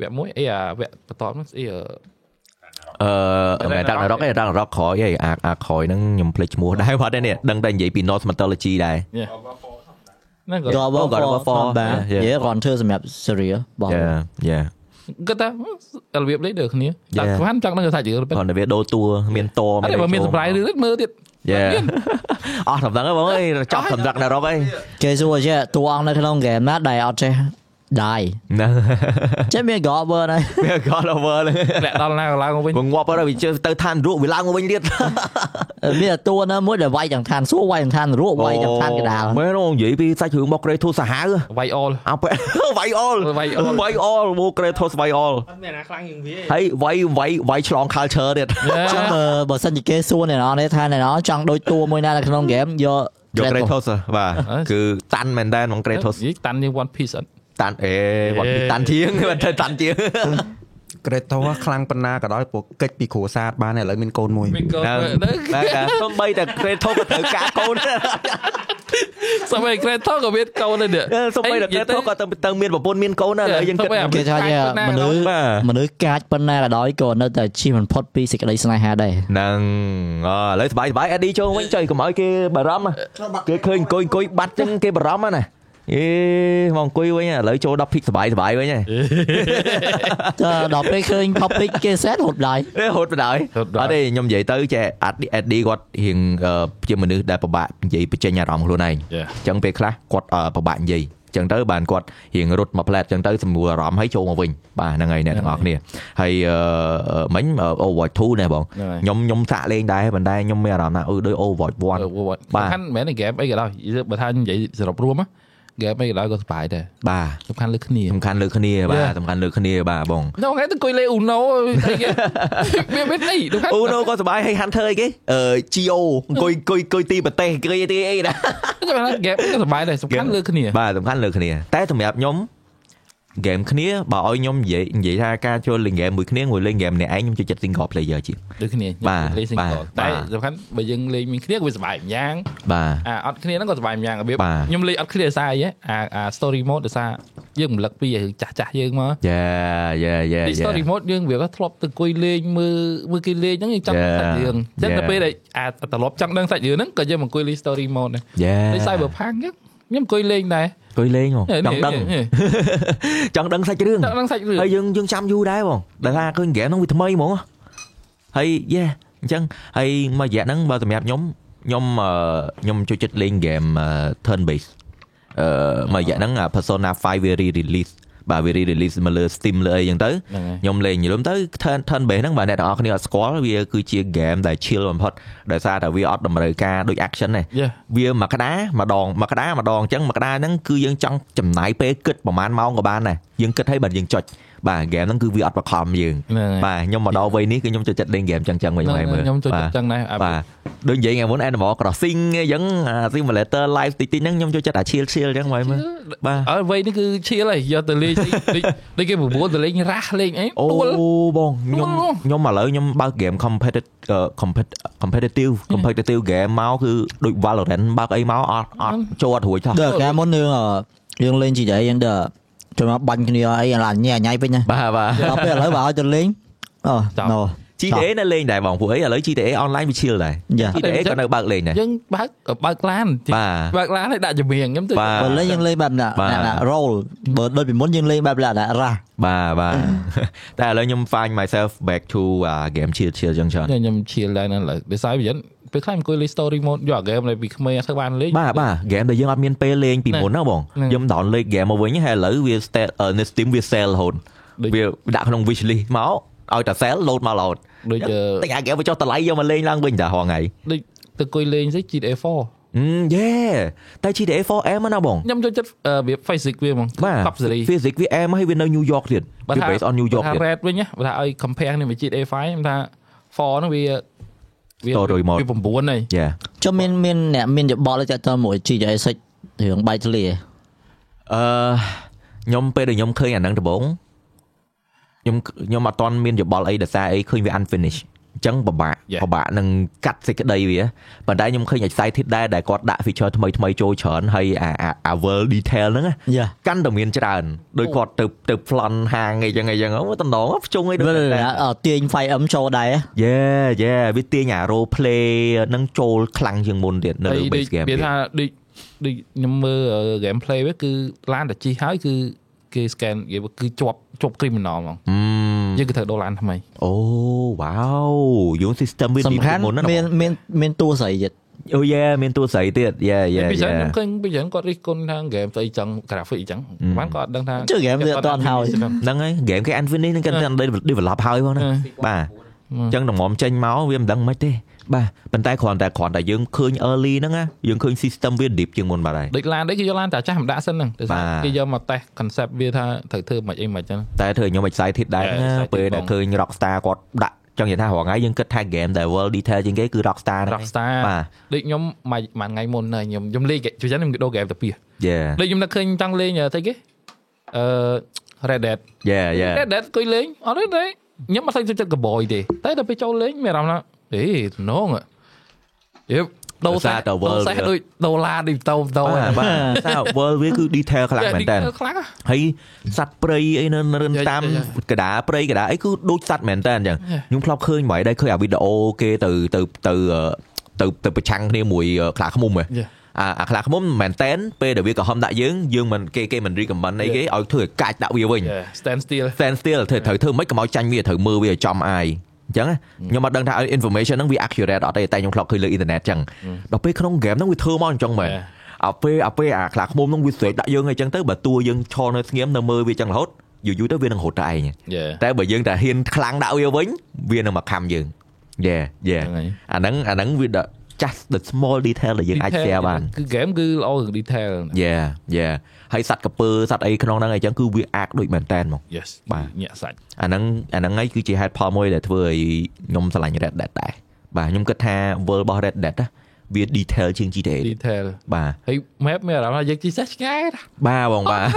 វគ្គមួយអីអាវគ្គបន្តនោះអីអឺអឺមែនដាក់រ៉ុកឯដាក់រ៉ុកក្រោយឯអាអាក្រោយហ្នឹងខ្ញុំភ្លេចឈ្មោះដែរបាត់ទេនេះដឹងតែនិយាយពី North Mythology ដែរហ្នឹងក៏ក៏បើ God of War បាទ Yeah. យេគ្រាន់ធ្វើសម្រាប់ serial បងយ៉ាយ៉ាគាត់ថារបៀបលេងដូចគ្នាតែ Yeah. ខ្វាន់ចង់ដឹងសាច់រឿងទៅគាត់តែវាដូរតួមានតអត់តែបើមាន surprise រឿងមើលទៀតយ៉ាអស់សម្ដងហើយបងអើយចប់សម្រាប់ណារ៉ុកអីគេសួរចេះតួអង្គនៅក្នុង game ណាដែលអត់ចេះ ដាយហ្នឹងចេះមាន God of War ណាវា God over ហ្នឹងលាក់ដល់ណាក៏ឡើងមកវិញវាងាប់ហើយវាជិះទៅឋានរក់វាឡើងមកវិញទៀតមានតែតួណាមួយដែលវាយទាំងឋានសួគ៌វាយទាំងឋានរក់វាយទាំងឋានកដាលមែនអូនិយាយពីសាច់រឿងមកក្រេធូសាហាវវាយអលអើវាយអលវាយ all វាយអលមកក្រេធូសវាយអលអត់មានណាខ្លាំងជាងវាហើយវាយវាយវាយឆ្លង culture ទៀតចឹងបើបើសិនជាគេសួរអ្នកនរនេះថាអ្នកនរចង់ដូចតួមួយណានៅក្នុង game យកយក Kratos Kratos បាទគឺតាន់មែនដែរហ្មង Kratos និយាយតាន់ជាង One Piece អត់ តាន់អេវត្តតាន់ជាងមិនទៅតាន់ជាង ក្រេតោខ្លាំងប៉ុណ្ណាក៏ដោយពួកកិច្ចពីគ្រួសារបានឥឡូវមានកូនមួយ មានកូន ហ្នឹង ទៅ តែសំបីតែ Kratos ក៏ត្រូវការកូន សម័យ Kratos ក៏មានកូនដែរនេះ សំបីតែ Kratos ក៏ទៅទៅមានប្រពន្ធមានកូនដែរឥឡូវយើងគិត គេថាជាមនុស្ស បាទ មនុស្សកាចប៉ុណ្ណាក៏ដោយក៏នៅតែជិះមិនផុតពីសេចក្តីស្នេហាដែរ ហ្នឹងអឥឡូវសบายសบายអេឌីចូលវិញចុយកុំឲ្យគេបារម្ភណាគេឃើញអង្គុយអង្គុយបាត់ចឹងគេបារម្ភណា អេមកអង្គុយវិញឥឡូវចូល10 pick សบายសบายវិញហ៎ តើដល់ពេលឃើញ topic គេ set ហត់ដែរ អេហត់បណ្ដោយអត់ទេខ្ញុំនិយាយទៅចេះអត់អេឌីគាត់រៀងអឺជាមនុស្សដែលពិបាកនិយាយបញ្ចេញអារម្មណ៍ខ្លួនឯង Yeah. អញ្ចឹងពេលខ្លះគាត់អឺពិបាកនិយាយអញ្ចឹងទៅបានគាត់រៀងរត់មកផ្លែតអញ្ចឹងទៅសម្រួលអារម្មណ៍ហើយចូលមកវិញបាទហ្នឹងហើយអ្នកទាំងអស់គ្នាហើយអឺមិញ Overwatch 2នេះបង ហ្នឹងហើយ ខ្ញុំខ្ញុំសាក់លេងដែរប៉ុន្តែខ្ញុំមានអារម្មណ៍ថាអឺដូច Overwatch 1 បាទ បាទ សំខាន់មិនមែនហ្គេមអីក៏ដោយបើថានិយាយសរុបរួម ហ្គេមអីក៏ដោយក៏សប្បាយដែរបាទសំខាន់លើគ្នាសំខាន់លើគ្នាបាទ Yeah. សំខាន់លើគ្នាបាទបងនៅថ្ងៃទៅអង្គុយលេង Uno អីគេវាមានអីដូចអូណូក៏សប្បាយហើយ Hunter អីគេអឺ Geo អង្គុយអង្គុយអង្គុយទីប្រទេសអង្គុយទីអីណាចាំថាហ្គេមក៏សប្បាយដែរសំខាន់លើគ្នាបាទសំខាន់លើគ្នាតែសម្រាប់ខ្ញុំ ហ្គេមគ្នាបើឲ្យខ្ញុំនិយាយនិយាយថាការចូលលេងហ្គេមមួយគ្នាមួយលេងហ្គេមម្នាក់ឯងខ្ញុំចូលចិត្ត single player ជាងដូចគ្នាបាទលេង single បាទតែបាទសំខាន់បើយើងលេងមានគ្នាក៏វាសប្បាយម្យ៉ាងបាទអាអត់គ្នាហ្នឹងក៏សប្បាយម្យ៉ាងរបៀបបាទខ្ញុំលេងអត់គ្នាដោយសារអីហ៎អាអា story mode ដោយសារយើងរំលឹកពីរឿងចាស់ចាស់ៗយើងមកយ៉ាយ៉ាយ៉ាពីយ៉ា story mode យើងវាក៏ធ្លាប់ទៅអង្គុយលេងមើលមើលគេលេងហ្នឹងយើងចង់ដឹង Yeah. សាច់រឿងអញ្ចឹង Yeah. ទៅពេលដែលអាត្រឡប់ចង់ដឹងសាច់រឿងហ្នឹងក៏យើងមកអង្គុយលេង story mode ដែរយ៉ាលេង cyberpunk អញ្ចឹង ខ្ញុំអង្គុយលេងដែរអង្គុយលេងហ៎នេះចង់ដឹងនេះចង់ដឹងសាច់រឿងចង់ដឹងសាច់រឿងហើយយើងយើងចាំយូរដែរបងដែលថាឃើញហ្គេមហ្នឹងវាថ្មីហ្មងហើយយេអញ្ចឹងហើយមួយរយៈហ្នឹងបើសម្រាប់ខ្ញុំខ្ញុំអឺខ្ញុំចូលចិត្តលេងហ្គេម turn based អឺមួយរយៈហ្នឹងអា Persona 5វា re release បាទវា re release មកលើ Steam លើអីចឹងទៅហ្នឹងហើយខ្ញុំលេងយល់ទៅ turn turn based ហ្នឹងបាទអ្នកទាំងអស់គ្នាអត់ស្គាល់វាគឺជា game ដែល chill បំផុតដោយសារតែវាអត់តម្រូវការដូច action ទេយេវាមួយក្តារម្ដងមួយក្តារម្ដងអញ្ចឹងមួយក្តារហ្នឹងគឺយើងចង់ចំណាយពេលគិតប្រហែលម៉ោងក៏បានដែរយើងគិតឲ្យបើយើងចុច បាទហ្គេមហ្នឹងគឺវាអត់បខំយើងហ្នឹងហើយបាទខ្ញុំមកដល់វ័យនេះគឺខ្ញុំចូលចិត្តលេងហ្គេមចឹងចឹងវិញហើយមើលខ្ញុំចូលបាចិត្តទចឹងដែរអាបាទដូចនិយាយថ្ងៃមុន Animal Crossing អញ្ចឹងអា Simulator Live តិចតិចហ្នឹងខ្ញុំចូលចិត្តអា chill chill ចឹងហើយមើលបាទអើវ័យនេះគឺឈៀលហើយយកទៅលេងដូចដូចគេប្រមូលទៅលេងរ៉ាស់លេងអីអូទួលបងខ្ញុំអូខ្ញុំឥឡូវខ្ញុំបើក game competitive competitive competitive game មកគឺដូច Valorant បើកអីមកអត់អត់ចូលអត់រួចថោះដល់កាលមុនយើងអឺយើងលេង GTA យើងដល់ ចូលមកបាញ់គ្នាអីឡាញ៉ៃញ៉ៃពេញណាបាទបាទដល់ពេលឥឡូវបើឲ្យទៅលេងអូចប់ណូ GTA នៅលេងដែរបងពួកអីឥឡូវ GTA online វា chill ដែរយ៉ា GTA ក៏នៅបើកលេងដែរយើងបើកបើកឡានបាទបើកឡានឲ្យដាក់ចម្រៀងខ្ញុំទៅបាទបើលេងយើងលេងបែបណាបាទណា roll បើដូចពីមុនយើងលេងបែបណារ៉ាស់បាទបាទតែឥឡូវខ្ញុំ find myself back to uh, game chill chill ចឹងច្រើនខ្ញុំឈៀលដែរនៅឡើយដោយសារវា ពេលខ្លះអង្គុយលេង story mode យកអា game នេះពីក្មេងអត់ធ្វើបានលេងបាទបាទ game ដែលយើងអត់មានពេលលេងពីមុនណាបងហ្នឹងខ្ញុំ download game មកវិញហើយឥឡូវវា start នៅ Steam វា sell រហូតដូចវាដាក់ក្នុង wish list មកឲ្យតែ sell load មក load ដូចតែអា game វាចុះតម្លៃយកមកលេងឡើងវិញតារហងៃដូចទៅអង្គុយលេងស្អី GTA 4អឺយេតែ GTA 4M ណាបងខ្ញុំចូលចិត្តអឺវា physics វាហ្មងបាទ top series physics វា M ហើយវានៅ New York ទៀតបើវាថា based on New York បើថាទៀត red វិញណាបើថាឲ្យ compare នេះមួយ GTA 5ខ្ញុំថា4ហ្នឹងវា វា Story mode វា9ហើយយ៉ាចុះមានមានអ្នកមានយោបល់ចាក់តមួយ GTA 6រឿងបែកធ្លាអឺខ្ញុំពេលដែលខ្ញុំឃើញអាហ្នឹងដំបូងខ្ញុំខ្ញុំអត់ទាន់មានយោបល់អីដោយសារអីឃើញវា unfinished អញ្ចឹងពិបាក Yeah. ពិបាកនឹងកាត់សេចក្តីវាប៉ុន្តែខ្ញុំឃើញ excited ដែរដែលគាត់ដាក់ feature ថ្មីថ្មីចូលច្រើនហើយអាអាអា world detail ហ្នឹងណាយ៉ាកាន់តែមានច្រើនដោយគាត់ទៅទៅ plan ហាងអីចឹងអីចឹងអូតំណងភ្ជុងអីដូចវាតែទាញ 5M ចូលដែរយេយេវាទាញអា role play នឹងចូលខ្លាំងជាងមុនទៀតនៅលើហើយដូច base game វាទៀតថាដូចដូចខ្ញុំមើល game play វាគឺឡានតែជីហើយគឺគេ scan គេគឺជាប់ជាប់ criminal ហ្មងអឺ យើងគឺត្រូវដូរឡានថ្មីអូវ៉ាវយង system វាសំខាន់មុនណាមានមានមានតួស្រីទៀតអូយេមានតួស្រីទៀតយេយេពីយេច្រើនខ្ញុំឃើញពីច្រើនគាត់រិះគន់ថា game ស្អីចឹង graphic អីចឹងបានគាត់អត់ដឹងថាជឿ game វាអត់ទាន់ហើយហ្នឹងហើយ game គេ Infinity ហ្នឹងគេតែ develop ហើយផងណាបាទអញ្ចឹងតម្រាំចេញមកវាមិនដឹងមិនទេ បាទប៉ុន្តែគ្រាន់តែគ្រាន់តែយើងឃើញ early ហ្នឹងណាយើងឃើញ system វា deep ជាងមុនបាទហើយដូចឡាននេះគេយកឡានតែចាស់មិនដាក់សិនហ្នឹងដោយសារបាទគេយកមក test concept វាថាត្រូវធ្វើមិនអីមិនចឹងតែធ្វើឲ្យខ្ញុំ excited ដែរ Yeah, ណា excited ពេលដែលបងឃើញ Rockstar គាត់ដាក់ចង់និយាយថារាល់ថ្ងៃយើងគិតថា game ដែល world detail ជាងគេគឺ Rockstar ហ្នឹង Rockstar បាទដូចខ្ញុំមួយមួយថ្ងៃមុនហើយខ្ញុំខ្ញុំលេងជួយចឹងខ្ញុំដូរ game ទៅពីរយេដូចខ្ញុំនឹកឃើញចង់លេងអីគេអឺ Red Dead យេយេ Red Dead គួយលេងអត់ទេខ្ញុំអត់ស្គាល់ចូលចិត្តកបយទេតែដល់ពេលចូលលេងមានអារម្មណ៍ថា អេទំនងយេដូរសាដូរសាដូចដុល្លារដូចតោតោបាទបាទតែ world វាគឺ detail ខ្លាំងមែនតើខ្លាំងហើយសត្វព្រៃអីនៅនៅយ៉ាតាមយ៉ាកដាព្រៃកដាអីគឺដូចសត្វមែនតើអញ្ចឹងយ៉ាខ្ញុំធ្លាប់ឃើញមួយដែរឃើញអាវីដេអូគេទៅទៅទៅអឺទៅទៅប្រឆាំងគ្នាមួយអឺខ្លាឃ្មុំហ៎យ៉ាអាអាខ្លាឃ្មុំមិនមែនតែនពេលដែលវាកំហំដាក់យើងយើងមិនគេគេមិន recommend អីគេឲ្យធ្វើឲ្យកាច់ដាក់វាវិញ stand still stand still ធ្វើត្រូវធ្វើមិនខ្មោចចាញ់វាត្រូវមើលវាឲ្យចំអាយ អញ្ចឹងណាខ្ញុំអត់ដឹងថា information ហ្នឹងវា accurate អត់ទេតែខ្ញុំធ្លាប់ឃើញលើ internet អញ្ចឹងដល់ពេលក្នុង game ហ្នឹងវាធ្វើមកអញ្ចឹងមែន Yeah. អាពេលអាពេលអាខ្លាឃ្មុំហ្នឹងវាស្រែកដាក់យើងអញ្ចឹងទៅបើតួយើងឈរនៅស្ងៀមនៅមើលវាអញ្ចឹងរហូតយូរយូរទៅវានឹងរត់ទៅឯងយ៉ាតែបើយើងតែហ៊ានខ្លាំងដាក់វាវិញវានឹងមកខំយើងយេយេហ្នឹងហើយអាហ្នឹងអាហ្នឹងវា the- just the small detail ដែលយើងអាច share បានគឺ game គឺល្អរឿង detail យេយេ ហើយសัตว์កពើសัตว์អីក្នុងហ្នឹងអីចឹងគឺវាអាកដូចមែនតែនហ្មង yes បាទ ញាក់សាច់ អាហ្នឹងអាហ្នឹងហើយគឺជាហេតុផលមួយដែលធ្វើឲ្យខ្ញុំឆ្លាញ់ Red Dead ដែរបាទខ្ញុំគិតថា world របស់ Red Dead ណាវា detail ជាង GTA ទៀត detail បាទ ហើយ map មានអារម្មណ៍ថាយើងជិះសេះឆ្ងាយណា បាទបងបាទ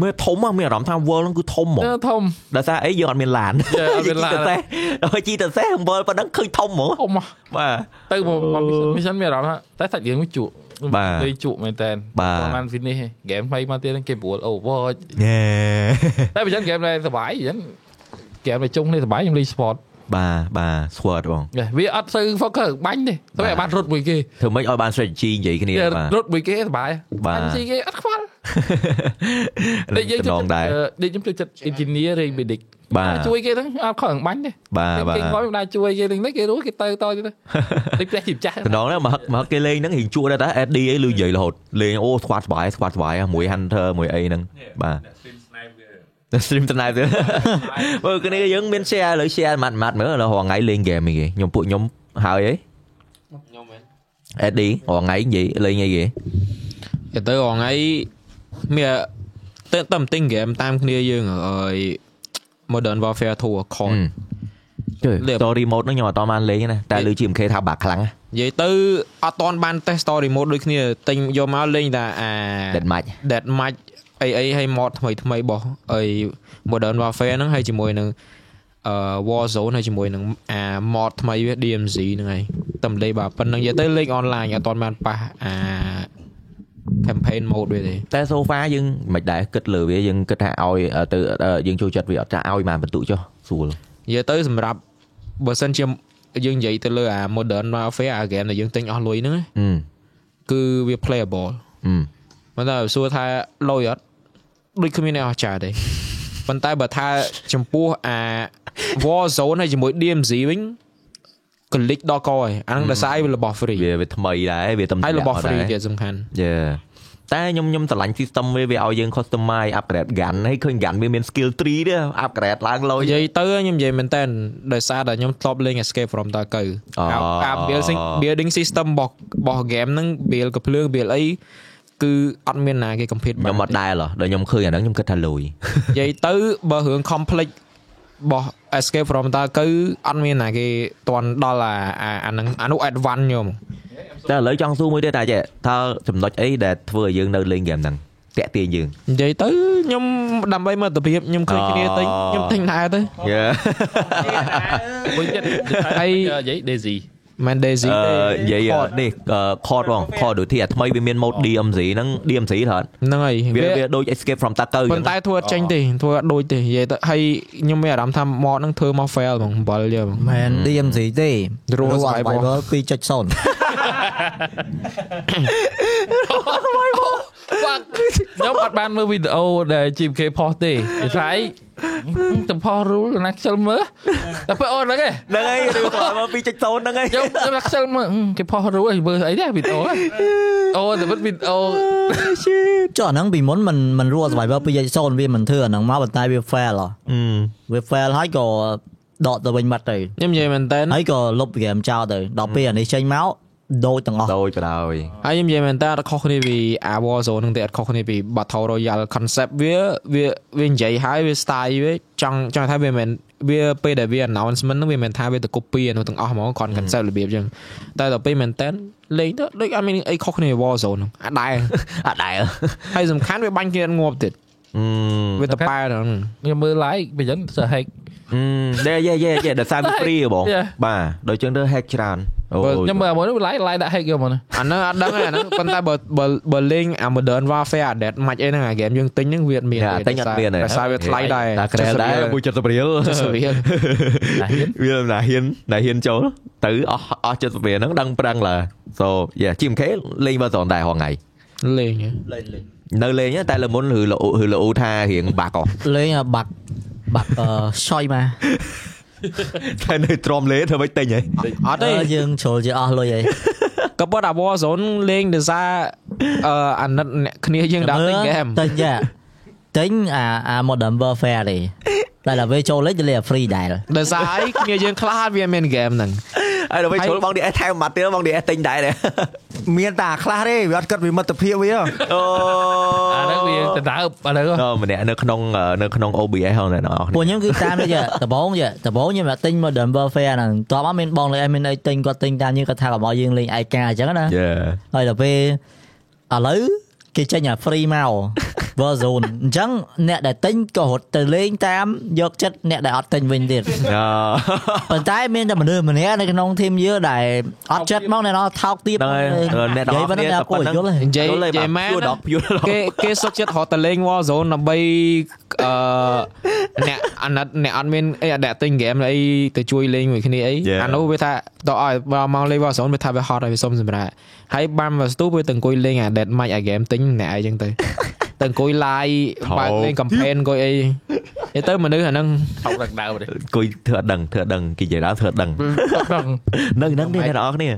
មើលធំហ៎មានអារម្មណ៍ថា world ហ្នឹងគឺធំហ្មង អឺធំ ដោយសារអីយើងអត់មានឡាន Yeah អត់មានឡាន តែដល់ជីទៅសេះ world ប៉ុណ្ណឹងឃើញធំហ្មង ធំហ៎ បាទ ទៅមក mission មានអារម្មណ៍ថាតែសាច់រឿងវាជក់ បាទលេងជក់មែនតើបាទបាន finish ហ្គេមថ្មីមកទៀតហ្នឹងគេប្រួល Overwatch ញ៉េតែបើចឹងហ្គេមដែរសុបាយចឹងហ្គេមតែចុងនេះសុបាយខ្ញុំលេង sport បាទបាទ sword បងវាអត់សូវ focus បាញ់ទេតែវាបានរត់មួយគេធ្វើម៉េចឲ្យបាន strategy និយាយគ្នាបាទរត់មួយគេសុបាយបាទបាញ់ស៊ីគេអត់ខ្វល់ដូចយើងដងដែរដូចខ្ញុំចូលចិត្ត engineer ឬ medic បាទជួយគេហ្នឹងអត់ខំបាញ់ទេបាទបាទគេគាត់មិនដែរជួយគេហ្នឹងគេរស់គេទៅតទៀតដូចផ្ទះជីបចាស់ដងហ្នឹងមកហឹកមកហឹកគេលេងហ្នឹងរៀងជួដែរតា AD អីលឺនិយាយរហូតលេងអូ squad ស្បាយ squad ស្បាយហ៎មួយ hunter មួយអីហ្នឹងបាទ stream tonight ទៅមើលគ្នាយើងមាន share លើ share ម៉ាត់ម៉ាត់មើលរាល់ថ្ងៃលេង game អីគេខ្ញុំពួកខ្ញុំហើយអីខ្ញុំមែន AD រាល់ថ្ងៃនិយាយលេងអីគេទៅទៅរងថ្ងៃមានទៅតែទិញហ្គេមតាមគ្នាយើងហើយ Modern Warfare 2ខនជើលេប story mode ហ្នឹងខ្ញុំអត់តបានលេងទេណាតែលើ GMK ថាបាក់ខ្លាំងណានិយាយទៅអត់តន់បាន test story mode ដូចគ្នាទិញយកមកលេងតែអា Dead Match Dead Match អីអីឲ្យ mod ថ្មីថ្មីរបស់អី Modern Warfare ហ្នឹងហើយជាមួយនឹងអឺ Warzone ហើយជាមួយនឹងអា mod ថ្មីវា DMZ ហ្នឹងហើយតែម្លេះបាទប៉ុណ្្នឹងនិយាយទៅលេង online អត់តន់បានប៉ះអា campaign mode វាទេតែ so far យើងមិនដែរគិតលើវាយើងគិតថាឲ្យទៅយើងចូលចិត្តវាអត់ចាឲ្យបានបន្ទុចចុះស្រួលនិយាយទៅសម្រាប់បើសិនជាយើងនិយាយទៅលើអា Modern Warfare អា game ដែលយើងទិញអស់លុយហ្នឹងណាអឺគឺវា playable អឺមិនតែសួរថាលុយអត់ ដូចគ្មានអ្នកអស់ចាទេប៉ុន្តែបើថាចំពោះអា Warzone ហើយជាមួយ DMZ វិញកលិចដល់កហើយអាហ្នឹងដោយសារអីវារបស់ free វាវាថ្មីដែរវាតំហើយរបស់ដែរ free ទៀតសំខាន់យេតែខ្ញុំខ្ញុំឆ្លាញ់ system វាវាឲ្យយើង customize upgrade gun ហើយឃើញ gun វាមាន skill tree ទេ upgrade ឡើងលុយនិយាយទៅខ្ញុំនិយាយមែនតើដោយសារតែខ្ញុំធ្លាប់លេង Escape from Tarkov អូអាអា building building system របស់របស់ game ហ្នឹង build កំភ្លើង build អី គឺអត់មានណាគេ compete ខ្ញុំអត់ដែរហ៎ដល់ខ្ញុំឃើញអាហ្នឹងខ្ញុំគិតថាលុយនិយាយទៅបើរឿង complex របស់ Escape from Tarkov អត់មានណាគេតន់ដល់អាអាអាហ្នឹងអានោះ advance ខ្ញុំតែឥឡូវចង់សួរមួយទៀតតាចេះថាចំណុចអីដែលធ្វើឲ្យយើងនៅលេងហ្គេមហ្នឹងតាក់ទាញយើងនិយាយទៅខ្ញុំដើម្បីមិត្តភាពខ្ញុំឃើញគ្នាទិញខ្ញុំទិញដែរទៅយេមួយទៀតហើយនិយាយ Daisy មិន Daisy អឺទេនិយាយនេះ code បង code ដូចទីអាថ្មីវាមាន mode DMZ ហ្នឹង DMZ ថតហ្នឹងហើយវាវាវាដូច escape from Tarkov ប៉ុន្តែធ្វើអត់ចេញទេធ្វើអត់ដូចទេនិយាយទៅហើយខ្ញុំមានអារម្មណ៍ថា mod ហ្នឹងធ្វើមក fail ហ្មង7យើហ្មងមែន DMC ទេ Rule Rule Survival Survival 2.0 Fuck ខ្ញុំអត់បានមើលវីដេអូដែល GMK ផុសទេនិយាយទៅផុស rule ណាខ្ជិលមើលតែពេលអូនហ្នឹងឯងហ្នឹងហើយឬក៏មក2.0ហ្នឹងហើយខ្ញុំខ្ញុំខ្ជិលមើលគេផុស rule ឯងមើលអីដែរវីដេអូហ្នឹងអូតែវីដេអូចុះអាហ្នឹងពីមុនមិនមិន Rule Survival 2.0វាមិនធ្វើអាហ្នឹងមកប៉ុន្តែវា fail ហ៎វា fail ហើយក៏ដកទៅវិញបាត់ទៅខ្ញុំនិយាយមែនតើហើយក៏លុបហ្គេមចោលទៅដល់ពេលអានេះចេញមក ដូចទាំងអស់ដូចបដ ாய் ហើយខ្ញុំនិយាយមែនតើអត់ខុសគ្នាពីអា Warzone ហ្នឹងទេអត់ខុសគ្នាពី Battle Royale concept វាវាវានិយាយហើយវា style វាចង់ចង់ថាវាមិនវាពេលដែលវា announcement ហ្នឹងវាមិនថាវាទៅ copy អានោះទាំងអស់ហ្មងគ្រាន់ concept របៀបអញ្ចឹងតែដល់ពេលមែនតើលេងទៅដូចអត់មានអីខុសគ្នាពី Warzone ហ្នឹងអាដែរអត់ដែរហើយសំខាន់វាបាញ់គ្នាអត់ងាប់ទៀតអឺវាទៅប៉ែហ្នឹងខ្ញុំមើល like បើចឹងសើ hack អឺយេយេយេដល់សារវា free ហ៎បង Yeah. បាទដល់ចឹងទៅ hack ច្រើនអូបើ ខ្ញុំមើលមួយនោះ like like ដាក់ hack យកមកណាអាហ្នឹងអត់ដឹងទេអាហ្នឹងប៉ុន្តែបើបើបើលេងអា Modern Warfare អា Dead Match អីហ្នឹងអា game យើងទិញហ្នឹងវាអត់មានយ៉ាទិញអត់មានទេដោយសារវាថ្លៃដែរតាក្រែលដែរមួយ70រៀល70រៀលណាហ៊ានវាណាហ៊ានណាហ៊ានចូលទៅអស់អស់70រៀលហ្នឹងដឹងប្រឹងឡើ so yeah GMK លេងបើតនដែរហងៃលេងហ៎នៅលេងតែលើមុនឬលោឬលោថារៀងបាក់អស់លេងបាក់បាក់អឺឆយមក តែនៅទ្រាំលេធ្វើមិនទិញហ៎អត់ទេអឺយើងជ្រុលជាអស់លុយហើយក៏ប៉ុតអា Warzone លេងដោយសារអឺអាណិតអ្នកគ្នាយើងដើរទិញ game ទិញយ៉ាទិញអាអា Modern Warfare ទេតែដល់ពេលចូលលេងទៅលេង free ដែរដោយសារអីគ្នាយើងខ្លះវាមាន game ហ្នឹង ហើយដល់ពេលចូលបង DS ថែមបាត់ទៀតបង DS ទិញដែរដែរមានតែអាខ្លះទេវាអត់គិតពីមិត្តភាពវាអូអាហ្នឹងវាទៅដើបអាហ្នឹងអូម្នាក់នៅក្នុងនៅក្នុង OBS ហ្នឹងអ្នកនរពួកខ្ញុំគឺតាមនេះដបងយដបងខ្ញុំតែទិញ Modern Warfare ហ្នឹងតោះមកមានបងលេងមានអីទិញគាត់ទិញតាមយើងគាត់ថាកុំឲ្យយើងលេងឯកាអញ្ចឹងណាយេហើយដល់ពេលឥឡូវ គេចេញអា free មក Warzone អញ្ចឹងអ្នកដែលទិញក៏រត់ទៅលេងតាមយកចិត្តអ្នកដែលអត់ទិញវិញទៀតអូប៉ុន្តែមានតែមនុស្សម្នាក់នៅក្នុងធីមយើងដែលអត់ចិត្តមកអ្នកនរថោកទៀតហ្នឹងហើយអ្នកនរនិយាយប៉ុណ្ណឹងអ្នកគួរយល់ទេនិយាយយល់និយាយមែនដល់ pure ដល់គេគេសុកចិត្តរត់ទៅលេង Warzone ដើម្បីអឺអ្នកអាណិតអ្នកអត់មានអីអ្នកទិញ game អីទៅជួយលេងមួយគ្នាអី Yeah. អានោះវាថាតោះឲ្យបើមកលេង Warzone វាថាវាហត់ហើយវាសុំសម្រាប់ហើយបានមកស្ទូវាទៅអង្គុយលេងអា Dead Match អា game ទិញអ្នកអីចឹងទៅទៅអង្គុយ live បើកលេង campaign អង្គុយអីនិយាយទៅមនុស្សអាហ្នឹងថោកដល់ដើបទេគួយធ្វើអត់ដឹងធ្វើអត់ដឹងគេនិយាយដល់ធ្វើអត់ដឹងដល់នៅហ្នឹងទេអ្នកនរគ្នា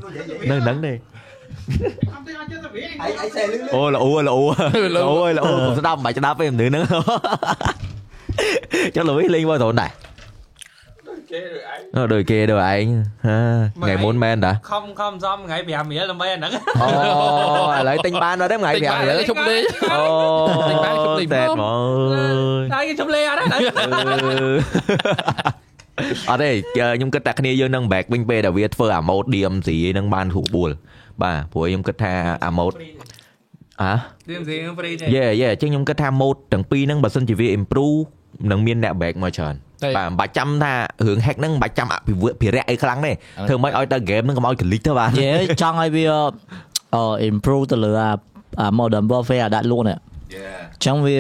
នៅហ្នឹងទេអូល្អល្អល្អល្អកុំស្ដាប់មិនបាច់ស្ដាប់ទេមនុស្សហ្នឹងចុះលោកវិញលេងមកតូនដែរ Nó đời kia đời anh ha, Mà ngày ấy- muốn men đã ខំខំសំថ្ងៃ5រៀលដើម្បីអាហ្នឹង Ồ, lại tinh ban rồi đấy ngày តិចបាន vậy ជុំលេង Ồ, Tinh ban chụp hình đẹp không? mà តែគេជុំលេងអត់ដែរអត់ទេខ្ញុំគិតតែគ្នាយើងនឹង back វិញពេលដែលវាធ្វើអា mode DMC នឹងបានហួបួលបាទព្រោះខ្ញុំគិតថាអា mode អាឌីមស៊ីហ្វ្រីទេយេយេអញ្ចឹងខ្ញុំគិតថា mode ទាំងពីរហ្នឹងបើសិនជាវា improve នឹងមានអ្នក back មកច្រើនតែបាទមិនបាច់ចាំថារឿង hack ហ្នឹងមិនបាច់ចាំអភិវឌ្ឍភិរៈអីខ្លាំងទេធ្វើមិនឲ្យទៅ game ហ្នឹងកុំឲ្យ glitch ទៅបាទនិយាយចង់ឲ្យវាអឺ improve ទៅលើអាអា modern warfare អាដាក់លក់នេះអញ្ចឹងវា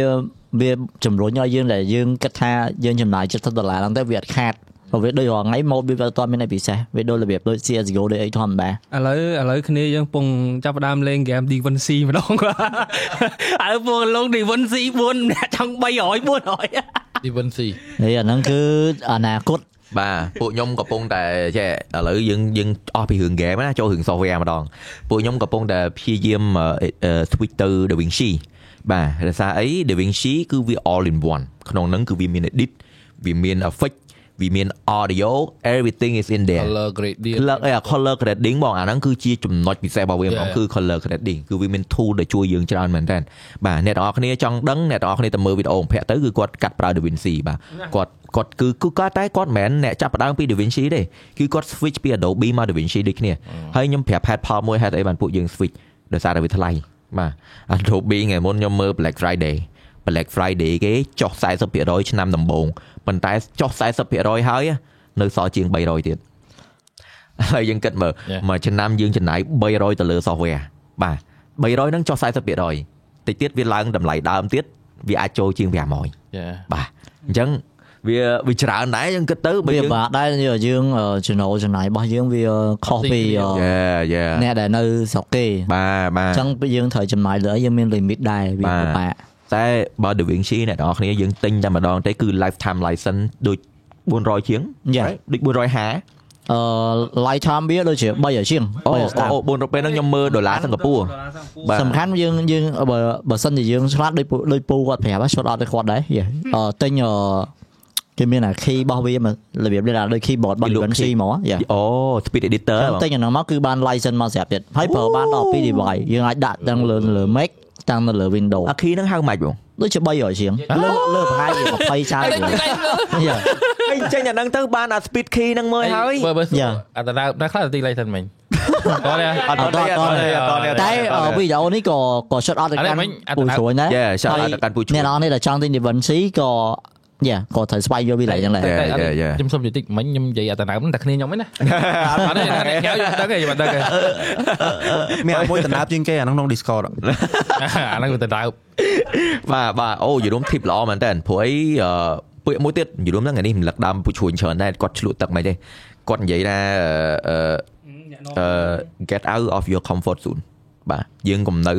វាជំរុញឲ្យយើងដែលយើងគិតថាយើងចំណាយ70ដុល្លារហ្នឹងទៅវាអត់ខាត ព្រោះវាដូចរាល់ថ្ងៃ mode វាអត់ទាន់មានអីពិសេសវាដូចរបៀបដូច CS:GO ដូចអីធម្មតាឥឡូវឥឡូវគ្នាយើងពងចាប់ផ្ដើមលេងហ្គេម D1C ម្ដងគាត់ឥឡូវពងលង D1C 4អ្នកចង់300 400 Divinity នេះអាហ្នឹងគឺអនាគតបាទពួកខ្ញុំកំពុងតែចេះឥឡូវយើងយើងអស់ពីរឿង game ណាចូលរឿង software ម្ដងពួកខ្ញុំកំពុងតែព្យាយាមអឺអឺ switch ទៅ DaVinci បាទដោយសារអី DaVinci គឺវា all in one ក្នុងហ្នឹងគឺវាមាន edit វាមាន effect វាមាន audio everything is in there color gradient color អី color grading បងអាហ្នឹងគឺជាចំណុចពិសេសរបស់វាហ្មង Yeah. គឺ color grading គឺវាមាន tool ដែលជួយយើងច្រើនមែនតើបាទអ្នកទាំងអស់គ្នាចង់ដឹងអ្នកទាំងអស់គ្នាទៅមើលវីដេអូបំភាក់ទៅគឺគាត់កាត់ប្រើ DaVinci បាទគាត់គាត់គឺគឺគាត់តែគាត់មិនមែនអ្នកចាប់ផ្ដើមពី DaVinci ទេគឺគាត់ switch ពី Adobe មក DaVinci ដូចគ្នាហើយខ្ញុំប្រាប់ head ផលមួយហេតុអីបានពួកយើង switch ដោយសារតែវាថ្លៃបាទ Adobe ថ្ងៃមុនខ្ញុំមើល Black Friday Black Friday គេចុះ40%ឆ្នាំដំបូង ប៉ុន្តែចុះ40%ហើយនៅសល់ជាង300ទៀតហើយយើងគិតមើល Yeah. មួយឆ្នាំយើងចំណាយ300ទៅលើ software បាទ300ហ្នឹងចុះ40%តិចទៀតវាឡើងតម្លៃដើមទៀតវាអាចចូលជាង500 Yeah បាទអញ្ចឹងវាវាច្រើនដែរយើងគិតទៅបើវាយើងបាក់ដែរយើងអឺចំណូលចំណាយរបស់យើងវាខុសពីអឺយេយេអ្នកដែលនៅស្រុកគេបាទបាអទញ្ចឹងយើងត្រូវចំណាយលើអីយើងមាន limit ដែរវាបាទពិបាក តែបើ DaVinci អ្នកនរគ្នាយើងទិញតែម្ដងទេគឺ lifetime license ដូច400ជាង Yeah. right? ដូច450អឺ lifetime វាដូចជា3ជាងអូ3ស្តាប់អូ400ពេលហ្នឹងខ្ញុំមើលដុល្លារសិង្ហបុរីបាទសំខាន់យើងយើងបើបើសិនជាយើងឆ្លាតដូចពូដូចពូគាត់ប្រាប់ហ្នឹងឆ្លត់ទៅគាត់ដែរយេអឺទិញអឺគេមានអា key របស់វាមករបៀបនេះដែរដូច keyboard របស់គេលក់ DaVinci key ហ្មងយេអូ speed editor តែបងទិញអាហ្នឹងមកគឺបាន license មកស្រាប់ទៀតហើយប្រើបានដល់2 device យើងអាចដាក់ទាំងលើលើ Mac ទាំងនៅលើ Windows អា key ហ្នឹងហៅម៉េចបងដូចជា300ជាងលើលើប្រហែលជា20 30យេអញចេញអាហ្នឹងទៅបានអា speed key ហ្នឹងមើលហើយបើបើ Yeah. អត់ដល់ដល់ខ្លះទី license មិញតោះនេះអត់តទេអត់តទេអត់តទេតែអឺវីដេអូនេះក៏ក៏ shot out ទៅអានេះកាន់មិញអត់ពូទៅជ្រួញដែរ Yeah, shout out ទៅកាន់ពូជ្រួញអ្នកនរនេះដែលចង់ទិញ DaVinci ក៏ យ៉ាក៏ត្រូវស្វែងយល់ពីឡៃយ៉ាងដែរ Yeah, yeah, yeah. ខ្ញុំសុំនិយាយតិចមិញខ្ញុំនិយាយអត្តន័យតែគ្នាខ្ញុំហ្នឹងណាអត់ទេអ្នកខ្ញុំដឹងទេខ្ញុំដឹងទេមានអាមួយតំណាប់ជាងគេអាហ្នឹងក្នុង Discord អាហ្នឹងវាទៅដើមបាទបាទអូយល់រួម tip ល្អមែនតើព្រោះអីអឺពួកមួយទៀតយល់រួមហ្នឹងថ្ងៃនេះរំលឹកដើមពូឈួនច្រើនដែរគាត់ឆ្លក់ទឹកមិនទេគាត់និយាយថាអឺអឺ get out of your comfort zone បាទយើងកុំនៅ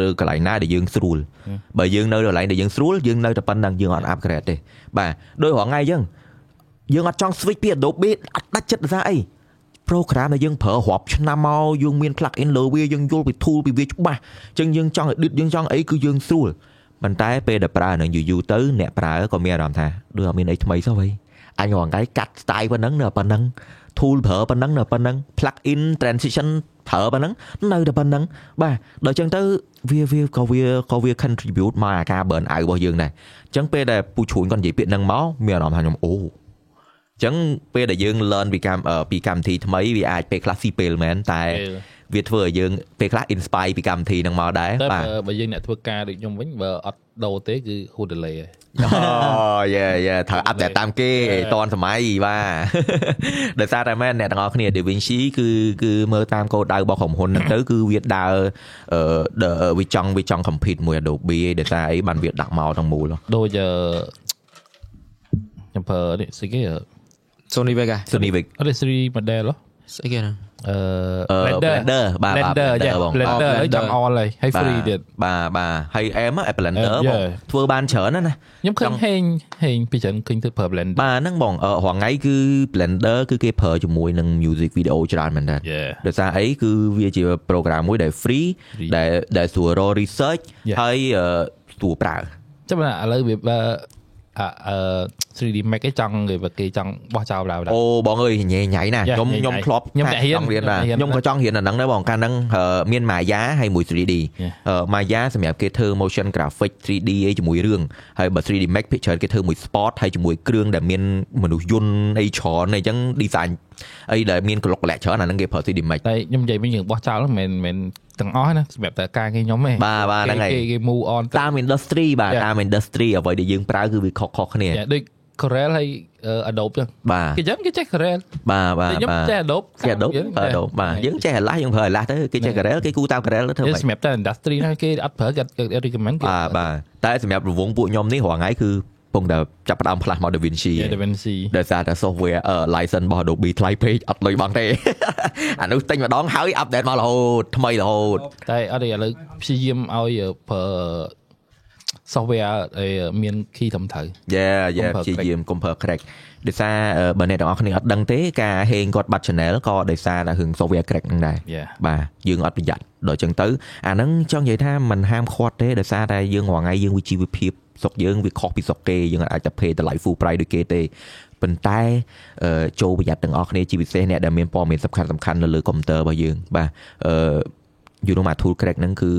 លើកន្លែងណាដែលយើងស្រួលបើយើងនៅកន្លែងដែលយើងស្រួលយើងនៅតែប៉ុណ្្នឹងយើងអត់ upgrade ទេបាទដោយរហងៃអញ្ចឹងយើងអត់ចង់ switch ពី Adobe អត់ដាច់ចិត្តដោយសារអី program ដែលយើងប្រើរាប់ឆ្នាំមកយើងមាន plug in លើវាយើងយល់ពី tool ពីវាច្បាស់អញ្ចឹងយើងចង់ edit យើងចង់អីគឺយើងស្រួលប៉ុន្តែពេលដែលប្រើនឹងយូរយូរទៅអ្នកប្រើក៏មានអារម្មណ៍ថាដូចអត់មានអីថ្មីសោះហីអញរងថ្ងៃកាត់ style ប៉ុណ្ណឹងនៅប៉ុណ្ណឹង tool ប្រើប៉ុណ្ណឹងនៅប៉ុណ្ណឹង plug in transition ប្រើប៉ុណ្ណឹងនៅតែប៉ុណ្ណឹងបាទដល់អញ្ចឹងទៅវាវាក៏វាក៏វា contribute មកអាការ burn out របស់យើងដែរអញ្ចឹងពេលដែលពូឈួនគាត់និយាយពាក្យហ្នឹងមកមានអារម្មណ៍ថាខ្ញុំអូអញ្ចឹងពេលដែលយើង learn ពីកម្មអឺពីកម្មវិធីថ្មីវាអាចពេលខ្លះស៊ីពេលមែនតែ វាធ្វើឲ្យយើងពេលខ្លះ inspire ពីកម្មវិធីហ្នឹងមកដែរតែបាទបើយើងអ្នកធ្វើការដូចខ្ញុំវិញបើអត់ដូរទេគឺហួស delay ហើយអូយេយេត្រូវអាប់តែតាមគេតនសម័យបាទដោយសារតែមែនអ្នកទាំងអស់គ្នា DaVinci គឺគឺមើលតាមគោលដៅរបស់ក្រុមហ៊ុនហ្នឹងទៅគឺវាដើរអឺវាចង់វាចង់ compete មួយ Adobe ឯងដោយសារអីបានវាដាក់មកទាំងមូលដូចអឺខ្ញុំប្រើនេះស្អីគេអឺ Sony Vega Sony Vic អត់ទេ series model ហ៎ស្អីគេហ្នឹង អឺអឺ Blender Blender បាទបាទ Blender Blender យ៉ាបង Blender ហើយចង់ all ហើយហើយ free ទៀតបាទបាទហើយអែម Blender អឺបង yeah. ធ្វើបានច្រើនណាស់ណាខ្ញុំឃើចញង់ហេងហេងពីច្រើនឃើញទៅប្រើ Blender បាទហ្នឹងបងអឺរងថ្ងៃគឺ Blender គឺគេប្រើជាមួយនឹង music video ច្រើនមែនតើ Yeah ដោយសារអីគឺវាជា program មួយដែល free Free ដែលដែលស្រួលរក research Yeah. ហើយអឺស្រួលប្រើចាំណាឥឡូវវាបើអអឺ 3D Max ឯងចង់គេគេចង់បោះចោលដល់ដល់អូបងអើយញ៉ៃញ៉ៃណាយ៉ាខ្ញុំញ៉ៃខ្ញុំញ៉ៃធ្លាប់ខ្ញុំតែហ៊ានចង់រៀនបាទខ្ញុំតែហ៊ានខ្ញុំក៏ចង់រៀនអាហ្នឹងដែរបងកាលហ្នឹងអឺមាន Maya ហើយមួយ 3D Yeah. អឺ Maya សម្រាប់គេធ្វើ motion graphic 3D អីជាមួយរឿងហើយបើ 3D Max picture គេធ្វើមួយ sport ហើយជាមួយគ្រឿងដែលមានមនុស្សយន្តអីច្រើនអីចឹង design អីដែលមានកលុកកលាក់ច្រើនអាហ្នឹងគេប្រើ 3D Max តែខ្ញុំនិយាយវិញយើងបោះចោលហ្នឹងមិនមែនទាំងអស់ណាសម្រាប់តែការងារខ្ញុំទេបាទបាទហ្នឹងហើយគេគេ move on ទៅតាម industry បាទ Yeah. តាម industry អ្វីដែលយើងប្រើគឺវាខុសៗគ្នាយ៉ាដូច Corel ហើយ Adobe ចឹងបាទគេចឹងគេចេះ Corel បាទបាទតែខ្ញុំបាទចេះ Adobe គេ Adobe ប្រើ Adobe បាទយើងចេះ Flash យើងប្រើ Flash ទៅគេចេះ Corel គេគូតាម Corel ទៅធ្វើតែម៉េចសម្រាប់តែ industry ណាគេអត់ប្រើគេអត់គេ recommend គេបាទបាទតែសម្រាប់រង្វង់ពួកខ្ញុំនេះរាល់ថ្ងៃគឺពងតែចាប់ផ្ដើមផ្លាស់មក DaVinci យ៉ា DaVinci ដោយសារតែ software អឺ license របស់ Adobe ថ្លៃពេកអត់លុយបង់ទេអានោះទិញម្ដងហើយ update មករហូតថ្មីរហូតតែអត់ទេឥឡូវព្យាយាមឲ្យប្រើ software អីមាន key ត្រឹមត្រូវយ៉ាយ៉ាកុំប្រើព្យាយាមកុំប្រើ crack ដោយសារអឺបើអ្នកទាំងអស់គ្នាអត់ដឹងទេការហេងគាត់បាត់ channel ក៏ដោយសារតែរឿង software crack ហ្នឹងដែរ Yeah បាទយើងអត់ប្រយ័ត្នដល់ចឹងទៅអាហ្នឹងចង់និយាយថាมันហាមឃាត់ទេដោយសារតែយើងរាល់ថ្ងៃយើងវិជីវភាពស្រុកយើងវាខុសពីស្រុកគេយើងអាចតែ pay តម្លៃ full price ដូចគេទេប៉ុន្តែអឺចូលប្រយ័ត្នទាំងអស់គ្នាជាពិសេសអ្នកដែលមានព័ត៌មានសំខាន់សំខាន់ៗនៅលើកុំព្យូទ័ររបស់យើងបាទអឺ you know មក tool crack ហ្នឹងគឺ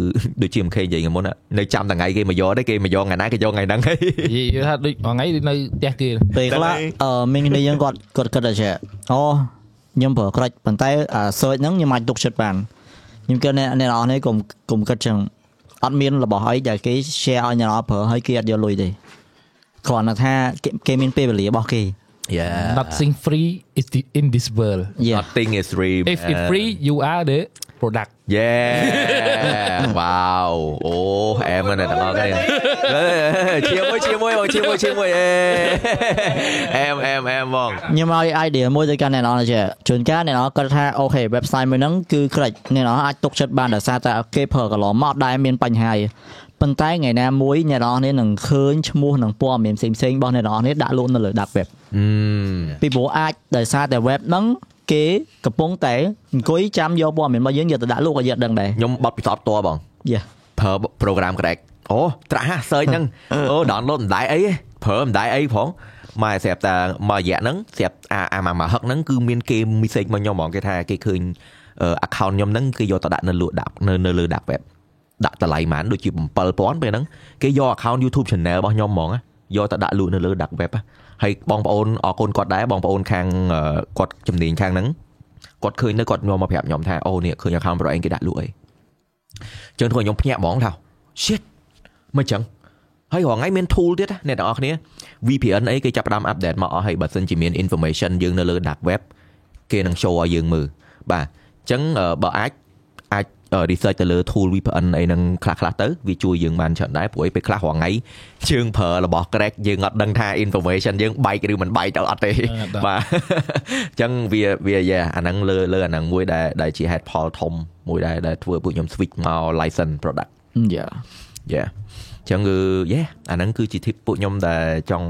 ដូចជា MK និយាយថ្ងៃមុនណានៅចាំថ្ងៃគេមកយកទេគេមកយកថ្ងៃណាគេយកថ្ងៃហ្នឹងហើយនិយាយថាដូចមួយថ្ងៃនៅផ្ទះគេពេលខ្លះអឺមានគ្នាយើងគាត់គាត់គិតថាចេះអូខ្ញុំប្រើក្រាច់ប៉ុន្តែអា search ហ្នឹងខ្ញុំអាចទុកចិត្តបានខ្ញុំគិតអ្នកអ្នកនរនេះកុំកុំគិតចឹងអត់មានរបស់អីដែលគេ share ឲ្យអ្នកនរប្រើហើយគេអត់យកលុយទេគ្រាន់តែថាគេគេមានពេលវេលារបស់គេ yeah nothing free is the, in this world Yeah nothing is free if it's free you are the product yeah wow អូអែមណាស់ទាំងអស់គ្នាអេជាមួយជាមួយបងជាមួយជាមួយអេអែមអែមអែមបងខ្ញុំឲ្យ idea មួយទៅកាន់អ្នកនរចេះជួនកាលអ្នកនរគាត់ថាអូខេ website មួយហ្នឹងគឺក្រាច់អ្នកនរអាចទុកចិត្តបានដោយសារតែគេប្រើកន្លងមកអត់ដែលមានបញ្ហាទេប៉ុន្តែថ្ងៃណាមួយអ្នកនរនេះនឹងឃើញឈ្មោះនឹងព័ត៌មានផ្សេងផ្សេងៗរបស់អ្នកនរនេះដាក់លក់នៅលើ dark web អឺពីព្រោះអាចដោយសារតែ web ហ្នឹង គេកំពុងតែអង្គុយចាំយកព័ត៌មានរបស់យើងយកទៅដាក់លក់ឲ្យយើងដឹងដែរខ្ញុំបត់ពិសោធន៍ផ្ទាល់បងយ៉ាប្រើ program crack អូត្រាស់ search ហ្នឹងអូ download មិនដែរអីទេប្រើមិនដែរអីផងមកស្រាប់តែមករយៈហ្នឹងស្រាប់អាអាមកហឹកហ្នឹងគឺមានគេ message មកខ្ញុំហ្មងគេថាគេឃើញអឺ account ខ្ញុំហ្នឹងគេយកទៅដាក់នៅលក់ដាក់នៅនៅលើ dark web ដាក់តម្លៃហ្មងដូចជា7000ពេលហ្នឹងគេយក account YouTube channel របស់ខ្ញុំហ្មងណាយកទៅដាក់លក់នៅលើ dark web ណា ហើយបងប្អូនអរគុណគាត់ដែរបងប្អូនខាងអឺគាត់ជំនាញខាងហ្នឹងគាត់ឃើញទៅគាត់នាំមកប្រាប់ខ្ញុំថាអូនេះឃើញ account របស់ឯងគេដាក់លក់អីចឹងធ្វើឲ្យខ្ញុំភ្ញាក់ហ្មងថា shit មិនចឹងហើយរហងៃមាន tool ទៀតណាអ្នកទាំងអស់គ្នា VPN អីគេចាប់ផ្ដើម update មកអស់ហើយបើសិនជាមាន information យើងនៅលើ dark web គេនឹង show ឲ្យយើងមើលបាទអញ្ចឹងអឺបើអាចអាច research ទៅលើ tool VPN អីហ្នឹងខ្លះខ្លះៗទៅវាជួយយើងបានច្រើនដែរព្រោះអីពេលខ្លះរហងៃយើងប្រើរបស់ crack យើងអត់ដឹងថា information យើងបែកឬមិនបែកទៅអត់ទេអត់ដឹងបាទអញ្ចឹងវាវាយ៉ាអាហ្នឹងលើលើអាហ្នឹងមួយដែលដែលជា head ផលធំមួយដែលដែលធ្វើឲ្យពួកខ្ញុំ switch មក license product យ៉ាយ៉ាអញ្ចឹងគឺយេអាហ្នឹងគឺជា tip ពួកខ្ញុំដែលចង់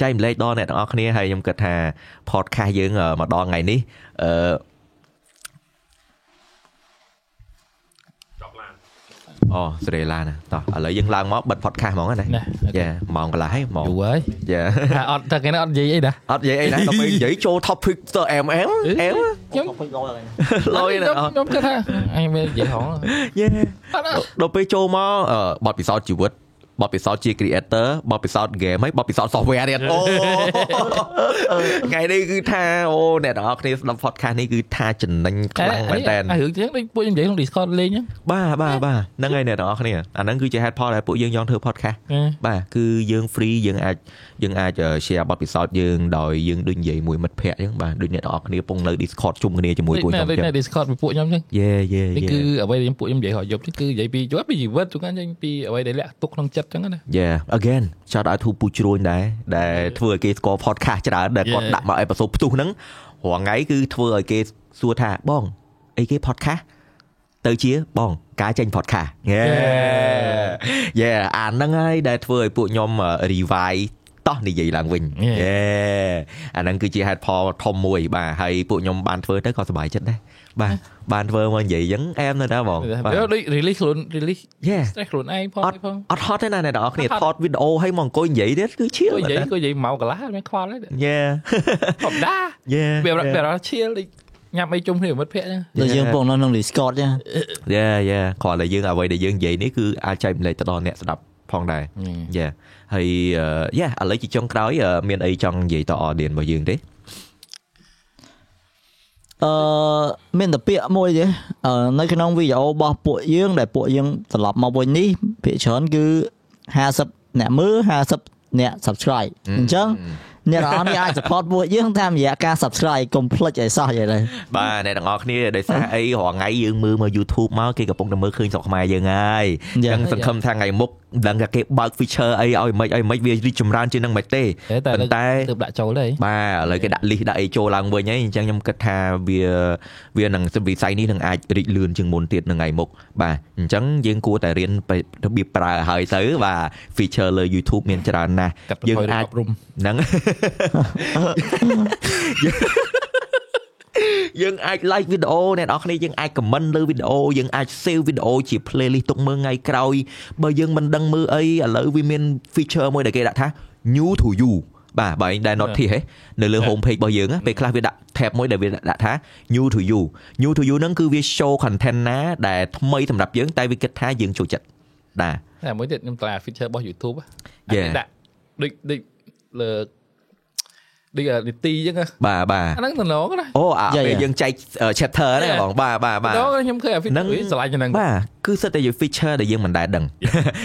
ចែកម្លែកដល់អ្នកទាំងអស់គ្នាហើយខ្ញុំគិតថា podcast យើងអឺមកដល់ថ្ងៃនេះអឺ អូសេរីឡានតោះឥឡូវយើងឡើងមកបិទ podcast ហ្មងណាណាយ៉ាម៉ោងកន្លះហើយម៉ោងយូរហើយយ៉ាថាអត់តែគេអត់និយាយអីណាអត់និយាយអីណាដល់ពេលនិយាយចូល topic ទៅ MM អែមខ្ញុំលយណាខ្ញុំគិតថាអញមាននិយាយហងយេអត់អត់ដល់ពេលចូលមកអឺបទពិសោធន៍ជីវិត បទពិសោធន៍ជា creator បទពិសោធន៍ game ហើយបទពិសោធន៍ software ទៀតអូថ្ងៃនេះគឺថាអូអ្នកទាំងអស់គ្នាស្ដាប់ podcast នេះគឺថាចំណេញខ្លាំងមែនតើអារឿងចឹងដូចពួកខ្ញុំនិយាយក្នុង Discord លេងហ្នឹងបាទបាទបាទហ្នឹងហើយអ្នកទាំងអស់គ្នាអាហ្នឹងគឺជា head ផលដែលពួកយើងចង់ធ្វើ podcast បាទគឺយើង free យើងអាចយើងអាច share បទពិសោធន៍យើងដោយយើងដូចនិយាយមួយមិត្តភ័ក្តិអញ្ចឹងបាទដូចអ្នកទាំងអស់គ្នាពងនៅ Discord ជុំគ្នាជាមួយពួកខ្ញុំអញ្ចឹងនៅ Discord ពីពួកខ្ញុំចឹងយេយេនេះយេគឺអ្វីដែលខ្ញុំពួកខ្ញុំនិយាយរហយប់នេះគឺនិយាយពីយប់ពីជីវិតជួនកាលនិយាយពីអ្វីដែលលាក់ទុកក្នុងចិត្តចឹងណា Yeah again shout out to ពូជ្រួញដែរដែលធ្វើឲ្យគេស្គាល់ podcast ច្រើនដែលគាត់ Yeah. ដាក់មកអេពីសូតផ្ទុះហ្នឹងរាល់ថ្ងៃគឺធ្វើឲ្យគេសួរថាបងអីគេ podcast ទៅជាបងការចេញ podcast Yeah Yeah អាហ្នឹងហើយដែលធ្វើឲ្យពួកខ្ញុំអឺ revive តោះនិយាយឡើងវិញ Yeah. Yeah អាហ្នឹងគឺជាហេតុផលធំមួយបាទហើយពួកខ្ញុំបានធ្វើទៅក៏សប្បាយចិត្តដែរ បាទបានធ្វើមកនិយាយអញ្ចឹងអែមនៅដែរបងបាទវាដូច release ខ្លួន release Yeah stress ខ្លួនឯងផងអត់ផងអត់ហត់ទេណាអ្នកនរគ្នាអត់ហថត់តវីដេអូឲ្យមកអង្គុយនិយាយទៀតគឺឈៀលគាត់និយាយគាត់និយាយមកកន្លះមានខ្វល់ហើយ Yeah ធម្មតា Yeah វាវារត់ឈៀលដូចញ៉ាំអីជុំគ្នាមិត្តភ័ក្តិហ្នឹងដូចយើងពងនៅក្នុង Discord ចឹង Yeah yeah គ្រាន់តែយើងអ្វីដែលយើងនិយាយនេះគឺអាចចែកម្លែកទៅដល់អ្នកស្ដាប់ផងដែរយ៉ាហើយយ៉ាឥឡូវជាចុងក្រោយអឺមានអីចង់និយាយទៅ audience របស់យើងទេ អឺមានតែពាក្យមួយទេអឺនៅក្នុងវីដេអូរបស់ពួកយើងដែលពួកយើងត្រឡប់មកវិញនេះភាគច្រើនគឺ50អ្នកមើល50អ្នក subscribe អញ្ចឹង អ្នកនរនេះអាច support ពួកយើងតាមរយៈការ subscribe កុំភ្លេចឲ្យសោះយល់ទេបាទអ្នកទាំងអស់គ្នាដោយសារអីរាល់ថ្ងៃយើងមើលមក YouTube មកគេកំពុងតែមើលឃើញស្រុកខ្មែរយើងហើយអញ្ចឹងសង្ឃឹមថាថ្ងៃមុខមិនដឹងថាគេបើក feature អីឲ្យមិនឲ្យមិនវារីកចម្រើនជាងនឹងមិនទេតែប៉ុន្តែទើបដាក់ចូលទេបាទឥឡូវគេដាក់ list ដាក់អីចូលឡើងវិញហើយអញ្ចឹងខ្ញុំគិតថាវាវានឹងវិស័យនេះនឹងអាចរីកលឿនជាងមុនទៀតនៅថ្ងៃមុខបាទអញ្ចឹងយើងគួរតែរៀនពីរបៀបប្រើឲ្យទៅបាទ feature លើ YouTube មានច្រើនណាស់កាត់បន្ថយរបបរុំហ្នឹងយើងអាច like វីដេអូអ្នកនរគ្នាយើងអាច comment លើវីដេអូយើងអាច save វីដេអូជា playlist ទុកមើលថ្ងៃក្រោយបើយើងមិនដឹងមើលអីឥឡូវវាមាន feature មួយដែលគេដាក់ថា new to you បាទបើឯងដែល notice ហ៎នៅលើ home page របស់យើងណាពេលខ្លះវាដាក់ tab មួយដែលវាដាក់ថា new to you new to you ហ្នឹងគឺវា show content ណាដែលថ្មីសម្រាប់យើងតែវាគិតថាយើងចូលចិត្តបាទតែមួយទៀតខ្ញុំតែ feature របស់ YouTube Yeah. អាចដាក់ដូចដូចលើ ដូចនីតិអញ្ចឹងណាបាទបាទអាហ្នឹងតំណងណាអូអា Yeah, ពេល yeah. យើងចែក chapter ហ្នឹង Yeah. បងបាទបាទបាទតំណងខ្ញុំឃើញអា feature ហ្នឹងវាឆ្លាញ់ហ្នឹងបាទ គឺសិតតែជា feature ដែលយើងមិនដែលដឹង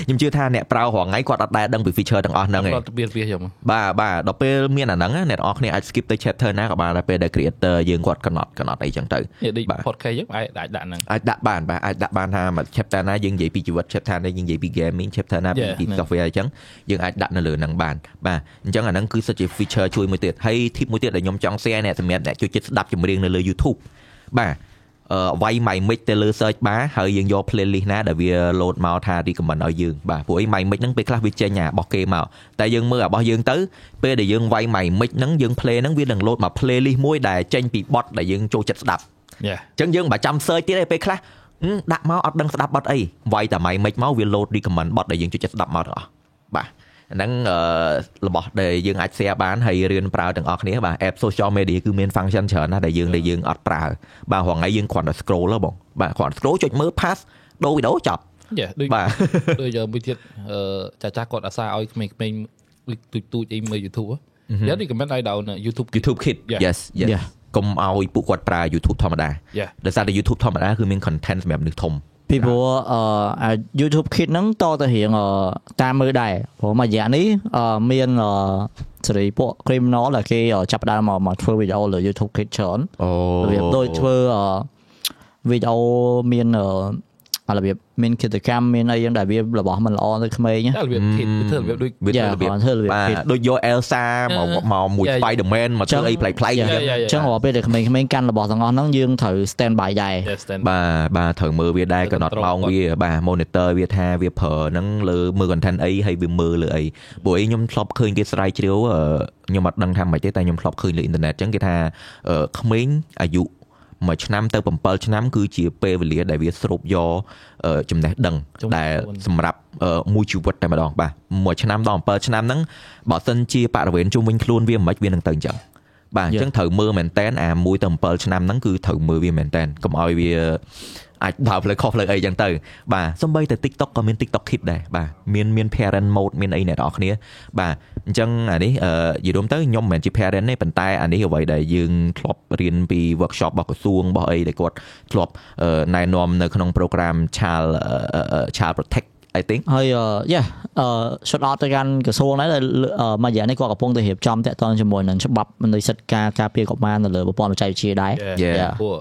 ខ្ញុំជឿថាអ្នកប្រើរាល់ថ្ងៃគាត់អត់ដែលដឹងពី feature ទាំងអស់ហ្នឹងឯងគាត់ទៅវាវាខ្ញុំបាទបាទដល់ពេលមានអាហ្នឹងណាអ្នកនរគ្នាអាច skip ទៅ chapter ណាក៏បានដែរពេលដែល creator យើងគាត់កំណត់កំណត់អីចឹងទៅនិយាយដូចបាទ podcast យើងអាចអាចដាក់ហ្នឹងអាចដាក់បានបាទអាចដាក់បានថាមួយ chapter ណាយើងនិយាយពីជីវិត chapter ណាយើងនិយាយពី gaming chapter ណាពី Yeah, ពីហ្នឹង software អញ្ចឹងយើងអាចដាក់នៅលើហ្នឹងបានបាទអញ្ចឹងអាហ្នឹងគឺសិតជា feature ជួយមួយទៀតហើយ tip មួយទៀតដែលខ្ញុំចង់ share អ្នកសម្រាប់អ្នកជួយចិត្តស្ដាប់ចម្រៀងនៅលើ YouTube បាទអឺ វាយ my mic ទៅលើ search bar ហើយយើងយក playlist ណាដែលវា load មកថា recommend ឲ្យយើងបាទព្រោះអី my mic ហ្នឹងពេលខ្លះវាចេញអារបស់គេមកតែយើងមើលអារបស់យើងទៅពេលដែលយើងវាយ my mic ហ្នឹងយើង play ហ្នឹងវានឹង load មក playlist មួយដែលចេញពី bot ដែលយើងចូលចិត្តស្ដាប់យ៉ាអញ្ចឹងយើងមិនបាច់ចាំ search ទៀតទេពេលខ្លះហឹមដាក់មកអត់ដឹងស្ដាប់បទអីវាយតែម៉ៃមិចមកវា load recommend បទដែលយើងចូលចិត្តស្ដាប់មកទាំងអស់បាទអា ហ្នឹងអឺរបស់ដែលយើងអាច share បានហើយរៀនប្រើទាំងអស់គ្នាបាទ app social media គឺមាន function ច្រើនណាស់ដែលយើងដែលយើងអត់ប្រើបាទរហងៃយើងគ្រាន់តែ scroll ហ៎បងបាទគ្រាន់ scroll ចុចមើល pass ដូរវីដេអូចប់យ៉ាដូចបាទដូចយកមួយទៀតអឺចាចាស់គាត់អាសាឲ្យក្មេងៗដូចទូចទូចអីមើល YouTube យ៉ានេះ comment ឲ្យ down YouTube YouTube Kid Yeah. yes yes Yeah. កុំឲ្យពួកគាត់ប្រើ YouTube ធម្មតាយ៉ាដោយសារតែ YouTube ធម្មតាគឺមាន content សម្រាប់មនុស្សធំ ពីព្រោះអឺអា YouTube Kid ហ្នឹងតទៅរៀងអឺតាមមើលដែរព្រោះមួយរយៈនេះអឺមានអឺសេរីពួក criminal ដែលគេអឺចាប់ផ្ដើមមកមកធ្វើវីដេអូលើ YouTube Kid ច្រើនអូរបៀបដូចធ្វើអឺវីដេអូមានអឺអា របៀបមានគិតកម្មមានអីយ៉ាងដែលវារបស់មិនល្អទៅក្មេងណាតែរបៀប kid វាធ្វើរបៀបដូចវាធ្វើ Yeah, របៀបគាត់ធ្វើរបៀបបាទ kid ដូចយក Elsa មក Yeah. មកមួយ Yeah, yeah. Spider-Man មកធ្វើអីប្លែកៗអញ្ចឹង Yeah, yeah, yeah. អញ្ចឹងរាល់ពេលដែលក្មេងៗកាន់របស់ទាំងអស់ហ្នឹងយើងត្រូវ stand by ដែរ Yeah, stand បាទបាទត្រូវមើលវាដែរត្រូវកំណត់ control ម៉ោងវាបាទ monitor វាថាវាប្រើហ្នឹងលើមើល content អីហើយវាមើលលើអីព្រោះអីខ្ញុំធ្លាប់ឃើញគេស្រាវជ្រាវអឺខ្ញុំអត់ដឹងថាម៉េចទេតែខ្ញុំធ្លាប់ឃើញលើអ៊ីនធឺណិតអញ្ចឹងគេថាអឺក្មេងអាយុ មួយឆ្នាំទៅ7ឆ្នាំ គឺជាពេលវេលាដែលវាស្រូបយកអឺចំណេះដឹងជំនាញដែលសម្រាប់អឺមួយជីវិតតែម្ដងបាទមួយឆ្នាំដល់7ឆ្នាំហ្នឹងបើសិនជាបរិវេណជុំវិញខ្លួនវាមិនវានឹងទៅអញ្ចឹងបាទអញ្ចឹងត្រូវមើលមែនតែនអា1ទៅ7ឆ្នាំហ្នឹងគឺត្រូវមើលវាមែនតែនកុំឲ្យវា អាចដើរផ្លូវខុសផ្លូវអីអញ្ចឹងទៅបាទសំបីតែ TikTok ក៏មាន TikTok Kid ដែរបាទមានមាន parent mode មានអីអ្នកនរគ្នាបាទអញ្ចឹងអានេះអឺនិយាយរួមទៅខ្ញុំមិនមែនជា parent ទេប៉ុន្តែអានេះអ្វីដែលយើងធ្លាប់រៀនពី workshop របស់ក្រសួងរបស់អីដែលគាត់ធ្លាប់អឺណែនាំនៅក្នុង program Child អឺអឺ Child Protect I think ហើយយ៉ាអឺ shout out ទៅកាន់ក្រសួងដែរដែលអឺមួយរយៈនេះគាត់កំពុងតែរៀបចំតាក់ទងជាមួយនឹងច្បាប់មនុស្សសិទ្ធិការការពារកុមារនៅលើប្រព័ន្ធបច្ចេកវិទ្យាដែរ Yeah. Yeah. ពួក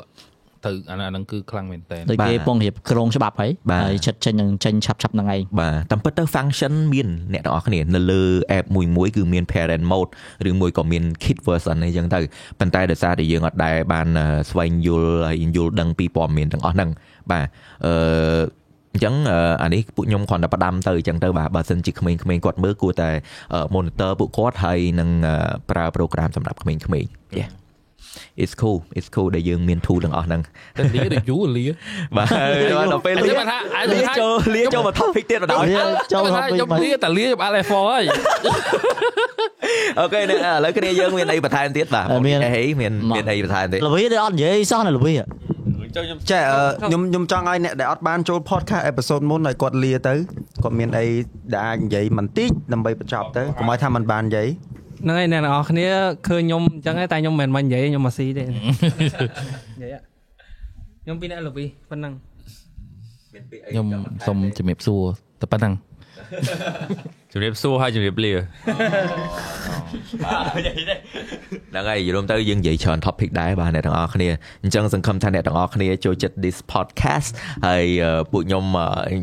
ទៅអាហ្នឹងគឺខ្លាំងមែនតើដូចគេបាទកំពុងរៀបក្រងច្បាប់ហើយបាទហើយចិត្តចេញនឹងចេញឆាប់ឆាប់ហ្នឹងឯងបាទតាមពិតទៅ function មានអ្នកទាំងអស់គ្នានៅលើ app មួយមួយគឺមាន parent mode ឬមួយក៏មាន kid version អីចឹងទៅប៉ុន្តែដោយសារតែយើងអត់ដែលបានអឺស្វែងយល់ហើយយល់ដឹងពីព័ត៌មានទាំងអស់ហ្នឹងបាទអឺអញ្ចឹងអឺអានេះពួកខ្ញុំគ្រាន់តែផ្ដាំទៅអញ្ចឹងទៅបាទបើសិនជាក្មេងៗគាត់មើលគួរតែអឺ monitor ពួកគាត់ហើយនឹងអឺប្រើ program សម្រាប់ក្មេងៗ Yeah it's cool it's cool ដែលយើងមានធូរទាំងអស់ហ្នឹងតែលាដូចយូរលាបាទដល់ពេលអាលានេះបានថាអាលានេះថាចូលលាចូលមក topic ទៀតបណ្ដោយលាចូលខ្ញុំហត់វិញខ្ញុំមកលាតែលាខ្ញុំអាល់ F4 ហើយអូខេឥឡូវគ្នាយើងមានអីបន្ថែមទៀតបាទមានអីមានមានអីបន្ថែមទៀតល្វីទៅអត់និយាយសោះនៅល្វីចេះអឺខ្ញុំខ្ញុំចង់ឲ្យអ្នកដែលអត់បានចូល podcast episode មុនឲ្យគាត់លាទៅគាត់មានអីដែលអាចនិយាយបន្តិចដើម្បីបញ្ចប់ទៅកុំឲ្យថាมันបាននិយាយ ហ្នឹងហើយអ្នកនរអស់គ្នាឃើញខ្ញុំអញ្ចឹងឯងតែខ្ញុំមិនមែនមកនិយាយខ្ញុំមកស៊ីទេនិយាយអ่ะខ្ញុំពីអ្នកល្វីប៉ុណ្ណឹងខ្ញុំសុំជំរាបសួរតែប៉ុណ្្នឹង ជំរាបសួរហើយជំរាបលាហ្នឹងហើយយល់ទៅយើងនិយាយច្រើន topic ដែរបាទអ្នកទាំងអស់គ្នាអញ្ចឹងសង្ឃឹមថាអ្នកទាំងអស់គ្នាចូលចិត្ត this podcast ហើយអឺពួកខ្ញុំអឺ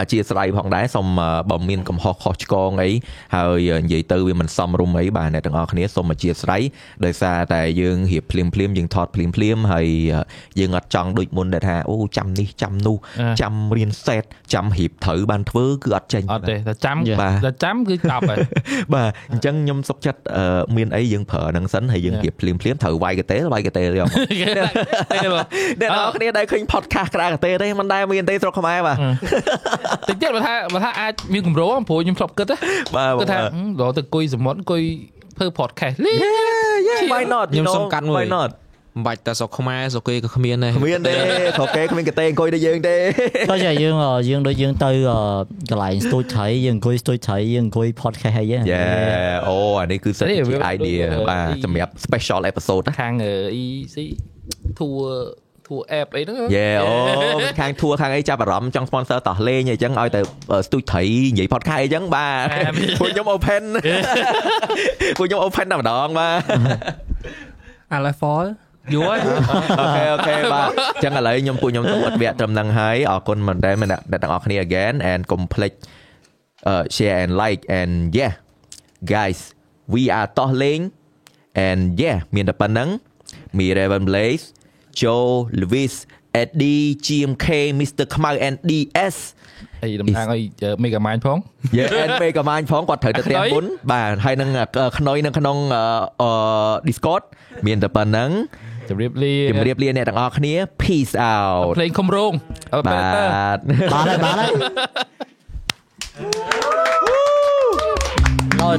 អធិស្ឋានផងដែរសូមអឺបើមានកំហុសខុសឆ្គងអីហើយនិយាយទៅវាមិនសមរម្យអីបាទអ្នកទាំងអស់គ្នាសូមអធិស្ឋានដោយសារតែយើងរៀបភ្លាមភ្លាមៗយើងថតភ្លាមភ្លាមៗហើយអឺយើងអត់ចង់ដូចមុនដែលថាអូចាំនេះចាំនោះចាំរៀនសេតចាំរៀបត្រូវបានធ្វើគឺអត់ចេញអត់ទេតែចាំបាទតែចាំគឺចប់ហើយបាទអញ្ចឹងខ្ញុំសុកចិត្តអឺមានអីយើងប្រើហ្នឹងសិនហើយយើងគៀបភ្លាមភ្លាមៗត្រូវវាយកតេលវាយកតេលយកមកគេតែតែបើអ្នកនរគ្នាដែលឃើញ podcast ក្រៅកតេទេមិនដែលមានទេស្រុកខ្មែរបាទតិចទៀតបើថាបើថាអាចមានកម្រោព្រោះខ្ញុំធ្លាប់គិតណាបាទគិតថាហឹមដល់ទៅអង្គុយសមុទ្រអង្គុយធ្វើ podcast លេ why not ខ្ញុំសុំកាត់មួយ why not មិនបាច់តែស្រុកខ្មែរស្រុកគេក៏គ្មានដែរគ្មានទេស្រុកគេគ្មានកតេអង្គុយដូចយើងទេចុះចាយើងអឺយើងដូចយើងទៅអឺកន្លែង studio ថៃយើងអង្គុយ studio ថៃយើងអង្គុយ podcast ហើយហ្នឹងយេអូអានេះគឺសិតជា idea បាទសម្រាប់ special episode ណាខាងអឺ EC ធួធួ app អីហ្នឹងយេអូខាង tour ខាងអីចាប់អារម្មណ៍ចង់ sponsor តោះលេងអីចឹងឲ្យទៅ studio ថៃនិយាយ podcast អីចឹងបាទពួកខ្ញុំ open ពួកខ្ញុំ open តែម្ដងបាទអាឡែ fall យូរហើយអូខេអូខេបាទអញ្ចឹងឥឡូវខ្ញុំពួកខ្ញុំទៅអត់វគ្គត្រឹមហ្នឹងហើយអរគុណមែនតើអ្នកទាំងអស់គ្នា again and កុំភ្លេច uh, share and like and yeah guys we are តោះលេង and yeah មានតែប៉ុណ្្នឹងមី Raven Blaze Joe Lewis Eddie GMK Mr ខ្មៅ and DS អីតំណាងឲ្យ Mega Mind ផង Yeah and Mega Mind ផងគាត់ត្រូវទៅផ្ទះមុនបាទហើយនឹងខ្នុយនៅក្នុងអឺ Discord មានតែប៉ុណ្្នឹង ជម្រាបលាជម្រាបលាអ្នកទាំងអស់គ្នា peace out ភ្លេងខុំរងអត់បាបែរទបានហើយបានហើយ Rồi